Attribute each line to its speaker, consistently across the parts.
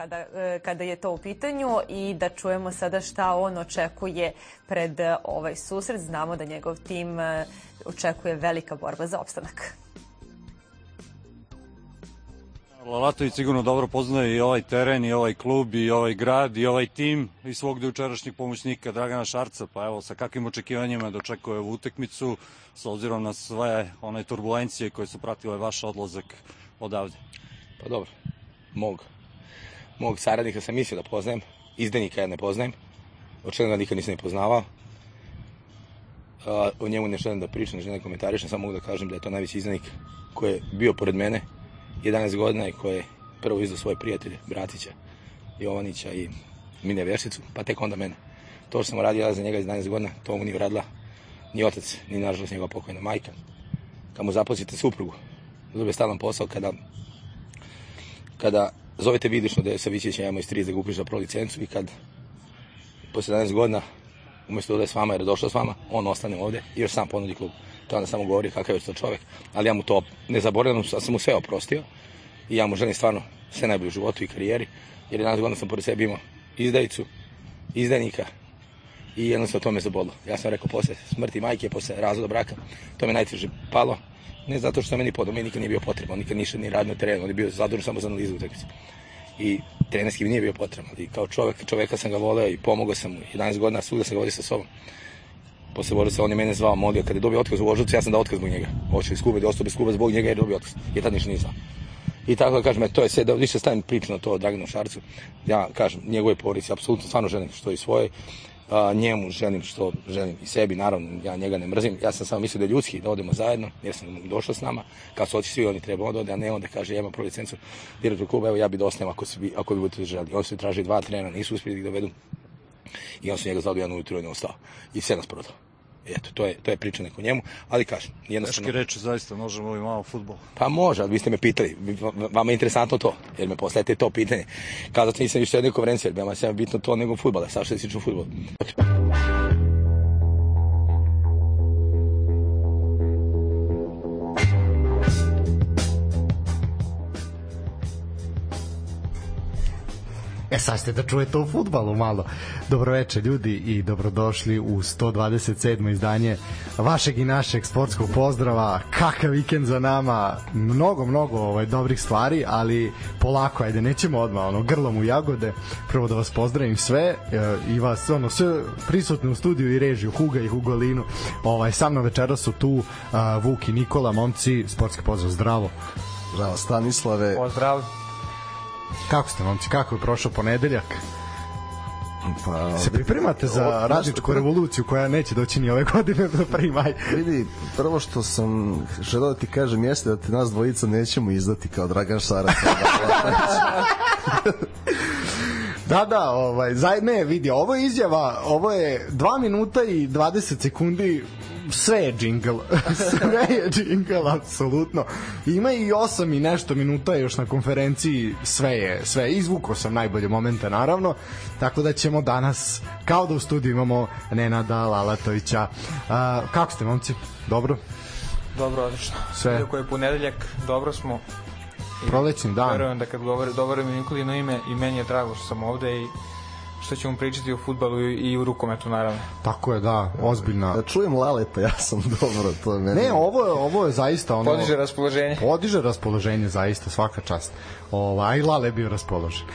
Speaker 1: kada, e, kada je to u pitanju i da čujemo sada šta on očekuje pred e, ovaj susret. Znamo da njegov tim e, očekuje velika borba za opstanak.
Speaker 2: Lalatović sigurno dobro poznaje i ovaj teren, i ovaj klub, i ovaj grad, i ovaj tim, i svog dojučerašnjeg pomoćnika Dragana Šarca, pa evo sa kakvim očekivanjima dočekuje ovu utekmicu, s obzirom na sve one turbulencije koje su pratile vaš odlazak odavde.
Speaker 3: Pa dobro, mog mog saradnika sam mislio da poznajem, izdenika ja ne poznajem, očigledno nikad nisam ni poznavao. O njemu ne želim da pričam, ne želim da komentarišem, samo mogu da kažem da je to najveći izdenik koji je bio pored mene 11 godina i koji je prvo izdao svoje prijatelje, Bratića, Jovanića i Mine Vešicu, pa tek onda mene. To što sam radio za njega 11 godina, to mu nije uradila ni otac, ni nažalost njegova pokojna majka. Kad mu zaposlite suprugu, dobije stalan posao kada kada zovete vidično da je Savićić ja iz 30 da ga upiše za pro licencu i kad posle 11 godina umesto da je s vama jer je došao s vama, on ostane ovde i još sam ponudi klub. To onda samo govori kakav je to čovek. Ali ja mu to ne zaboravljam, ja sam mu sve oprostio i ja mu želim stvarno sve najbolje u životu i karijeri, jer 11 godina sam pored sebe imao izdajicu, izdajnika i jednostavno to me zabodlo. Ja sam rekao posle smrti majke, posle razvoda braka, to me najteže palo, ne zato što meni podom, meni nikad nije bio potreban, nikad ništa ni radio na terenu, on je bio zadužen samo za analizu utakmice. I trenerski mi nije bio potreban, ali kao čovek, čoveka sam ga voleo i pomogao sam mu, 11 godina svuda sam ga vodio sa sobom. Posle Borisa on je mene zvao, molio, kada je dobio otkaz u Voždovcu, ja sam dao otkaz zbog njega. Hoće iz Kube da ostao bez Kuba zbog njega jer je dobio otkaz. I tad ništa nije znao. I tako da kažem, to je sve, da više stavim priču na to Draganu Šarcu. Ja kažem, njegove porodice, apsolutno stvarno želim što i svoje a, njemu želim što želim i sebi, naravno, ja njega ne mrzim. Ja sam samo mislio da je ljudski da odemo zajedno, jer sam došao s nama, kad su oči svi oni treba da ode, a ne onda kaže, ja imam prvo licencu direktor kluba, evo ja bi da ako, bi, ako bi budete želi. On su traži dva trenera, nisu uspjeli da ih dovedu. I on su njega zvali jedan ujutru i ne ostao. I sve nas prodao. Eto, to je, to je priča neko njemu, ali kažem, jednostavno...
Speaker 2: Teške reči, zaista, možemo i malo futbol.
Speaker 3: Pa može, ali vi ste me pitali, vama je interesantno to, jer me posledite to pitanje. Kada nisam više jedne konferencije, jer vama je bitno to nego futbol, sa što se tiče futbol.
Speaker 4: E sad ste da čujete o futbalu malo. Dobroveče ljudi i dobrodošli u 127. izdanje vašeg i našeg sportskog pozdrava. Kakav vikend za nama. Mnogo, mnogo ovaj, dobrih stvari, ali polako, ajde, nećemo odmah ono, grlom u jagode. Prvo da vas pozdravim sve e, i vas ono, sve prisutne u studiju i režiju Huga i Hugolinu. Ovaj, sa mnom večera su tu a, Vuk i Nikola, momci, sportski pozdrav, zdravo.
Speaker 5: Zdravo, Stanislave.
Speaker 6: Pozdrav.
Speaker 4: Kako ste, momci? Kako je prošao ponedeljak? Pa, se pripremate za radničku revoluciju koja neće doći ni ove godine do 1. maj.
Speaker 5: Vidi, prvo što sam želeo da ti kažem jeste da te nas dvojica nećemo izdati kao Dragan Šarac.
Speaker 4: Da, da, ovaj, zaj, ne, vidi, ovo je izjava, ovo je 2 minuta i 20 sekundi sve je džingl. sve je džingl, apsolutno. Ima i 8 i nešto minuta još na konferenciji, sve je, sve je. Izvukao sam najbolje momente, naravno. Tako da ćemo danas, kao da u studiju imamo Nenada Lalatovića. A, kako ste, momci? Dobro?
Speaker 6: Dobro, odlično.
Speaker 4: Sve.
Speaker 6: Iako je ponedeljak, dobro smo.
Speaker 4: Prolećni dan.
Speaker 6: Verujem da kad govori, dobro mi Nikolino ime i meni je drago što sam ovde i što ćemo pričati o futbalu i u rukometu naravno.
Speaker 4: Tako je, da, ozbiljna.
Speaker 5: Da čujem Laleta, ja sam dobro, to je meni.
Speaker 4: Ne, ovo je, ovo je zaista ono...
Speaker 6: Podiže raspoloženje.
Speaker 4: Podiže raspoloženje, zaista, svaka čast. Ovaj, Lale je bio raspoložen.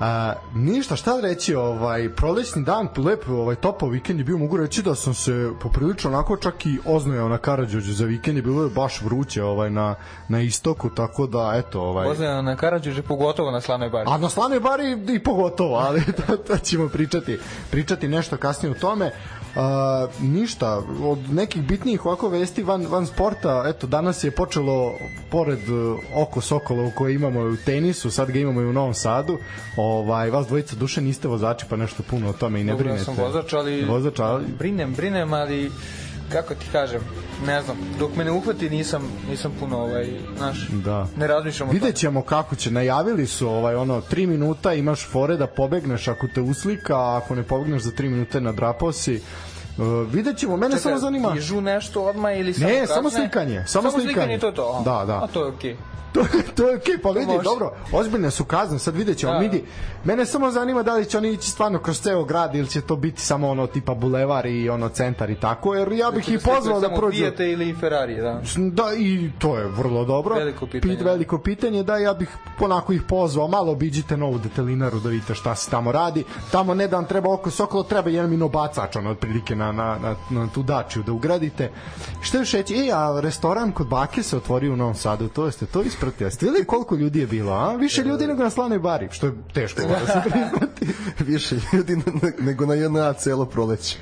Speaker 4: A, ništa, šta reći, ovaj prolećni dan, lep, ovaj topao vikend je bio, mogu reći da sam se poprilično onako čak i oznojao na Karađorđu za vikend, je bilo je baš vruće ovaj na na istoku, tako da eto, ovaj
Speaker 6: Oznojao na Karađorđu pogotovo na Slanoj bari.
Speaker 4: A na Slanoj bari i pogotovo, ali to, to ćemo pričati, pričati nešto kasnije o tome. Uh, ništa, od nekih bitnijih ovako vesti van, van sporta, eto, danas je počelo pored uh, oko Sokola koje imamo u tenisu, sad ga imamo i u Novom Sadu, ovaj, vas dvojica duše niste vozači, pa nešto puno o tome i ne
Speaker 6: Dobro,
Speaker 4: brinete.
Speaker 6: Ja sam vozač, ali,
Speaker 4: vozač, ali...
Speaker 6: brinem, brinem, ali kako ti kažem, ne znam, dok me ne uhvati nisam nisam puno ovaj, naš,
Speaker 4: da.
Speaker 6: ne razmišljam o
Speaker 4: Vidjet ćemo kako će, najavili su ovaj, ono, 3 minuta imaš fore da pobegneš ako te uslika, a ako ne pobegneš za 3 minute nadrapao si, Uh, vidjet ćemo, mene samo zanima...
Speaker 6: Kižu nešto odmah ili samo
Speaker 4: Ne,
Speaker 6: kasne?
Speaker 4: samo slikanje, samo
Speaker 6: samo
Speaker 4: slikanje.
Speaker 6: slikanje, to je to. a?
Speaker 4: Da, da.
Speaker 6: A to je okej.
Speaker 4: To, to je okej, pa vidi,
Speaker 6: može.
Speaker 4: dobro, ozbiljne su kazne, sad vidjet ćemo,
Speaker 6: Da.
Speaker 4: vidi. Mene samo zanima da li će oni ići stvarno kroz ceo grad ili će to biti samo ono tipa bulevar i ono centar i tako, jer ja bih ih pozvao da prođu.
Speaker 6: Fijate ili Ferrari, da.
Speaker 4: Da, i to je vrlo dobro.
Speaker 6: Veliko pitanje,
Speaker 4: Pit,
Speaker 6: da.
Speaker 4: veliko pitanje, da, ja bih onako ih pozvao, malo obiđite novu detelinaru da vidite šta se tamo radi. Tamo ne da vam treba oko Sokolo, treba jedan minobacač, ono, otprilike na, na, na, na tu dačiju da ugradite. Šta još reći? E, a restoran kod Bake se otvorio u Novom Sadu, to jeste to ispratili. Jeste vidjeli koliko ljudi je bilo, a? Više ljudi nego na slavnoj bari, što je teško da se priznati.
Speaker 5: Više ljudi ne- nego na jedna celo proleće.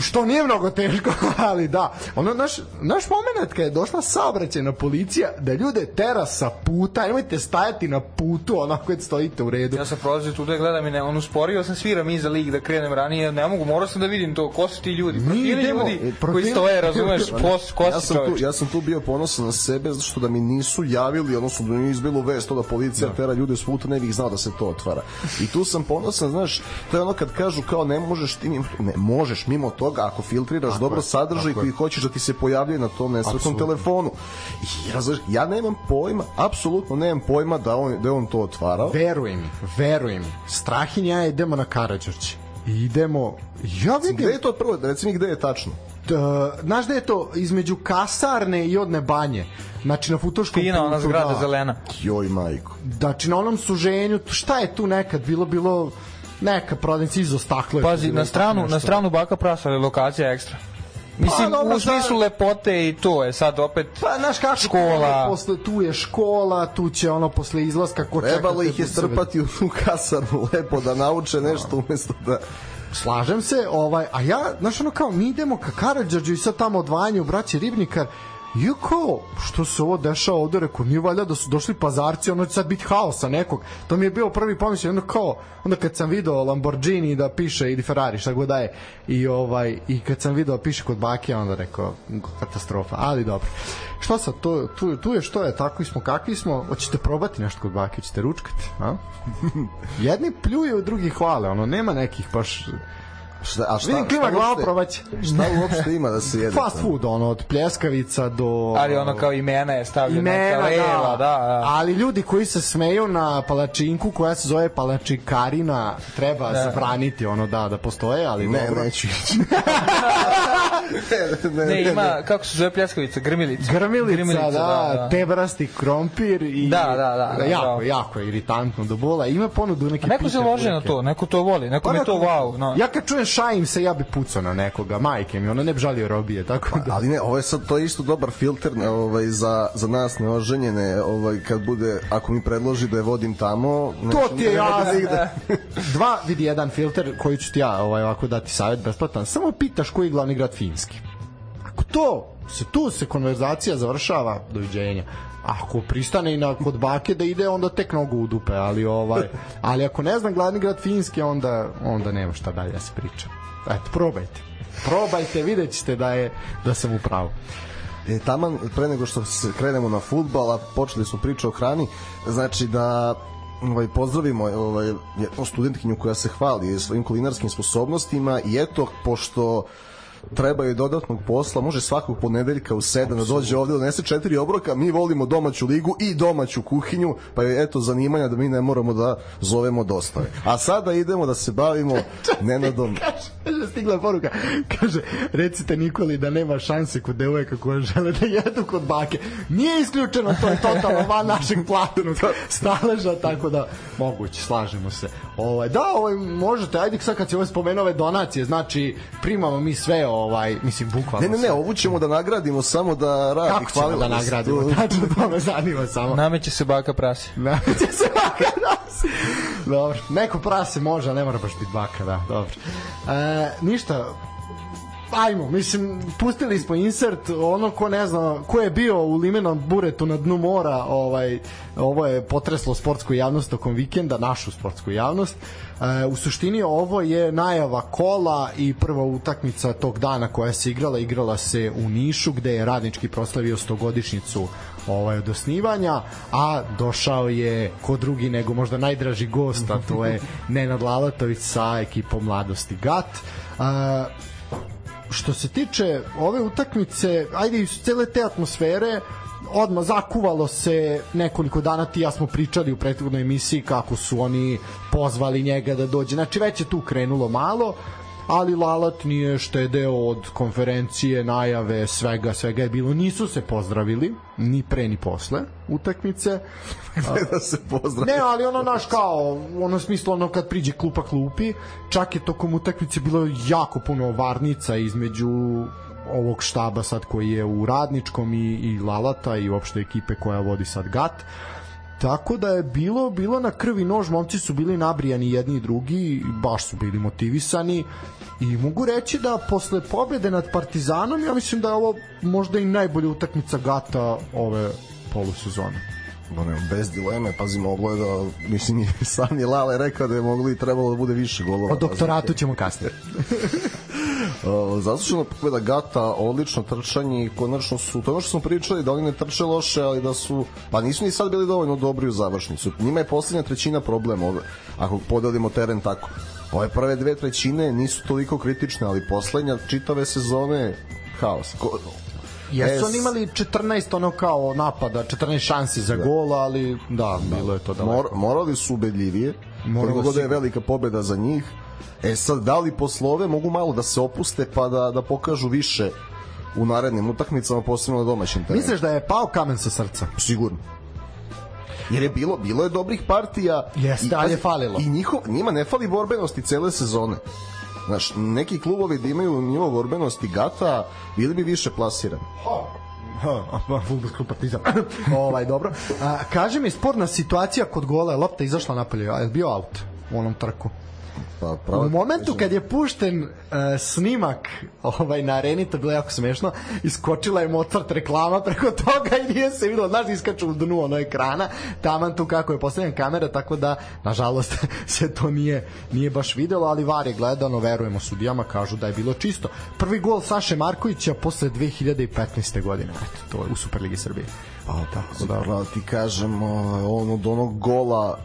Speaker 4: Što nije mnogo teško, ali da. Ono, naš, naš moment kad je došla saobraćajna policija, da ljude tera sa puta, nemojte stajati na putu onako kad stojite u redu.
Speaker 6: Ja sam prolazio tu da gledam i ne, on usporio sam sviram iza lig da krenem ranije, ne mogu, morao sam da vidim to, ko su ti ljudi, profili
Speaker 4: idemo,
Speaker 6: ljudi
Speaker 4: e,
Speaker 6: koji
Speaker 4: profili-
Speaker 6: stoje, razumeš, ko, ko
Speaker 5: Ja sam, tu,
Speaker 6: čovječ.
Speaker 5: ja sam tu bio ponosan na sebe zato što da mi nisu javili, odnosno da mi nije izbilo vest to da policija tera ljude s puta, ne bih znao da se to otvara. I tu sam ponosan, znaš, to je ono kad kažu kao ne možeš ti ne možeš mimo toga ako filtriraš dobro sadržaj koji hoćeš da ti se pojavljuje na tom nesretnom telefonu. I razumeš, ja nemam pojma, apsolutno nemam pojma da on, da je on to otvarao.
Speaker 4: Veruj mi, veruj mi. Strahin ja idemo na Karadžorđe. Idemo, ja vidim,
Speaker 5: Gde je to prvo? Reci mi gde je tačno.
Speaker 4: da, znaš da je to između kasarne i odne banje. Znači na futoškom
Speaker 6: Fina ona zgrada
Speaker 4: da.
Speaker 6: zelena.
Speaker 5: Joj, majko.
Speaker 4: Znači na onom suženju, šta je tu nekad bilo, bilo neka prodavnica izo je tu
Speaker 6: Pazi, na stranu, na stranu baka prasa, ali lokacija je ekstra. Mislim,
Speaker 4: Pa, dobro,
Speaker 6: u smislu
Speaker 4: sad-
Speaker 6: lepote i to je sad opet
Speaker 4: Pa, znaš kako,
Speaker 6: škola.
Speaker 4: Posle, tu je škola, tu će ono posle izlaska ko čeka
Speaker 5: Trebalo ih je strpati u tu kasarnu lepo da nauče nešto umesto da...
Speaker 4: Slažem se, ovaj, a ja, znaš ono kao, mi idemo ka Karadžađu i sad tamo odvajanje u braći Ribnikar, i ja kao, što se ovo dešava ovde, rekao, nije valjda da su došli pazarci, ono će sad biti haosa nekog. To mi je bio prvi pomisao, onda kao, onda kad sam video Lamborghini da piše, ili Ferrari, šta god da je, i, ovaj, i kad sam video da piše kod bake, onda rekao, katastrofa, ali dobro. Šta sad, to, tu, tu je što je, takvi smo kakvi smo, hoćete probati nešto kod bake, hoćete ručkati, a? Jedni pljuju, drugi hvale, ono, nema nekih baš
Speaker 5: Šta, a šta,
Speaker 4: Vidim klima glava probaće.
Speaker 5: Šta uopšte ima da se jede?
Speaker 4: Fast food, ono, od pljeskavica do...
Speaker 6: Ali ono kao imena je stavljeno neka
Speaker 4: imena,
Speaker 6: leva, da, da.
Speaker 4: Ali ljudi koji se smeju na palačinku koja se zove palačikarina treba da. zabraniti ono da da postoje, ali
Speaker 5: Ne,
Speaker 4: dobro.
Speaker 5: neću ići. ne, ne,
Speaker 6: Ne, ima, kako se zove pljeskavica, grmilica.
Speaker 4: Grmilica, da, tebrasti krompir i
Speaker 6: Da, da, da, da,
Speaker 4: jako,
Speaker 6: bravo.
Speaker 4: jako je iritantno do bola. Ima ponudu neke
Speaker 6: A neko se lože na to, neko to voli, neko mi je to wow. No.
Speaker 4: Ja kad čujem šajim se, ja bi pucao na nekoga, majke mi, ono ne bi žalio robije, tako da...
Speaker 5: Ali ne, ovo je sad to je isto dobar filter ovaj za za nas neoženjene, ovaj kad bude ako mi predloži da je vodim tamo,
Speaker 4: To ti je jasno.
Speaker 5: nigde.
Speaker 4: Dva, vidi jedan filter koji ću ti ja ovaj, ovako dati savjet besplatan. Samo pitaš koji je glavni grad Finski. Ako to, se tu se konverzacija završava, doviđenja. Ako pristane i na kod bake da ide, onda tek nogu u dupe, ali ovaj, ali ako ne znam glavni grad Finski, onda, onda nema šta dalje da se priča. Eto, probajte. Probajte, vidjet ćete da, je, da sam u pravu.
Speaker 5: E, taman, pre nego što se krenemo na futbal, a počeli smo priču o hrani, znači da ovaj, pozdravimo ovaj, jednu studentkinju koja se hvali svojim kulinarskim sposobnostima i eto, pošto treba joj dodatnog posla, može svakog ponedeljka u 7 da dođe ovde donese četiri obroka, mi volimo domaću ligu i domaću kuhinju, pa je eto zanimanja da mi ne moramo da zovemo dostave. A sada idemo da se bavimo Nenadom
Speaker 4: Kaže, stigla je poruka, kaže, recite Nikoli da nema šanse kod devojaka koje žele da jedu kod bake. Nije isključeno, to je totalno van našeg platnog staleža, tako da moguće, slažemo se. Ovaj, da, ovaj, možete, ajde sad kad ovaj spomenuo ove donacije, znači primamo mi sve, ovaj, mislim, bukvalno
Speaker 5: Ne, ne, ne, ovu ćemo da nagradimo samo da radi.
Speaker 4: Kako ćemo da nagradimo?
Speaker 5: To-
Speaker 4: Tačno to me zanima samo.
Speaker 6: Nameće se baka prasi.
Speaker 4: Nameće se baka nas. Dobro, neko prase može, ne mora baš biti baka, da, dobro. E, ništa, ajmo, mislim, pustili smo insert, ono ko ne zna, ko je bio u limenom buretu na dnu mora, ovaj, ovo je potreslo sportsku javnost tokom vikenda, našu sportsku javnost. E, u suštini ovo je najava kola i prva utakmica tog dana koja se igrala, igrala se u Nišu, gde je radnički proslavio 100-godišnjicu ovaj, od osnivanja, a došao je ko drugi nego možda najdraži gost, a to je Nenad Lalatović sa ekipom Mladosti GAT. Uh, što se tiče ove utakmice, ajde iz cele te atmosfere, odmah zakuvalo se nekoliko dana ti ja smo pričali u prethodnoj emisiji kako su oni pozvali njega da dođe. Znači već je tu krenulo malo ali Lalat nije štedeo od konferencije, najave, svega, svega je bilo. Nisu se pozdravili, ni pre ni posle utakmice.
Speaker 5: da se pozdravi.
Speaker 4: Ne, ali ono naš kao, ono smislo ono kad priđe klupa klupi, čak je tokom utakmice bilo jako puno varnica između ovog štaba sad koji je u Radničkom i, i Lalata i uopšte ekipe koja vodi sad GAT. Tako da je bilo bilo na krvi nož, momci su bili nabrijani jedni i drugi, baš su bili motivisani i mogu reći da posle pobede nad Partizanom ja mislim da je ovo možda i najbolja utakmica Gata ove polusezone.
Speaker 5: No, ne, bez dileme, pazi, moglo je da, mislim, i sam je Lale rekao da je moglo i trebalo da bude više golova.
Speaker 4: O doktoratu ćemo kasnije.
Speaker 5: Zaslužena pobeda Gata, odlično trčanje i konačno su, to ono što smo pričali, da oni ne trče loše, ali da su, pa nisu ni sad bili dovoljno dobri u završnicu. Njima je poslednja trećina problem, ove, ako podelimo teren tako. Ove prve dve trećine nisu toliko kritične, ali poslednja čitave sezone haos. Ko,
Speaker 4: Jesu oni imali 14 ono kao napada, 14 šansi za gol, ali da, bilo je to da.
Speaker 5: Mor, morali su ubedljivije, koliko god da je velika pobeda za njih. E sad, da li poslove mogu malo da se opuste pa da, da pokažu više u narednim utakmicama, posebno na domaćim terenu?
Speaker 4: Misliš da je pao kamen sa srca?
Speaker 5: Sigurno. Jer je bilo, bilo je dobrih partija.
Speaker 4: Jeste, ali je falilo.
Speaker 5: I njihov, njima ne fali borbenosti cele sezone. Znaš, neki klubovi da imaju nivo borbenosti gata, bili bi više plasirani.
Speaker 4: Fudbalski partizan. ovaj, dobro. A, kaže mi, sporna situacija kod gola, lopta izašla napolje, a je bio out u onom trku?
Speaker 5: Pa, pravo,
Speaker 4: u momentu kad je pušten uh, snimak ovaj na areni, to bilo jako smešno, iskočila je Mozart reklama preko toga i nije se videlo, znaš, iskaču u dnu ono ekrana, taman tu kako je postavljena kamera, tako da, nažalost, se to nije, nije baš videlo, ali var je gledano, verujemo sudijama, kažu da je bilo čisto. Prvi gol Saše Markovića posle 2015. godine, eto, to je u Superligi Srbije.
Speaker 5: A, tako da. Pravo ti kažem, on od onog gola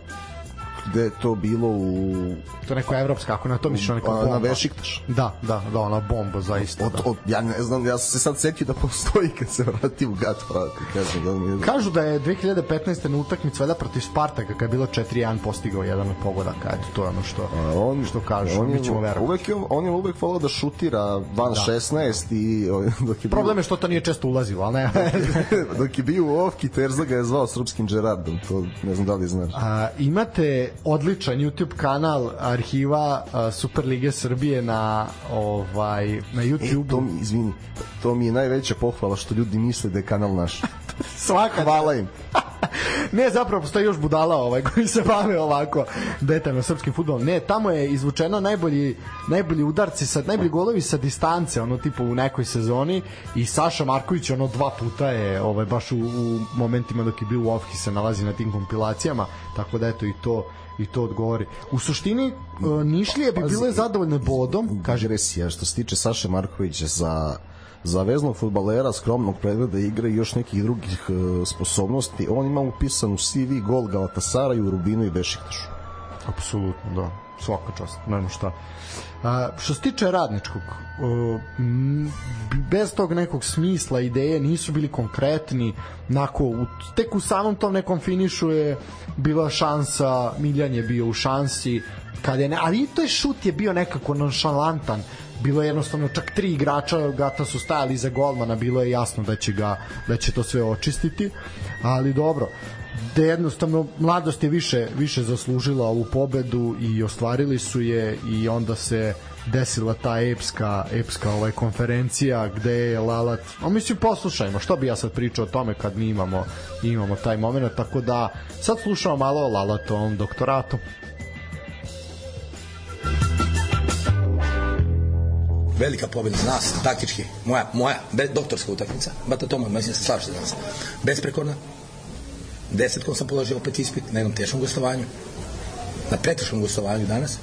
Speaker 5: gde je to bilo u
Speaker 4: to neko evropska ako na to misliš neka bomba
Speaker 5: na Bešiktaš
Speaker 4: da da da ona bomba zaista
Speaker 5: od,
Speaker 4: da.
Speaker 5: od, ja ne znam ja sam se sad setio da postoji kad se vrati u Gat vrati kažem da mi je...
Speaker 4: kažu da je 2015 na utakmici valjda protiv Spartaka kad je bilo 4:1 postigao jedan od pogodaka eto to je ono što A on što kaže on mi ćemo verovati
Speaker 5: uvek je on je uvek voleo da šutira van da. 16 i
Speaker 4: dok je problem je što to nije često ulazilo al ne
Speaker 5: dok je bio u Ovki Terza ga je zvao srpskim Gerardom to ne znam da li znaš
Speaker 4: A, imate odličan YouTube kanal arhiva uh, Superlige Srbije na ovaj na YouTube.
Speaker 5: E, to mi, izvini, to mi je najveća pohvala što ljudi misle da je kanal naš.
Speaker 4: Svaka
Speaker 5: hvala im.
Speaker 4: ne, zapravo postoji još budala ovaj koji se bave ovako detaljno srpskim fudbalom. Ne, tamo je izvučeno najbolji najbolji udarci sa najbolji golovi sa distance, ono tipa u nekoj sezoni i Saša Marković ono dva puta je ovaj baš u, u momentima dok je bio u Ofki se nalazi na tim kompilacijama, tako da eto i to i to odgovori. U suštini uh, Nišlije bi bile zadovoljne bodom,
Speaker 5: kaže Resija, što se tiče Saše Markovića za za veznog futbalera skromnog pregleda igre i još nekih drugih uh, sposobnosti, on ima upisan u CV gol Galatasara i u Rubinu i Bešiktašu.
Speaker 4: Apsolutno, da. Svaka čast, nema šta. A, što se tiče radničkog, bez tog nekog smisla, ideje, nisu bili konkretni, nako, u, tek u samom tom nekom finišu je bila šansa, Miljan je bio u šansi, kad je ne, ali i to je šut je bio nekako nonšalantan, bilo je jednostavno čak tri igrača Gata su stajali za golmana, bilo je jasno da će ga da će to sve očistiti, ali dobro da jednostavno mladost je više više zaslužila ovu pobedu i ostvarili su je i onda se desila ta epska epska ovaj konferencija gde je Lalat a mislim poslušajmo što bi ja sad pričao o tome kad mi imamo imamo taj momenat tako da sad slušamo malo o Lalatovom doktoratu.
Speaker 3: Velika pobeda za nas, taktički, moja, moja, doktorska utakmica, bata Toma, mislim slažete danas, besprekorna, desetkom sam položio opet ispit na jednom teškom gostovanju, na preteškom gostovanju danas,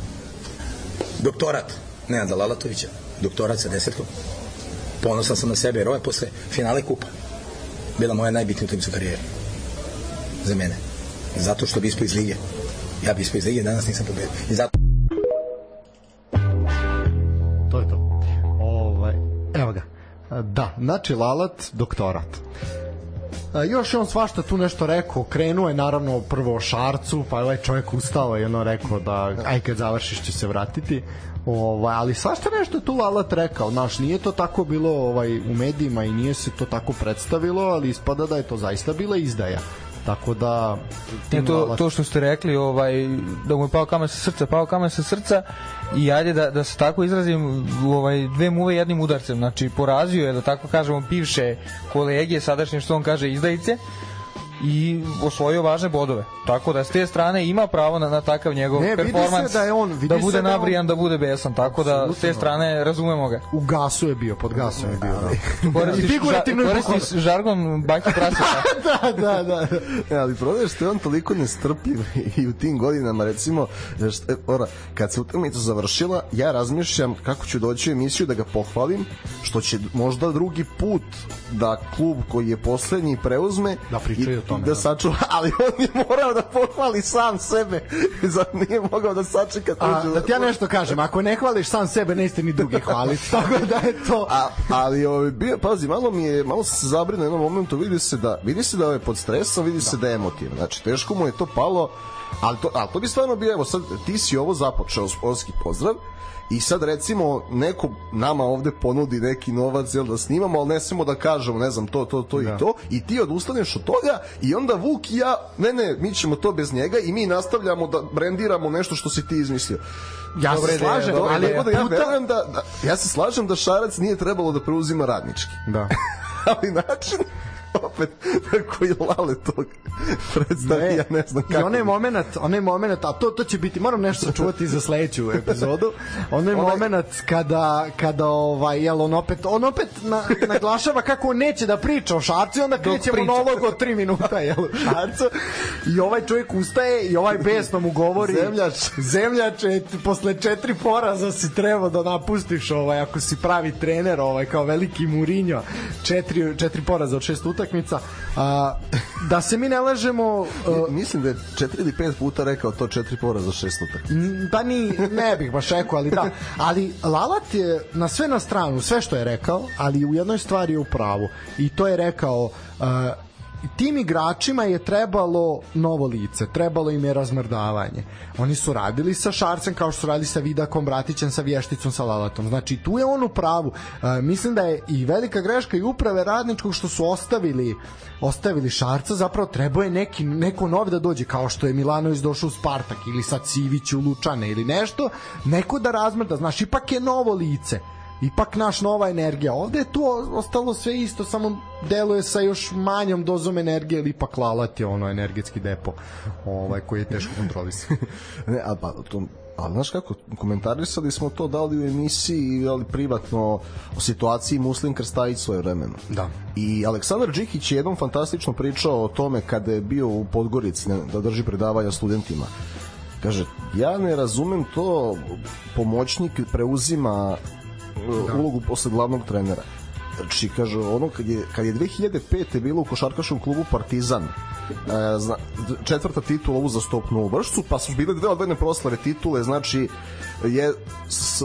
Speaker 3: doktorat Nenada Lalatovića, doktorat sa desetkom, ponosan sam na sebe, jer ovo je posle finale kupa bila moja najbitnija utakmica u karijeri za mene. Zato što bi ispao iz lige. Ja bi ispao iz lige, danas nisam pobedio. I zato
Speaker 4: Evo ga. Da, znači Lalat, doktorat. Još je on svašta tu nešto rekao, krenuo je naravno prvo Šarcu, pa je ovaj čovjek ustao i ono rekao da aj kad završiš će se vratiti. Ovaj, ali svašta nešto tu Lalat rekao, znaš, nije to tako bilo ovaj u medijima i nije se to tako predstavilo, ali ispada da je to zaista bila izdaja. Tako da
Speaker 6: Ne, to, to što ste rekli, ovaj, da mu je pao kamen sa srca, pao kamen sa srca i ajde da, da se tako izrazim, ovaj, dve muve jednim udarcem. Znači, porazio je, da tako kažemo, bivše kolege, sadašnje što on kaže, izdajice, i osvojio važne bodove. Tako da s te strane ima pravo na, na takav njegov
Speaker 4: Ne, vidi se
Speaker 6: performans
Speaker 4: da je on- vidi
Speaker 6: da
Speaker 4: se
Speaker 6: bude
Speaker 4: da je on-
Speaker 6: nabrijan, da bude besan. Tako da s te strane razumemo ga.
Speaker 4: u gasu je bio, pod gasom je bio. Da.
Speaker 6: Koristiš,
Speaker 4: I figurativno
Speaker 6: ža, koristiš žargon baki praseta.
Speaker 4: da, da, da.
Speaker 5: E, ali problem što je on toliko nestrpljiv i u tim godinama, recimo, što, e, ora, kad se utakmica završila, ja razmišljam kako ću doći u emisiju da ga pohvalim, što će možda drugi put da klub koji je poslednji preuzme
Speaker 4: Da pričaju tome,
Speaker 5: da
Speaker 4: da.
Speaker 5: sačuva, ali on je morao da pohvali sam sebe, za nije mogao da sačeka
Speaker 4: A, da ti ja nešto kažem, ako ne hvališ sam sebe, nećete ni drugi hvaliti. Tako da je to...
Speaker 5: A, ali ovaj bio pazi malo mi je malo se zabrinuo u jednom momentu vidi se da vidi se da je pod stresom vidi se da je emotivan znači teško mu je to palo ali to, ali to bi stvarno bio evo sad ti si ovo započeo sportski pozdrav i sad recimo neko nama ovde ponudi neki novac jel da snimamo ali ne smemo da kažemo ne znam to to to da. i to i ti odustaneš od toga i onda Vuk i ja ne ne mi ćemo to bez njega i mi nastavljamo da brendiramo nešto što si ti izmislio
Speaker 4: Ja
Speaker 6: Dobre
Speaker 4: se slažem,
Speaker 6: dobre
Speaker 4: ali
Speaker 5: da ja
Speaker 4: puta...
Speaker 5: verujem da, da ja se slažem da Šarac nije trebalo da preuzima radnički
Speaker 4: Da.
Speaker 5: ali način opet koji Lale tog predstavi, ja ne znam kako.
Speaker 4: I onaj moment, onaj moment, a to to će biti, moram nešto sačuvati za sledeću epizodu. Onaj
Speaker 5: Onaj-
Speaker 4: moment kada kada ovaj jel on opet on opet na, naglašava kako on neće da priča o Šarcu onda kreće monolog od 3 minuta jel Šarcu. I ovaj čovjek ustaje i ovaj besno mu govori
Speaker 5: Zemljač.
Speaker 4: Zemljače, posle četiri poraza si trebao da napustiš ovaj ako si pravi trener, ovaj kao veliki Mourinho. Četiri četiri poraza od šest utakmica. A, da se mi ne lažemo, uh,
Speaker 5: Mislim da je četiri ili pet puta rekao to četiri pora za šest utak.
Speaker 4: Pa ni, ne bih baš rekao, ali da. Ali Lalat je na sve na stranu, sve što je rekao, ali u jednoj stvari je u pravu. I to je rekao, uh, tim igračima je trebalo novo lice, trebalo im je razmrdavanje. Oni su radili sa Šarcem kao što su radili sa Vidakom, Bratićem, sa Vješticom, sa Lalatom. Znači tu je on u pravu. Uh, mislim da je i velika greška i uprave radničkog što su ostavili ostavili Šarca, zapravo trebao je neki, neko novi da dođe, kao što je Milanović došao u Spartak ili sad Civić u Lučane ili nešto, neko da razmrda, znaš, ipak je novo lice ipak naš nova energija. Ovde je tu ostalo sve isto, samo deluje sa još manjom dozom energije, ili ipak lalat je ono energetski depo ovaj, koji je teško kontrolisati.
Speaker 5: Ne, a pa to Ali znaš kako, komentarisali smo to da li u emisiji, ali privatno o situaciji Muslim Krstajić svoje vremeno.
Speaker 4: Da.
Speaker 5: I Aleksandar Đikić je jednom fantastično pričao o tome kada je bio u Podgorici ne, da drži predavanja studentima. Kaže, ja ne razumem to, pomoćnik preuzima da. ulogu posle glavnog trenera. Znači, kaže, ono kad je, kad je 2005. bilo u košarkaškom klubu Partizan, e, zna, četvrta titula uzastopno u Vršcu, pa su bile dve odvojene proslave titule, znači je s,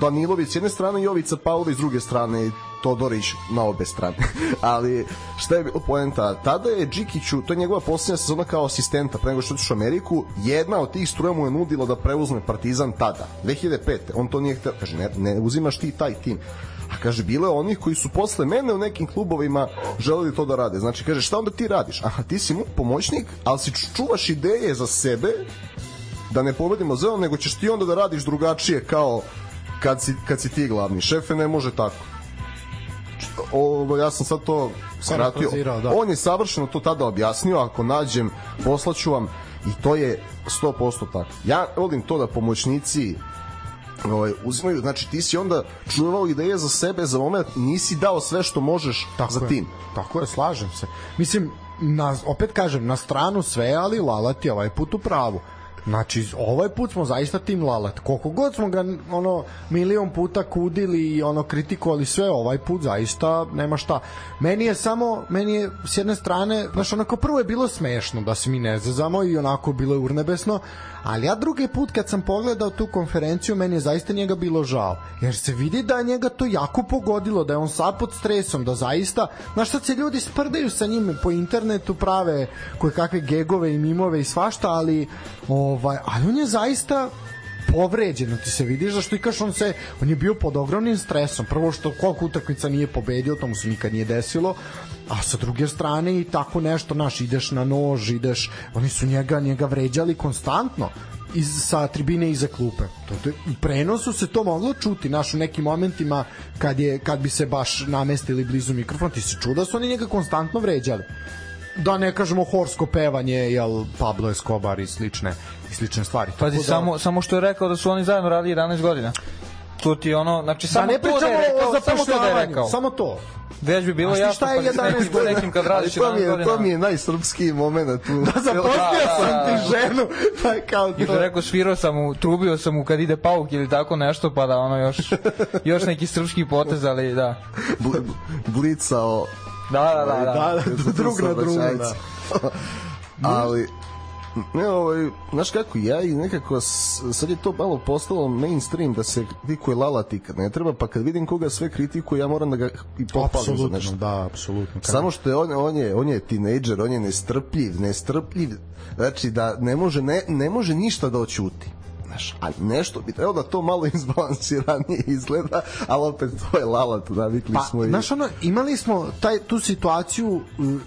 Speaker 5: Danilović s jedne strane i Jovica Pavlović s druge strane Todorić na obe strane. Ali šta je bilo poenta? Tada je Džikiću, to je njegova posljednja sezona kao asistenta pre nego što otišao u Ameriku, jedna od tih struja mu je nudila da preuzme Partizan tada, 2005. On to nije hteo, kaže ne, ne uzimaš ti taj tim. A kaže, bilo je onih koji su posle mene u nekim klubovima želeli to da rade. Znači, kaže, šta onda ti radiš? Aha, ti si mu pomoćnik, ali si čuvaš ideje za sebe, da ne pobedimo zelo, nego ćeš ti onda da radiš drugačije kao kad si, kad si ti glavni. Šefe ne može tako. Ovo, ja sam sad to skratio.
Speaker 4: Da.
Speaker 5: On je savršeno to tada objasnio, ako nađem, poslaću vam i to je 100% tako. Ja volim to da pomoćnici ovaj, uzimaju, znači ti si onda čuvao ideje za sebe za moment, nisi dao sve što možeš
Speaker 4: Tako
Speaker 5: za
Speaker 4: je.
Speaker 5: tim.
Speaker 4: Tako je, slažem se. Mislim, na, opet kažem, na stranu sve, ali Lalat je ovaj put u pravu. Znači, ovaj put smo zaista tim Lalat. Koliko god smo ga ono milion puta kudili i ono kritikovali sve, ovaj put zaista nema šta. Meni je samo, meni je s jedne strane, znaš, onako prvo je bilo smešno da se mi ne zazamo i onako bilo je urnebesno, ali ja drugi put kad sam pogledao tu konferenciju, meni je zaista njega bilo žao. Jer se vidi da je njega to jako pogodilo, da je on sad pod stresom, da zaista, znaš sad se ljudi sprdaju sa njim po internetu, prave koje kakve gegove i mimove i svašta, ali ovaj, ali on je zaista povređeno ti se vidiš zašto i kaš on se on je bio pod ogromnim stresom. Prvo što koliko utakmica nije pobedio to mu se nikad nije desilo. A sa druge strane i tako nešto naš ideš na nož ideš oni su njega njega vređali konstantno iz, sa tribine iza klupe. To, to, U prenosu se to moglo čuti, naš u nekim momentima kad, je, kad bi se baš namestili blizu mikrofona, ti se čuo da su oni njega konstantno vređali. Da ne kažemo horsko pevanje, jel Pablo Escobar i slične i slične stvari.
Speaker 6: Pazi,
Speaker 4: da,
Speaker 6: samo, samo što je rekao da su oni zajedno radili 11 godina. To ti ono, znači samo
Speaker 4: da ne
Speaker 6: to da je rekao,
Speaker 4: o
Speaker 6: samo to da je rekao.
Speaker 4: Samo to.
Speaker 6: Već bi bilo
Speaker 4: A
Speaker 6: jasno,
Speaker 4: šta je
Speaker 6: pa s
Speaker 4: 11
Speaker 6: nekim, nekim kad radiš
Speaker 5: to mi
Speaker 6: 11
Speaker 5: je,
Speaker 6: godina.
Speaker 5: to mi je najsrpskiji moment tu.
Speaker 4: Da, zapostio
Speaker 6: Da, da,
Speaker 4: sam
Speaker 6: da.
Speaker 4: ti ženu, pa kao to.
Speaker 6: je rekao, svirao sam mu, trubio sam mu kad ide pauk ili tako nešto, pa da ono još, još neki srpski potez, ali da.
Speaker 5: Bl- blicao
Speaker 6: Da, da, da. da.
Speaker 4: Da, da, drug na drugu, da.
Speaker 5: ali ne, ovaj, znaš kako, ja i nekako, sad je to malo postalo mainstream da se kritikuje Lalati kad ne treba, pa kad vidim koga sve kritikuje, ja moram da ga i pohvalim za nešto.
Speaker 4: da, apsolutno.
Speaker 5: Samo što je on, on je on je tinejdžer, on je nestrpljiv, nestrpljiv. Znači da ne može ne, ne može ništa da oćuti. Znaš, a nešto bi trebalo da to malo izbalansiranije izgleda, ali opet to je lalat, navikli
Speaker 4: Pa,
Speaker 5: smo i...
Speaker 4: znaš ono, imali smo taj, tu situaciju,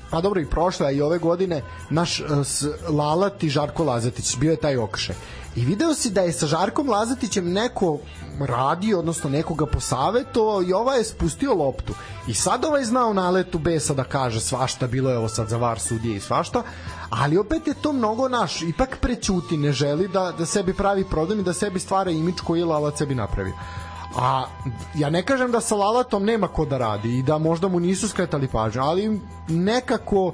Speaker 4: pa dobro i prošle, a i ove godine, naš e, s Lalat i Žarko Lazatić, bio je taj okršaj. I video si da je sa Žarkom Lazatićem neko radio, odnosno nekoga posavetovao i ovaj je spustio loptu. I sad ovaj znao naletu besa da kaže svašta, bilo je ovo sad za var sudije i svašta, ali opet je to mnogo naš, ipak prećuti, ne želi da, da sebi pravi problem i da sebi stvara imič koji je Lalat sebi napravio. A ja ne kažem da sa Lalatom nema ko da radi i da možda mu nisu skretali pažnju, ali nekako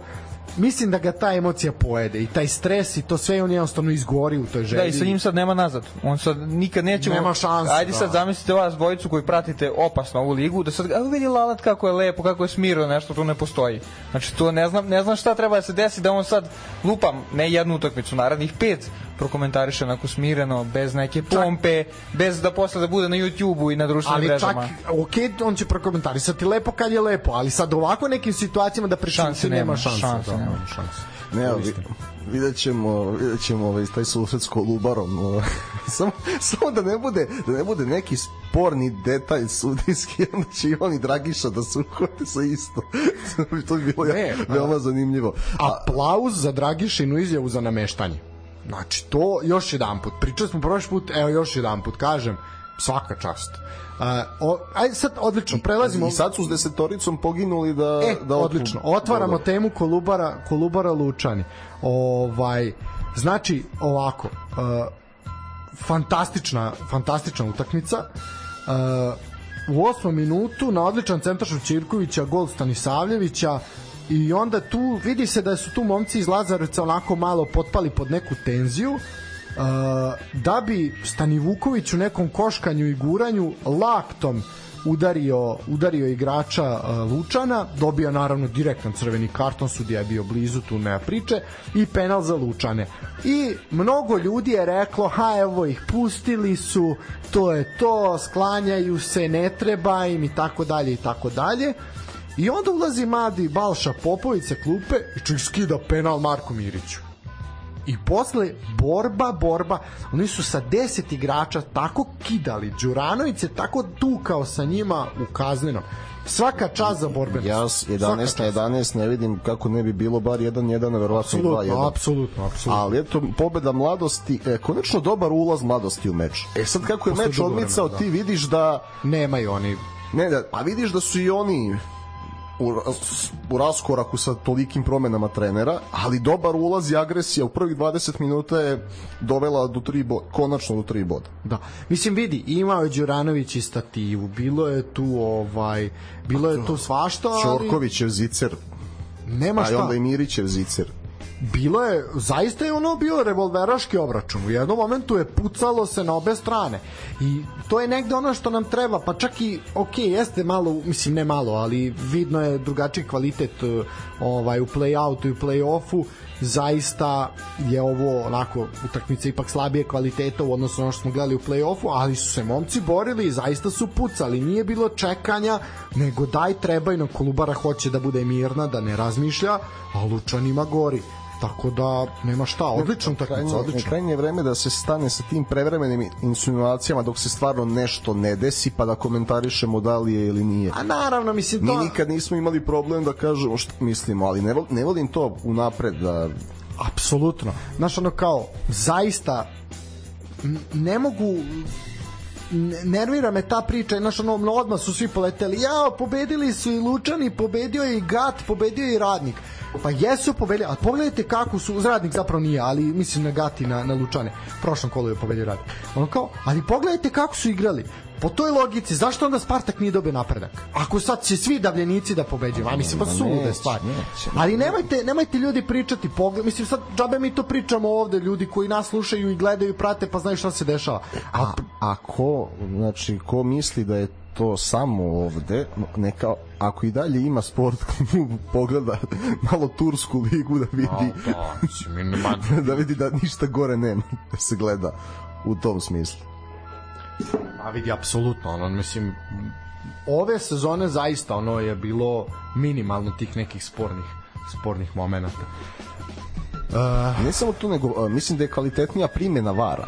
Speaker 4: mislim da ga ta emocija pojede i taj stres i to sve on jednostavno izgori u toj želji.
Speaker 6: Da, i sa njim sad nema nazad. On sad nikad nećemo...
Speaker 4: Nema šanse,
Speaker 6: Ajde
Speaker 4: da.
Speaker 6: sad zamislite vas dvojicu koji pratite opasno ovu ligu, da sad, a vidi Lalat kako je lepo, kako je smirao, nešto tu ne postoji. Znači, to ne znam, ne znam šta treba da se desi da on sad lupam, ne jednu utakmicu, narednih pet prokomentariše onako smireno, bez neke pompe, bez da posle da bude na YouTube-u i na društvenim
Speaker 4: ali
Speaker 6: mrežama.
Speaker 4: čak, ok, on će prokomentarisati lepo kad je lepo, ali sad ovako nekim situacijama da prešanse nema,
Speaker 6: nema,
Speaker 4: šanse.
Speaker 6: šanse
Speaker 4: da,
Speaker 6: nema.
Speaker 4: nema šanse.
Speaker 5: Ne, vi, vidjet ćemo, vidjet ćemo ovaj, taj susret s Kolubarom. samo, samo da ne bude da ne bude neki sporni detalj sudijski, onda će i on i Dragiša da se uhvate sa isto. to bi bilo
Speaker 4: Ne,
Speaker 5: ne,
Speaker 4: a-
Speaker 5: veoma zanimljivo. A,
Speaker 4: Aplauz za Dragišinu izjavu za nameštanje. Znači, to još jedan put. Pričali smo prošli put, evo još jedan put, kažem, svaka čast. Uh, o, ajde sad, odlično, prelazimo...
Speaker 5: I sad su s desetoricom poginuli da...
Speaker 4: E,
Speaker 5: da
Speaker 4: odlično. Otvaramo
Speaker 5: Dobro.
Speaker 4: temu Kolubara, Kolubara Lučani. Ovaj, znači, ovako, uh, fantastična, fantastična utakmica. Uh, u osmom minutu na odličan centar Šućirkovića, gol Stanisavljevića i onda tu vidi se da su tu momci iz Lazarevca onako malo potpali pod neku tenziju da bi Stani Vuković u nekom koškanju i guranju laktom udario, udario igrača Lučana, dobio naravno direktan crveni karton, sudija je bio blizu, tu nema priče, i penal za Lučane. I mnogo ljudi je reklo, ha evo ih pustili su, to je to, sklanjaju se, ne treba im i tako dalje i tako dalje. I onda ulazi mladi Balša Popović sa klupe i čovjek skida penal Marku Miriću. I posle borba, borba, oni su sa 10 igrača tako kidali, Đuranović se tako tukao sa njima u kaznenom. Svaka čast za borbenost.
Speaker 5: Ja s 11 na 11 ne vidim kako ne bi bilo bar 1-1, a verovatno i 2-1.
Speaker 4: Apsolutno, apsolutno.
Speaker 5: Ali eto, pobeda mladosti, e, konačno dobar ulaz mladosti u meč. E sad kako je
Speaker 4: Posle
Speaker 5: meč odmicao,
Speaker 4: vremena,
Speaker 5: ti vidiš da
Speaker 4: Nemaju oni
Speaker 5: Ne, da, pa vidiš da su i oni u, u raskoraku sa tolikim promenama trenera, ali dobar ulaz i agresija u prvih 20 minuta je dovela do tri boda, konačno do tri boda.
Speaker 4: Da. Mislim vidi, imao je Đuranović i stativu, bilo je tu ovaj bilo je tu svašta, ali
Speaker 5: Ćorkovićev zicer,
Speaker 4: nema
Speaker 5: a i
Speaker 4: šta.
Speaker 5: onda i Mirićev zicer.
Speaker 4: Bilo je, zaista je ono bio revolveraški obračun. U jednom momentu je pucalo se na obe strane. I to je negde ono što nam treba, pa čak i, ok, jeste malo, mislim ne malo, ali vidno je drugačiji kvalitet uh, ovaj, u play-outu i u play-offu zaista je ovo onako utakmica ipak slabije kvaliteta u odnosu na ono što smo gledali u play-offu, ali su se momci borili i zaista su pucali. Nije bilo čekanja, nego daj treba i na Kolubara hoće da bude mirna, da ne razmišlja, a Lučanima gori. Tako da nema šta, odlična utakmica, odlično.
Speaker 5: Krajnje je vreme da se stane sa tim prevremenim insinuacijama dok se stvarno nešto ne desi pa da komentarišemo da li je ili nije.
Speaker 4: A naravno, mislim to...
Speaker 5: Mi nikad nismo imali problem da kažemo što mislimo, ali ne, ne volim to unapred da...
Speaker 4: Apsolutno. Znaš, ono kao, zaista ne mogu nervira me ta priča, znaš, ono, odmah su svi poleteli, jao, pobedili su i Lučani, pobedio je i Gat, pobedio je i Radnik. Pa jesu pobedili, a pogledajte kako su, Radnik zapravo nije, ali mislim na Gati, na, na Lučane. Prošlom kolu je pobedio Radnik. Ono kao, ali pogledajte kako su igrali. Po toj logici, zašto onda Spartak nije dobio napredak? Ako sad će svi davljenici da pobeđuju, a mislim, pa su lude stvari. Ali nemojte, nemojte ljudi pričati, pogled, mislim, sad džabe mi to pričamo ovde, ljudi koji nas slušaju i gledaju i prate, pa znaju šta se dešava.
Speaker 5: A, a ko, znači, ko misli da je to samo ovde, neka ako i dalje ima sport klub pogleda malo tursku ligu da vidi
Speaker 4: A, da,
Speaker 5: da vidi da ništa gore nema da se gleda u tom smislu.
Speaker 4: A vidi, apsolutno, ono, mislim, ove sezone zaista ono je bilo minimalno tih nekih spornih spornih momenata.
Speaker 5: Uh, ne samo to, nego uh, mislim da je kvalitetnija primjena vara.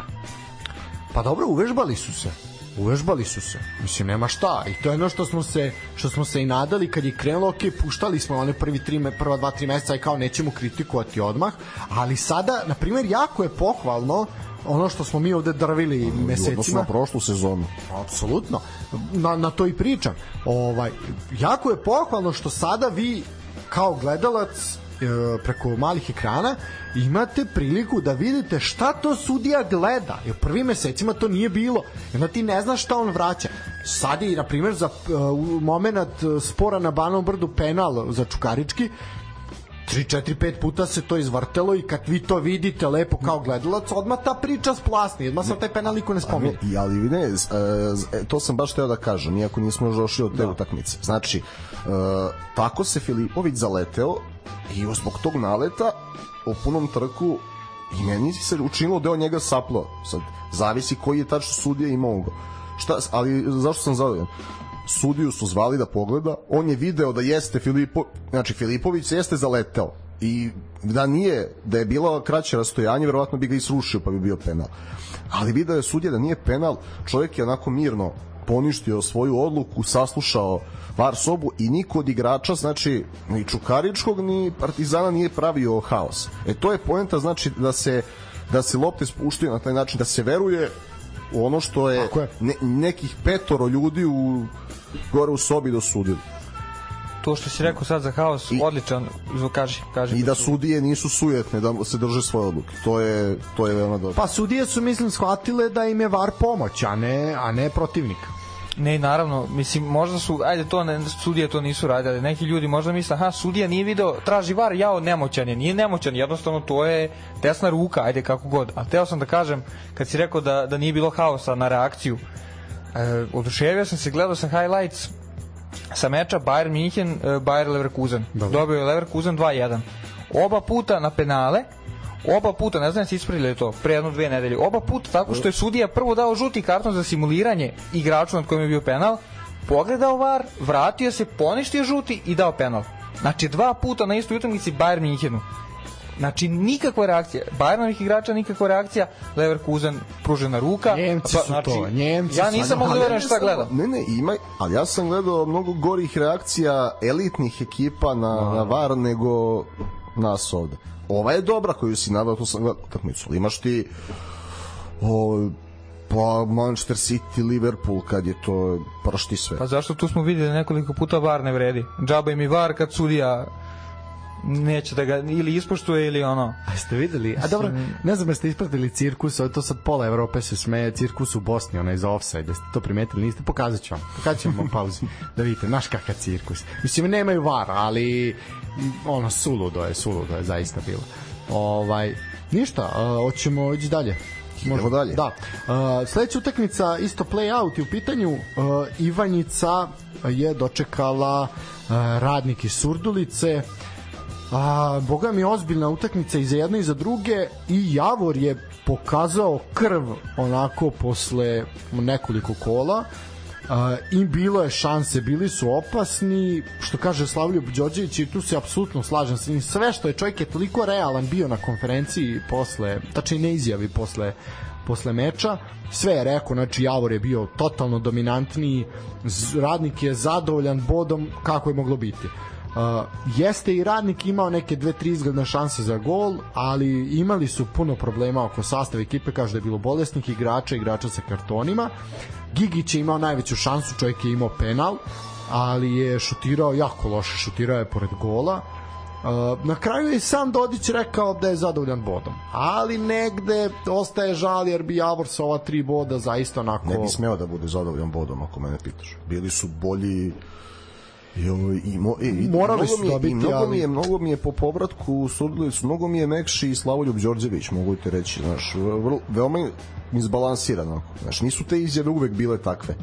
Speaker 4: Pa dobro, uvežbali su se uvežbali su se. Mislim nema šta. I to je ono što smo se što smo se i nadali kad je krenulo, ok, puštali smo one prvi tri prva dva tri meseca i kao nećemo kritikovati odmah, ali sada na primjer jako je pohvalno ono što smo mi ovde drvili mesecima. Odnosno
Speaker 5: na prošlu sezonu.
Speaker 4: Apsolutno. Na, na to i pričam. Ovaj, jako je pohvalno što sada vi kao gledalac e, preko malih ekrana imate priliku da vidite šta to sudija gleda. Jer prvim mesecima to nije bilo. I onda ti ne znaš šta on vraća. Sad je, na primjer, za uh, moment spora na Banom brdu penal za Čukarički, 3, 4, 5 puta se to izvrtelo i kad vi to vidite lepo kao gledalac, odmah ta priča splasni, odmah sam taj penal niko ne spominje.
Speaker 5: I ali ne, e, to sam baš teo da kažem, iako nismo još došli od te da. utakmice. Znači, e, tako se Filipović zaleteo i zbog tog naleta o punom trku i meni se učinilo da on njega saplo. Sad, zavisi koji je tačno sudija imao ga. Šta, ali zašto sam zadovoljan? Sudiju su zvali da pogleda, on je video da jeste Filipo, znači Filipović jeste zaleteo i da nije, da je bilo kraće rastojanje, verovatno bi ga i srušio pa bi bio penal. Ali video je sudija da nije penal, čovjek je onako mirno poništio svoju odluku, saslušao VAR sobu i niko od igrača, znači ni Čukaričkog ni Partizana nije pravio haos. E to je poenta znači da se da se lopte spuštaju na taj način da se veruje u ono što je, je. Ne, nekih petoro ljudi u gore u sobi dosudili
Speaker 6: to što si rekao sad za haos, I, odličan, kaži, kaži.
Speaker 5: I da sudije nisu sujetne, da se drže svoje odluke. To je, to je veoma dobro.
Speaker 4: Pa sudije su, mislim, shvatile da im je VAR pomoć, a ne, a ne protivnik.
Speaker 6: Ne, naravno, mislim, možda su, ajde, to ne, sudije to nisu radili, neki ljudi možda misle, aha, sudija nije video, traži var, jao, nemoćan je, nije nemoćan, jednostavno to je desna ruka, ajde, kako god. A teo sam da kažem, kad si rekao da, da nije bilo haosa na reakciju, e, oduševio sam se, gledao sam highlights sa meča Bayern München, e, Bayer Leverkusen. Dobro. Dobio je Leverkusen 2-1. Oba puta na penale, oba puta, ne znam si ispravili to, pre jedno dve nedelje, oba puta tako što je sudija prvo dao žuti karton za simuliranje igraču nad kojim je bio penal, pogledao var, vratio se, poništio žuti i dao penal. Znači dva puta na istoj utakmici Bayern Minhenu. Znači nikakva reakcija. Bayernovih igrača nikakva reakcija. Leverkusen pružena ruka.
Speaker 4: Njemci pa, znači, to, Njemci
Speaker 6: Ja nisam mogu da verujem šta gledam.
Speaker 5: Ne, ne, ima, ali ja sam gledao mnogo gorih reakcija elitnih ekipa na, A. na VAR nego nas ovde ova je dobra koju si naveo, to sam gledao utakmicu, imaš ti o, pa Manchester City, Liverpool kad je to prošti sve.
Speaker 6: Pa zašto tu smo videli nekoliko puta VAR ne vredi? Džaba im i VAR kad sudija neće da ga ili ispoštuje ili ono.
Speaker 4: A ste videli? A dobro, ne znam jeste ispratili cirkus, to sad pola Evrope se smeje, cirkus u Bosni, onaj za offside, jeste to primetili, niste, pokazat ću vam, pokazat ću vam pauzi, da vidite, naš kakav cirkus. Mislim, nemaju var, ali ono, suludo je, suludo je zaista bilo. Ovaj, ništa, hoćemo ići dalje.
Speaker 5: Idemo dalje.
Speaker 4: Da. Uh, sledeća utakmica, isto play out je u pitanju. Uh, Ivanjica je dočekala uh, radnik iz Surdulice. A, boga mi ozbiljna utakmica i za jedne i za druge i Javor je pokazao krv onako posle nekoliko kola Uh, i bilo je šanse, bili su opasni, što kaže Slavljub Đorđević i tu se apsolutno slažem sa njim. Sve što je čovjek je toliko realan bio na konferenciji posle, tačnije ne izjavi posle posle meča, sve je rekao, znači Javor je bio totalno dominantniji, radnik je zadovoljan bodom kako je moglo biti. Uh, jeste i radnik imao neke dve, tri izgledne šanse za gol, ali imali su puno problema oko sastava ekipe, kaže da je bilo bolesnih igrača, igrača sa kartonima. Gigić je imao najveću šansu, čovjek je imao penal, ali je šutirao jako loše, šutirao je pored gola. Uh, na kraju je sam Dodić rekao da je zadovoljan bodom, ali negde ostaje žal jer bi Javor sa ova tri boda zaista onako...
Speaker 5: Ne bi smeo da bude zadovoljan bodom ako mene pitaš. Bili su bolji Ovo i mo, e, i,
Speaker 4: Morali su dobiti,
Speaker 5: mnogo
Speaker 4: ali-
Speaker 5: mi je mnogo mi je po povratku u Surdulicu, mnogo mi je mekši i Slavoljub Đorđević, mogu ti reći, znaš, vrlo, veoma izbalansirano. Znaš, nisu te izjave uvek bile takve.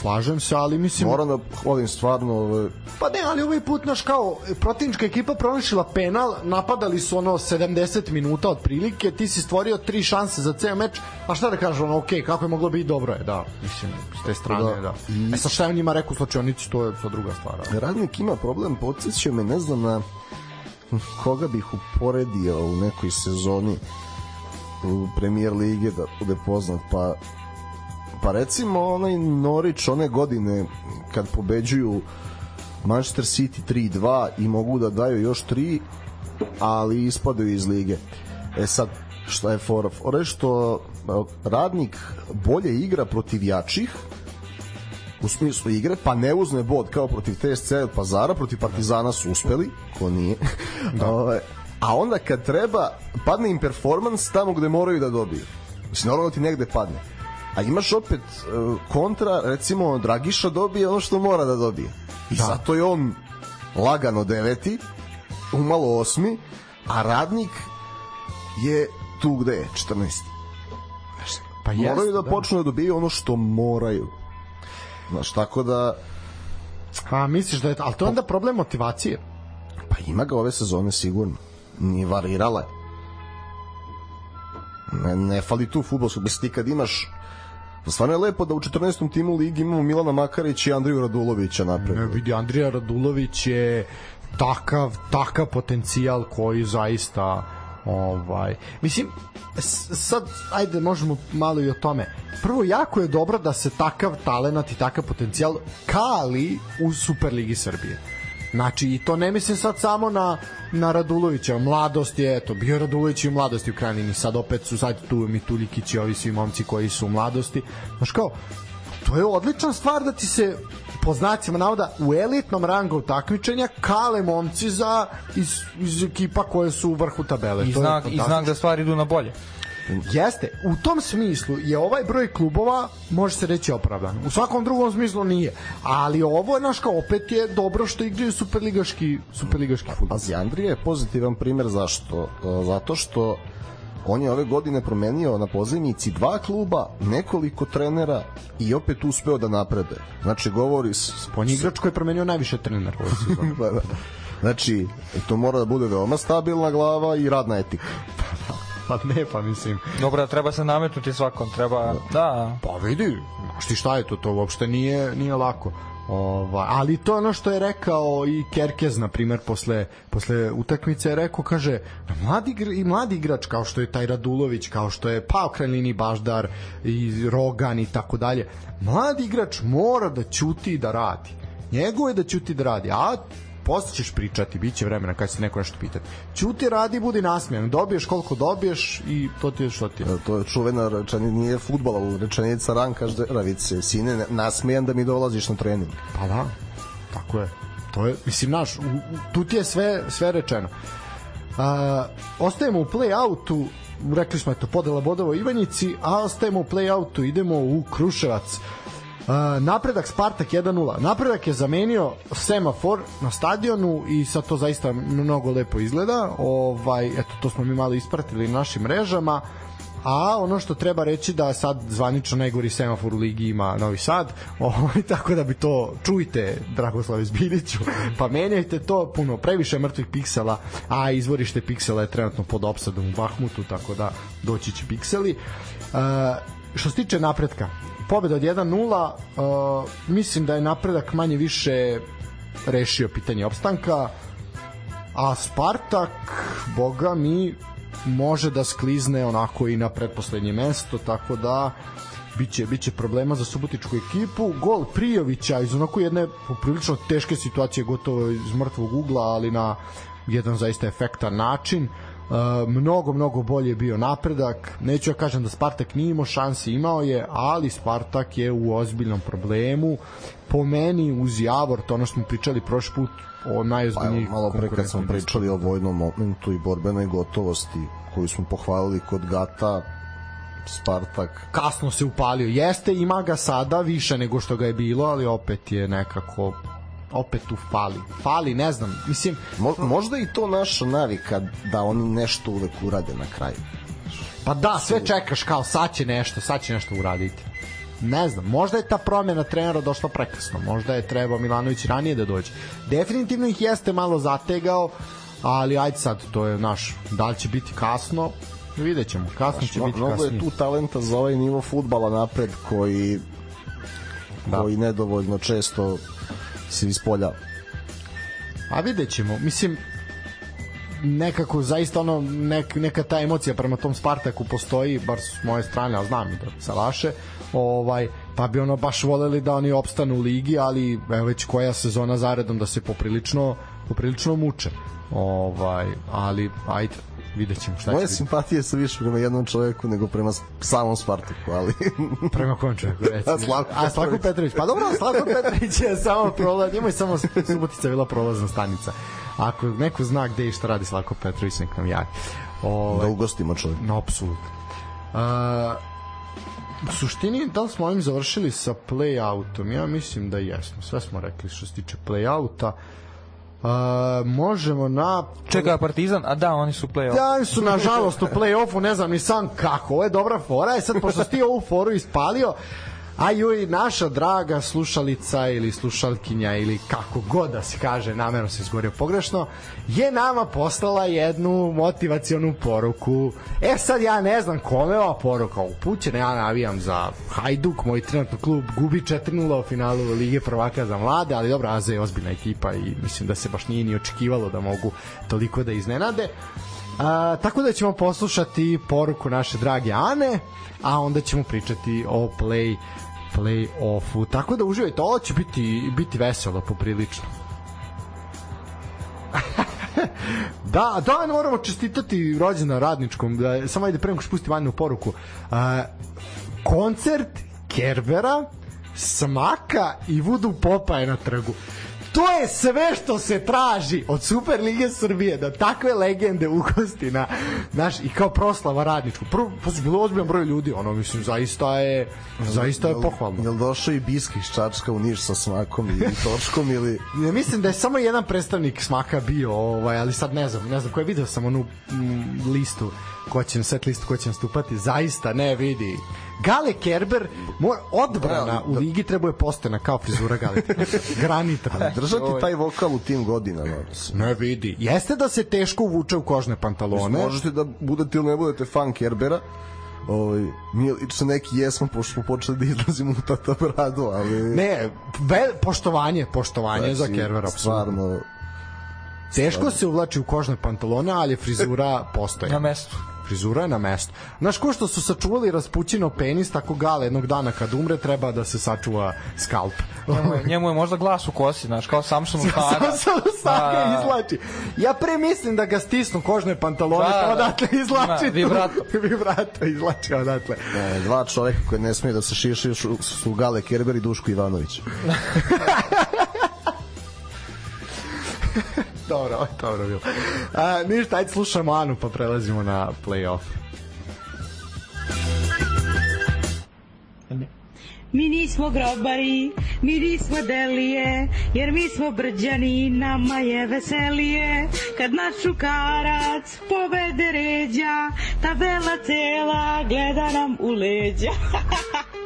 Speaker 4: Slažem se, ali mislim...
Speaker 5: Moram da hvalim stvarno ove,
Speaker 4: Pa ne, ali ovaj put, naš kao, protivnička ekipa promašila penal, napadali su ono 70 minuta otprilike, ti si stvorio tri šanse za ceo meč, a šta da kažem, ono, okej, kako je moglo biti, dobro je, da, mislim, s te strane, da.
Speaker 5: Da.
Speaker 4: da. E sa šta je on njima rekao u slačionici, to je to druga stvar. ali.
Speaker 5: Radnik ima problem, podsjeća me, ne znam na koga bih uporedio u nekoj sezoni u premijer lige da bude poznat, pa pa recimo onaj Norwich one godine kad pobeđuju Manchester City 3-2 i mogu da daju još 3 ali ispadaju iz lige e sad šta je fora? Fora je što radnik bolje igra protiv jačih u smislu igre, pa ne uzme bod kao protiv TSC od Pazara, protiv Partizana su uspeli, ko nije. da. a onda kad treba, padne im performans tamo gde moraju da dobiju. Mislim, normalno ti negde padne. A imaš opet e, kontra, recimo Dragiša dobije ono što mora da dobije. I da. zato je on lagano deveti, umalo osmi, a radnik je tu gde je, 14.
Speaker 4: Pa
Speaker 5: moraju da,
Speaker 4: da.
Speaker 5: počnu da dobiju ono što moraju. Znaš, tako da
Speaker 4: A misliš da je, ali to je onda problem motivacije.
Speaker 5: pa ima ga ove sezone sigurno. Nije varirala je. Ne, ne fali tu futbolskog, bez ti kad imaš Stvarno je lepo da u 14. timu ligi imamo Milana Makarić i Andriju Radulovića napred.
Speaker 4: Ne, vidi, Andrija Radulović je takav, takav potencijal koji zaista ovaj mislim sad ajde možemo malo i o tome prvo jako je dobro da se takav talenat i takav potencijal kali u Superligi Srbije Znači, i to ne mislim sad samo na, na Radulovića, mladost je, eto, bio Radulović i u mladosti u krajnjini, sad opet su sad tu Mituljikić i ovi svi momci koji su u mladosti. Znaš kao, to je odlična stvar da ti se po znacima navoda u elitnom rangu takmičenja kale momci za iz, iz ekipa koje su u vrhu tabele.
Speaker 6: I
Speaker 4: To je
Speaker 6: znak, i znak da stvari idu na bolje.
Speaker 4: Jeste, u tom smislu je ovaj broj klubova može se reći opravdan. U svakom drugom smislu nije. Ali ovo je naš kao opet je dobro što igraju superligaški superligaški fudbal.
Speaker 5: Pazi, Andrija je pozitivan primer zašto? E, Zato što on je ove godine promenio na pozivnici dva kluba, nekoliko trenera i opet uspeo da napreduje. Znači, govori s,
Speaker 4: On je igrač koji je promenio najviše trenera ove sezone.
Speaker 5: Pa da. Znači, to mora da bude veoma stabilna glava i radna etika.
Speaker 4: pa ne, pa mislim.
Speaker 6: Dobro, treba se nametnuti svakom, treba... Da,
Speaker 4: Pa vidi, znaš ti šta je to, to uopšte nije, nije lako. Ova, ali to je ono što je rekao i Kerkez na primer posle posle utakmice je rekao kaže da mladi i mladi igrač kao što je taj Radulović kao što je Pao Kralini Baždar i Rogan i tako dalje mladi igrač mora da ćuti i da radi njegovo je da ćuti da radi a posle ćeš pričati, bit će vremena kad će se neko nešto pitati. Ćuti, radi, budi nasmijan. Dobiješ koliko dobiješ i to ti je što ti je.
Speaker 5: E, To je čuvena rečenica, nije futbol, ali rečenica Ranka Žderavice. Sine, ne- nasmejan da mi dolaziš na trening.
Speaker 4: Pa da, tako je. To je, mislim, naš, u, u, tu ti je sve, sve rečeno. A, ostajemo u play-outu, rekli smo eto podela bodova Ivanjici, a ostajemo u play-outu, idemo u Kruševac. Uh, napredak Spartak 1-0. Napredak je zamenio semafor na stadionu i sad to zaista mnogo lepo izgleda. Ovaj, eto, to smo mi malo ispratili na našim mrežama. A ono što treba reći da sad zvanično najgori semafor u ligi ima Novi Sad, ovaj, tako da bi to čujte Dragoslav Zbiliću, pa menjajte to puno, previše mrtvih piksela, a izvorište piksela je trenutno pod opsadom u Bahmutu, tako da doći će pikseli. Uh, što se tiče napretka, pobeda od 1-0, uh, mislim da je napredak manje više rešio pitanje opstanka, a Spartak, boga mi, može da sklizne onako i na pretposlednje mesto, tako da biće, biće problema za subotičku ekipu. Gol Prijovića iz onako jedne poprilično teške situacije, gotovo iz mrtvog ugla, ali na jedan zaista efektan način. Uh, mnogo, mnogo bolje je bio napredak. Neću ja kažem da Spartak nije imao šansi, imao je, ali Spartak je u ozbiljnom problemu. Po meni, uz Javor, to ono što smo pričali prošli put, o najozbiljnijih
Speaker 5: pa, malo pre kad smo pričali o vojnom momentu i borbenoj gotovosti koju smo pohvalili kod Gata Spartak
Speaker 4: kasno se upalio jeste ima ga sada više nego što ga je bilo ali opet je nekako opet tu fali. Fali, ne znam, mislim...
Speaker 5: Mo, možda i to naša navika da oni nešto uvek urade na kraju.
Speaker 4: Pa da, sve čekaš kao sad će nešto, sad će nešto uraditi. Ne znam, možda je ta promjena trenera došla prekasno, možda je trebao Milanović ranije da dođe. Definitivno ih jeste malo zategao, ali ajde sad, to je naš, da li će biti kasno, vidjet ćemo, kasno Znaš, će biti kasnije.
Speaker 5: Mnogo je tu talenta za ovaj nivo futbala napred koji da. koji nedovoljno često se ispolja.
Speaker 4: A vidjet ćemo. Mislim, nekako zaista ono nek, neka ta emocija prema tom Spartaku postoji bar s moje strane, a znam i da sa vaše ovaj, pa bi ono baš voleli da oni opstanu u ligi ali evo već koja sezona zaredom da se poprilično poprilično muče ovaj, ali ajde vidjet ćemo šta
Speaker 5: Moje
Speaker 4: će
Speaker 5: simpatije su više prema jednom čoveku nego prema samom Spartaku, ali...
Speaker 4: prema kom čoveku, reci?
Speaker 5: A Slavko,
Speaker 4: A, Slavko Petrović. Pa dobro, Slavko Petrović je samo prolaz, njemu je samo Subotica bila prolazna stanica. Ako neko zna gde i šta radi Slavko Petrović, nek nam javi.
Speaker 5: Ovaj, da ugostimo čovjek.
Speaker 4: No, apsolutno. Uh, u suštini, da li smo ovim završili sa play-outom? Ja mislim da jesmo. Sve smo rekli što se tiče play-outa. Uh, možemo na
Speaker 6: Čeka Partizan, a da, oni su play-off.
Speaker 4: Da, oni su nažalost u play-offu, ne znam ni sam kako. Ovo je dobra fora. E sad, pošto si ti ovu foru ispalio, a joj, naša draga slušalica ili slušalkinja ili kako god da se kaže, namerno se izgovorio pogrešno, je nama poslala jednu motivacionu poruku. E sad ja ne znam kome ova poruka upućena, ja navijam za Hajduk, moj trenutno klub gubi 4-0 u finalu Lige prvaka za mlade, ali dobro, Aza je ozbiljna ekipa i mislim da se baš nije ni očekivalo da mogu toliko da iznenade. A, tako da ćemo poslušati poruku naše drage Ane, a onda ćemo pričati o play play-offu. Tako da uživajte, ovo će biti, biti veselo poprilično. da, da, moramo čestitati rođena radničkom, da, samo ajde prema što spustim Annu poruku. Uh, koncert Kerbera, Smaka i Vudu Popa je na trgu to je sve što se traži od Super Lige Srbije da takve legende ugosti na naš i kao proslava radničku. Prvo pa su bilo ozbiljan broj ljudi, ono mislim zaista je zaista je pohvalno.
Speaker 5: Jel došao i Biski iz Čačka u Niš sa smakom i točkom ili
Speaker 4: ne mislim da je samo jedan predstavnik smaka bio, ovaj, ali sad ne znam, ne znam koje video sam onu m, listu ko će na set listu ko će nastupati, zaista ne vidi Gale Kerber mora odbrana u ligi trebuje postena kao frizura Gale. Granita.
Speaker 5: Držati taj vokal u tim godinama.
Speaker 4: Ne vidi. Jeste da se teško uvuče u kožne pantalone.
Speaker 5: Možete da budete ili ne budete fan Kerbera, ovaj mi lično neki jesmo pošto smo počeli da izlazimo u tata bradu, ali
Speaker 4: ne, ve, poštovanje, poštovanje znači, za Kerbera
Speaker 5: stvarno
Speaker 4: Teško se uvlači u kožne pantalone, ali frizura postoji.
Speaker 6: Na mestu
Speaker 4: frizura je na mestu. Znaš ko što su sačuvali raspućino penis, tako gale jednog dana kad umre treba da se sačuva skalp.
Speaker 6: njemu, je, njemu je možda glas u kosi, znaš, kao Samson u Saga.
Speaker 4: Samson Saga da. izlači. Ja pre mislim da ga stisnu kožne pantalone, da, pa odatle izlači.
Speaker 6: Da, vibrato.
Speaker 4: vibrato izlači odatle.
Speaker 5: Ne, dva čoveka koji ne smije da se šišaju su Gale Kerber i Duško Ivanović.
Speaker 4: dobro, dobro bilo. A, ništa, ajde slušamo Anu pa prelazimo na play-off.
Speaker 7: mi nismo grobari, mi nismo delije, jer mi smo brđani, nama je veselije. Kad naš šukarac povede ređa, ta bela cela gleda nam u leđa.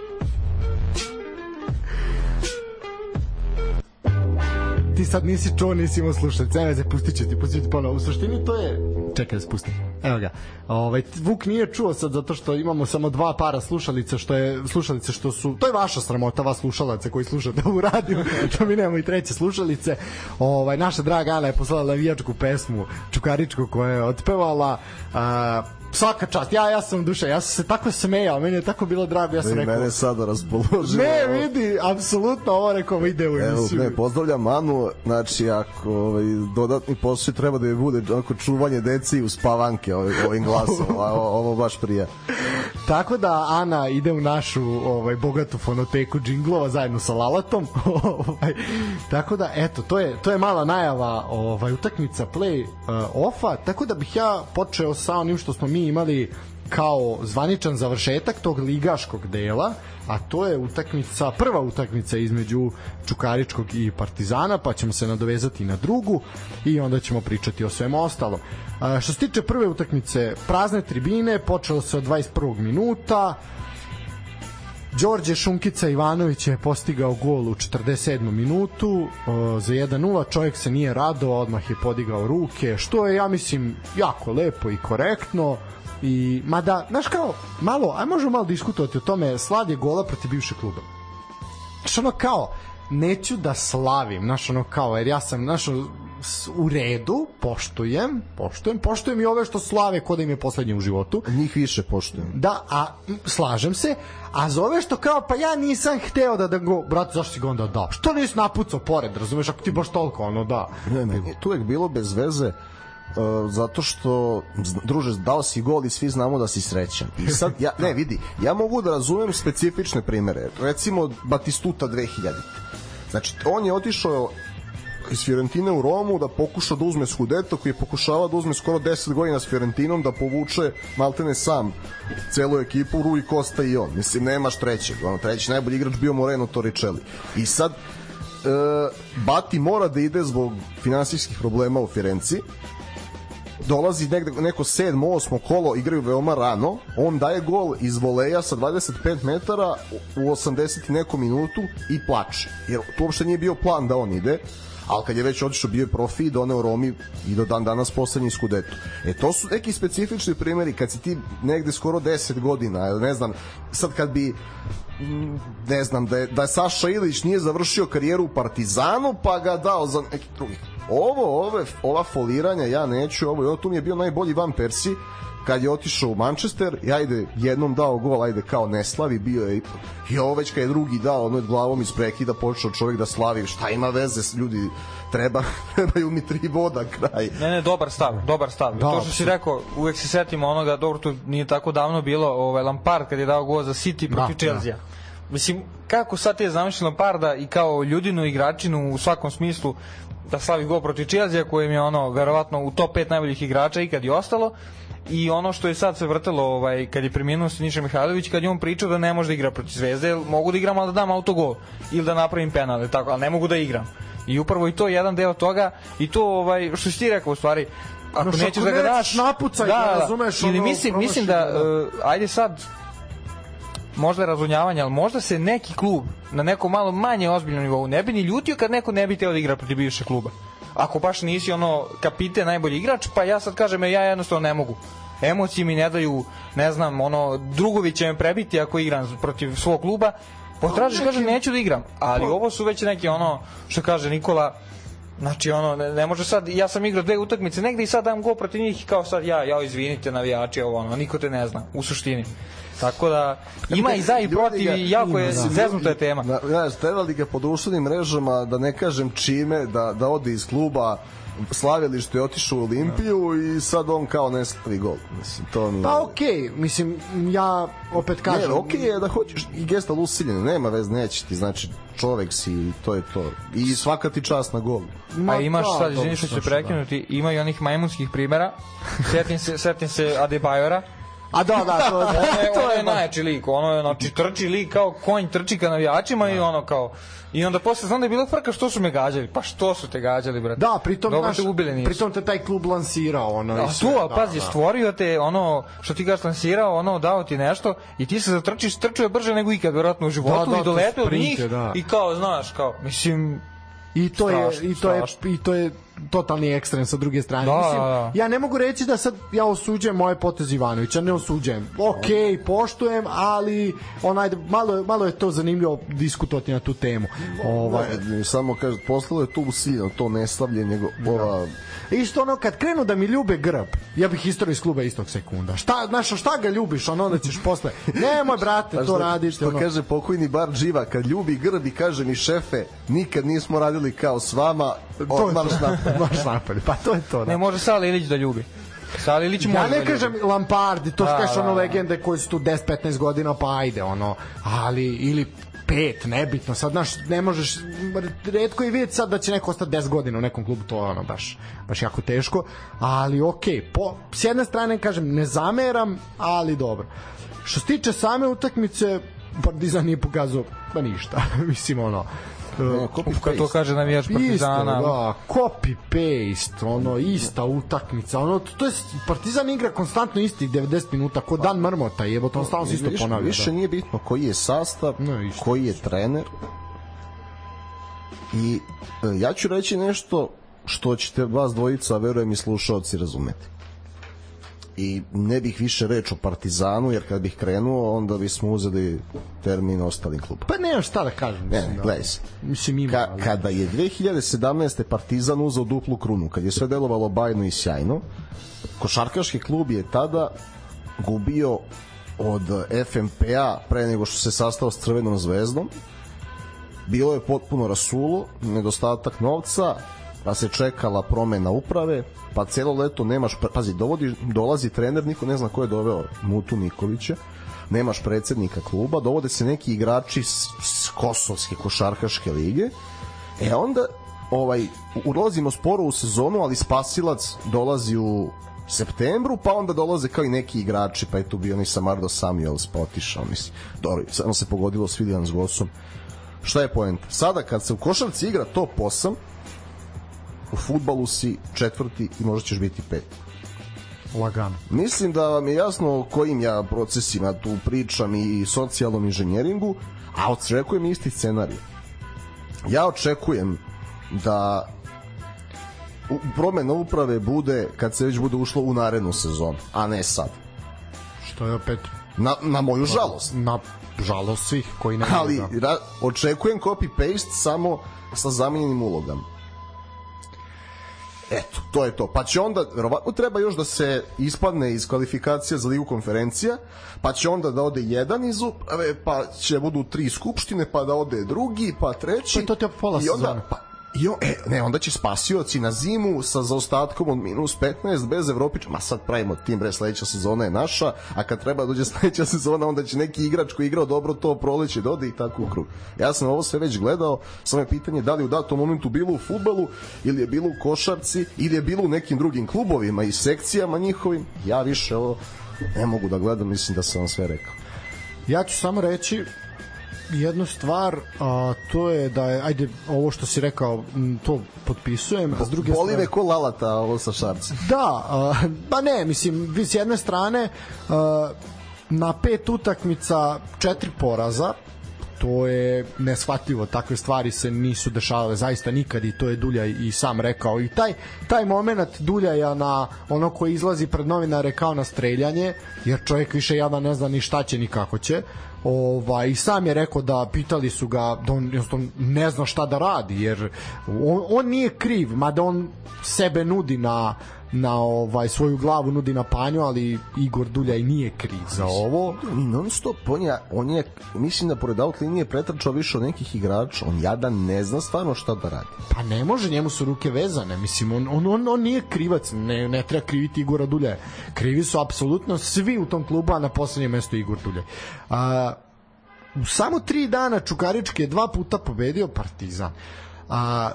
Speaker 4: ti sad nisi čuo, nisi imao slušalice. Evo, pustit ću ti, pustit ću ti ponovo. U suštini to je... Čekaj da spustim. Evo ga. Ovaj, Vuk nije čuo sad zato što imamo samo dva para slušalica, što je slušalice što su... To je vaša sramota, vas slušalaca koji slušate ovu radiju, što mi nemamo i treće slušalice. Ovaj, naša draga Ana je poslala navijačku pesmu Čukaričku koja je otpevala. A, svaka čast. Ja ja sam duša, ja sam se tako smejao, meni je tako bilo drago, ja sam
Speaker 5: da
Speaker 4: rekao.
Speaker 5: mene sada raspoložilo.
Speaker 4: Ne, vidi, apsolutno ovo rekao ide u emisiju.
Speaker 5: Evo, ne, pozdravljam Manu, znači ako ovaj, dodatni posao treba da je bude onako čuvanje deci u spavanke ovim, ovim glasom, ovo, ovo baš prija.
Speaker 4: Tako da Ana ide u našu ovaj bogatu fonoteku džinglova zajedno sa Lalatom. ovaj tako da eto to je to je mala najava ovaj utakmica play uh, offa, tako da bih ja počeo sa onim što smo mi imali kao zvaničan završetak tog ligaškog dela, a to je utakmica, prva utakmica između Čukaričkog i Partizana, pa ćemo se nadovezati na drugu i onda ćemo pričati o svemu ostalom. Što se tiče prve utakmice, prazne tribine, počelo se od 21. minuta, Đorđe Šunkica Ivanović je postigao gol u 47. minutu za 1-0, čovjek se nije rado, odmah je podigao ruke, što je, ja mislim, jako lepo i korektno i mada, znaš kao, malo, aj možemo malo diskutovati o tome, slavlje gola protiv bivšeg kluba. Znaš ono kao, neću da slavim, znaš ono kao, jer ja sam, znaš, u redu, poštujem, poštujem, poštujem i ove što slave kod da im je poslednje u životu.
Speaker 5: Njih više poštujem.
Speaker 4: Da, a slažem se, a za ove što kao, pa ja nisam hteo da da go, brate, zašto si ga onda dao? Što nisi napucao pored, razumeš, ako ti baš toliko ono da.
Speaker 5: Ne, ne, tu uvek bilo bez veze, Uh, zato što druže dao si gol i svi znamo da si srećan. I sad ja ne vidi, ja mogu da razumem specifične primere. Recimo Batistuta 2000. Znači on je otišao iz Fiorentine u Romu da pokuša da uzme Scudetto koji je pokušava da uzme skoro 10 godina s Fiorentinom da povuče maltene sam celu ekipu Rui Costa i on. Mislim nemaš trećeg ono treći najbolji igrač bio Moreno Torricelli. I sad e, Bati mora da ide zbog finansijskih problema u Firenci. Dolazi negde, neko sedmo, osmo kolo, igraju veoma rano, on daje gol iz voleja sa 25 metara u 80 i neku minutu i plače. Jer to uopšte nije bio plan da on ide, ali kad je već otišao bio je profi i doneo Romi i do dan danas poslednji skudetu. E to su neki specifični primeri kad si ti negde skoro 10 godina, ne znam, sad kad bi ne znam, da je, da je Saša Ilić nije završio karijeru u Partizanu pa ga dao za neki drugi. Ovo, ove, ova foliranja ja neću, ovo, tu mi je bio najbolji Van Persi kad je otišao u Manchester, ja ajde jednom dao gol, ajde kao ne slavi, bio je i ovo već kad je drugi dao, ono glavom iz prekida počeo čovjek da slavi, šta ima veze s ljudi, treba, trebaju mi tri voda kraj.
Speaker 6: Ne, ne, dobar stav, dobar stav. Da, to što si rekao, uvek se setimo onoga, dobro, to nije tako davno bilo, ovaj Lampard kad je dao gol za City protiv da, Chelsea. Da. Mislim, kako sad ti je zamišljen Lamparda i kao ljudinu igračinu u svakom smislu da slavi gol protiv Chelsea kojem je ono verovatno u top 5 najboljih igrača ikad i ostalo i ono što je sad se vrtelo ovaj kad je preminuo Siniša Mihajlović kad je on pričao da ne može da igra protiv Zvezde mogu da igram ali da dam autogol ili da napravim penal tako ali ne mogu da igram i upravo i to je jedan deo toga i to ovaj što si ti rekao u stvari ako no, nećeš da ga daš
Speaker 4: napucaj da, da, razumeš
Speaker 6: ili mislim mislim da, da. Uh, ajde sad možda razunjavanje, ali možda se neki klub na nekom malo manje ozbiljnom nivou ne bi ni ljutio kad neko ne bi teo da igra protiv bivšeg kluba. Ako baš nisi ono kapite najbolji igrač, pa ja sad kažem ja jednostavno ne mogu. Emocije mi ne daju, ne znam, ono, drugovi će me prebiti ako igram protiv svog kluba, potražiš, kaže, neću da igram. Ali ovo su već neki ono, što kaže Nikola, Znači ono ne, ne može sad ja sam igrao dve utakmice negde i sad dam gol protiv njih kao sad ja ja izvinite navijači ovo ono niko te ne zna u suštini. Tako da ima i za i protiv i jako je da. zeznuta je tema.
Speaker 5: Da, znaš, trebali ga po društvenim mrežama, da ne kažem čime, da, da ode iz kluba, slavili što je otišao u Olimpiju i sad on kao ne slavi gol. Mislim, to mi...
Speaker 4: Pa okej, okay. mislim, ja opet kažem...
Speaker 5: Ne, okej okay je da hoćeš i gesta usiljena, nema vez, neće ti, znači čovek si, to je to. I svaka ti čast na gol.
Speaker 6: Ma, A imaš da, sad, izvini što će prekinuti, da. ima i onih majmunskih primera. setim se, setim se Adebayora,
Speaker 4: A da, da, to,
Speaker 6: je,
Speaker 4: to
Speaker 6: je
Speaker 4: je
Speaker 6: najjači lik, ono je, znači, trči lik kao konj trči ka navijačima i ono kao, i onda posle znam da je bila frka što su me gađali, pa što su te gađali, brate?
Speaker 4: Da, pritom,
Speaker 6: Dobro
Speaker 4: naš,
Speaker 6: te ubili nisu.
Speaker 4: pritom te taj klub lansirao, ono,
Speaker 6: A
Speaker 4: i sve,
Speaker 6: tu, a
Speaker 4: da,
Speaker 6: pazi,
Speaker 4: da.
Speaker 6: stvorio te ono što ti ga lansirao, ono dao ti nešto i ti se zatrčiš, trčuje brže nego ikad verovatno u životu
Speaker 4: Da, da,
Speaker 6: i doleteo
Speaker 4: sprint
Speaker 6: njih
Speaker 4: je, da.
Speaker 6: i kao, znaš, kao, mislim,
Speaker 4: I to je
Speaker 6: Strašno,
Speaker 4: i to je
Speaker 6: strašno.
Speaker 4: i to je totalni ekstrem sa druge strane.
Speaker 6: Da,
Speaker 4: Mislim,
Speaker 6: da, da.
Speaker 4: ja ne mogu reći da sad ja osuđujem moje potez Ivanovića, ne osuđujem. Okej, poštujem, ali onaj malo malo je to zanimljivo diskutovati na tu temu. Ovaj
Speaker 5: Ne, samo kaže, poslalo je to usiljeno, to neslavljenje, ova,
Speaker 4: Isto ono kad krenu da mi ljube grb, ja bih istoriju iz kluba istog sekunda. Šta, znaš, šta ga ljubiš, ono onda ćeš posle. Nemoj brate,
Speaker 5: Pa
Speaker 4: to
Speaker 5: što-
Speaker 4: radiš.
Speaker 5: Što
Speaker 4: ono.
Speaker 5: kaže pokojni bar Dživa, kad ljubi grb i kaže mi šefe, nikad nismo radili kao s vama,
Speaker 4: to
Speaker 5: marš napad.
Speaker 4: Marš. Pa to je to. Da.
Speaker 6: ne može Sala Ilić da ljubi. Sala Ilić može
Speaker 4: Ja
Speaker 6: da
Speaker 4: ne
Speaker 6: ljubi.
Speaker 4: kažem Lampardi, to
Speaker 6: Da,
Speaker 4: što kažeš
Speaker 6: da,
Speaker 4: ono
Speaker 6: da.
Speaker 4: legende koji su tu 10-15 godina, pa ajde, ono, ali, ili pet, nebitno, sad, znaš, ne možeš, redko je vidjeti sad da će neko ostati 10 godina u nekom klubu, to je ono, baš, baš jako teško, ali okej, po, s jedne strane, kažem, ne zameram, ali dobro. Što se tiče same utakmice, Partizan nije pokazao, pa ništa, mislim, ono,
Speaker 5: Ne, copy
Speaker 6: Kad to kaže navijač
Speaker 4: Isto,
Speaker 6: Partizana.
Speaker 4: da, copy paste, ono ista utakmica, ono to je Partizan igra konstantno istih 90 minuta, ko dan mrmota, jebote, on stalno se isto
Speaker 5: više,
Speaker 4: ponavlja.
Speaker 5: više
Speaker 4: da.
Speaker 5: nije bitno koji je sastav,
Speaker 4: Ne, isto.
Speaker 5: koji je trener. I e, ja ću reći nešto što ćete vas dvojica, verujem i slušalci razumeti. I ne bih više reč o Partizanu, jer kad bih krenuo, onda bismo uzeli termin ostalim klubom.
Speaker 4: Pa nemaš šta da kažem.
Speaker 5: Ne,
Speaker 4: mislim,
Speaker 5: ne,
Speaker 4: da.
Speaker 5: gledaj se.
Speaker 4: Mislim ima,
Speaker 5: Ka, kada je 2017. Partizan uzao duplu krunu, kad je sve delovalo bajno i sjajno, košarkaški klub je tada gubio od FMP-a pre nego što se sastao s Crvenom zvezdom. Bilo je potpuno rasulo, nedostatak novca, pa se čekala promena uprave, pa celo leto nemaš, pazi, dovodi, dolazi trener, niko ne zna ko je doveo Mutu Nikolića, nemaš predsednika kluba, dovode se neki igrači s, s Kosovske košarkaške lige, e onda ovaj, ulazimo sporo u sezonu, ali spasilac dolazi u septembru, pa onda dolaze kao i neki igrači, pa je tu bio ni Samardo Samuels, pa otišao, mislim. Dobro, samo se pogodilo s William s Gosom. Šta je poenta? Sada kad se u košarci igra top 8, u futbalu si četvrti i možda ćeš biti peti.
Speaker 4: lagano.
Speaker 5: Mislim da vam je jasno o kojim ja procesima tu pričam i socijalnom inženjeringu, a očekujem isti scenarij. Ja očekujem da promena uprave bude kad se već bude ušlo u narednu sezonu, a ne sad.
Speaker 4: Što je opet
Speaker 5: Na, na moju žalost.
Speaker 4: na žalost svih koji ne
Speaker 5: Ali
Speaker 4: da.
Speaker 5: ra, očekujem copy-paste samo sa zamenjenim ulogama. Eto, to je to. Pa će onda, verovatno treba još da se ispadne iz kvalifikacija za ligu konferencija, pa će onda da ode jedan iz uprave, pa će budu tri skupštine, pa da ode drugi, pa treći.
Speaker 4: Pa to ti je pola sezone.
Speaker 5: pa, On, e, ne, onda će spasioci na zimu sa zaostatkom od minus 15 bez Evropića. Ma sad pravimo tim, bre, sledeća sezona je naša, a kad treba da dođe sledeća sezona, onda će neki igrač koji igrao dobro to proleće da ode i tako u krug. Ja sam ovo sve već gledao, samo je pitanje da li u datom momentu bilo u futbalu, ili je bilo u košarci, ili je bilo u nekim drugim klubovima i sekcijama njihovim. Ja više ovo ne mogu da gledam, mislim da sam vam sve rekao.
Speaker 4: Ja ću samo reći jednu stvar, a to je da je, ajde, ovo što si rekao, to potpisujem, a s druge
Speaker 5: Boli
Speaker 4: strane...
Speaker 5: me ko lalata ovo sa šarcem.
Speaker 4: Da, a, pa ne, mislim, vi s jedne strane a, na pet utakmica četiri poraza, to je neshvatljivo, takve stvari se nisu dešavale zaista nikad i to je Dulja i sam rekao i taj, taj moment Duljaja na ono koji izlazi pred novinare kao na streljanje, jer čovjek više jada ne zna ni šta će ni kako će ovaj, sam je rekao da pitali su ga da on jednostavno ne zna šta da radi jer on, on nije kriv mada on sebe nudi na na ovaj svoju glavu nudi na panju ali Igor Duljaj nije kriv za ovo
Speaker 5: I non stop, on je, on je, mislim da pored out linije pretrčao više od nekih igrača, on jadan ne zna stvarno šta da radi.
Speaker 4: Pa ne može, njemu su ruke vezane. Mislim, on, on, on, on nije krivac, ne, ne treba kriviti Igora Dulja. Krivi su apsolutno svi u tom klubu, a na poslednjem mestu Igor Dulja. A, u samo tri dana Čukarički je dva puta pobedio Partizan. A,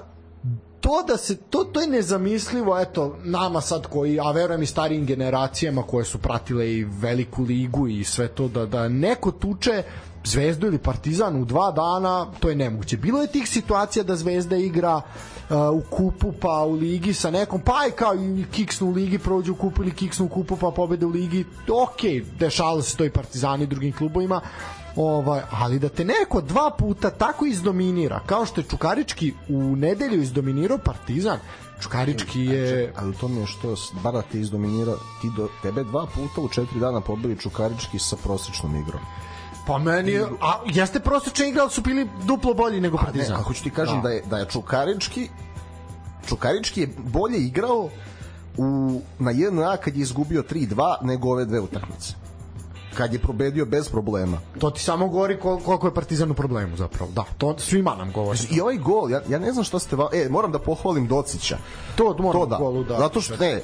Speaker 4: to da se to to je nezamislivo eto nama sad koji a verujem i starijim generacijama koje su pratile i veliku ligu i sve to da da neko tuče Zvezdu ili Partizan u dva dana, to je nemoguće. Bilo je tih situacija da Zvezda igra uh, u kupu pa u ligi sa nekom, pa i kao i kiksnu u ligi prođu u kupu ili kiksnu u kupu pa pobede u ligi, ok, dešalo se to i Partizani i drugim klubovima, ovaj, ali da te neko dva puta tako izdominira, kao što je Čukarički u nedelju izdominirao Partizan, Čukarički je...
Speaker 5: Ali to mi je što, bar da te izdominira, ti do, tebe dva puta u četiri dana pobili Čukarički sa prosečnom igrom.
Speaker 4: Pa meni je, a jeste prosječan igra, ali su bili duplo bolji nego
Speaker 5: A ne,
Speaker 4: Partizan.
Speaker 5: a hoću ti kažem da,
Speaker 4: Da.
Speaker 5: je, da je Čukarički Čukarički je bolje igrao u, na JNA kad je izgubio 3-2 nego ove dve utakmice. Kad je probedio bez problema.
Speaker 4: To ti samo govori kol, koliko je Partizan u problemu zapravo. Da, to svima nam govori.
Speaker 5: I ovaj gol, ja, ja ne znam šta ste... Va... E, moram da pohvalim Docića.
Speaker 4: To moram
Speaker 5: to da.
Speaker 4: golu da.
Speaker 5: Zato što ne, e,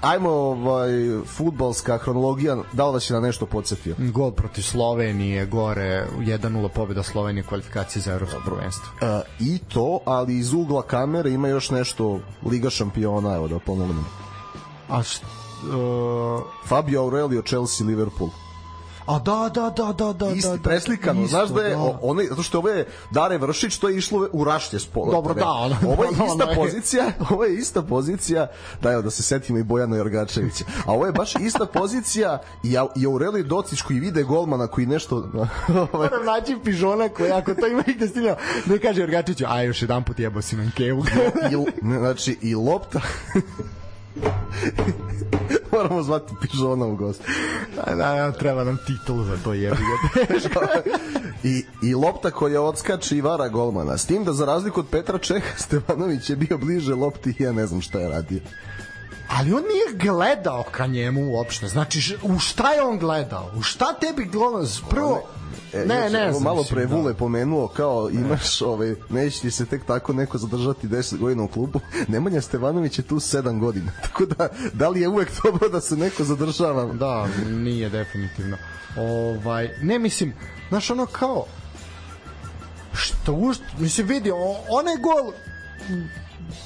Speaker 5: ajmo ovaj fudbalska hronologija, da li vas je na nešto podsjetio?
Speaker 4: Gol protiv Slovenije, gore 1-0 pobjeda Slovenije u kvalifikaciji za evropsko prvenstvo.
Speaker 5: E, I to, ali iz ugla kamere ima još nešto Liga šampiona, evo da pomognem.
Speaker 4: A št, uh,
Speaker 5: Fabio Aurelio, Chelsea, Liverpool.
Speaker 4: a da, da, da, da, da.
Speaker 5: Isti,
Speaker 4: da, da,
Speaker 5: preslikano,
Speaker 4: isto,
Speaker 5: znaš da je,
Speaker 4: da.
Speaker 5: o- ono, zato što ovo je Dare Vršić, to je išlo u rašlje s pola.
Speaker 4: Dobro, da, ono-
Speaker 5: ovo je
Speaker 4: ono
Speaker 5: ista
Speaker 4: je-
Speaker 5: pozicija, ovo je ista pozicija, da evo, da se setimo i Bojana Jorgačevića, a ovo je baš ista pozicija i, i Aurelij Docić koji vide golmana koji nešto... ovaj,
Speaker 4: Moram naći pižona koji ako to ima ih da stilja, ne kaže Orgačiću, a još jedan put jebo si nam kevu.
Speaker 5: znači, i lopta... Moramo zvati pižona u gost.
Speaker 4: da, da, treba nam titul za to jebi ga.
Speaker 5: I, I lopta koja odskače i vara golmana. S tim da za razliku od Petra Čeha, Stevanović je bio bliže lopti i ja ne znam šta je radio.
Speaker 4: Ali on nije gledao ka njemu uopšte. Znači, u šta je on gledao? U šta tebi gledao? Prvo,
Speaker 5: E,
Speaker 4: ne, ne znam.
Speaker 5: malo pre
Speaker 4: da.
Speaker 5: Vule pomenuo kao imaš ovaj neće ti se tek tako neko zadržati 10 godina u klubu. Nemanja Stevanović je tu 7 godina. Tako da da li je uvek dobro da se neko zadržava?
Speaker 4: Da, nije definitivno. Ovaj, ne mislim, znaš ono kao što uš, mislim vidi, o, onaj gol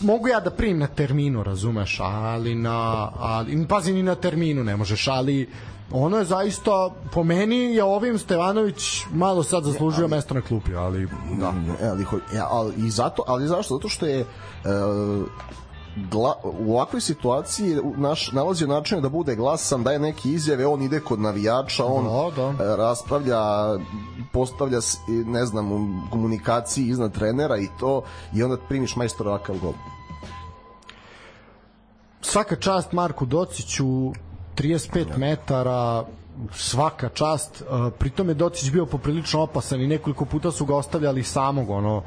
Speaker 4: mogu ja da primim na terminu, razumeš, ali na ali pazi ni na terminu ne možeš, ali ono je zaista po meni je ovim Stevanović malo sad zaslužio mesto na klupi, ali
Speaker 5: Da. E, ali, ja, ali, i zato, ali zašto? Zato što je e, gla, u ovakvoj situaciji naš, nalazio način da bude glasan, daje neke izjave, on ide kod navijača, on
Speaker 4: Da, da.
Speaker 5: e, raspravlja, postavlja, ne znam, u komunikaciji iznad trenera i to, i onda primiš majstor ovakav gol.
Speaker 4: svaka čast Marku Dociću 35 metara svaka čast. Pritom je Docić bio poprilično opasan i nekoliko puta su ga ostavljali samog ono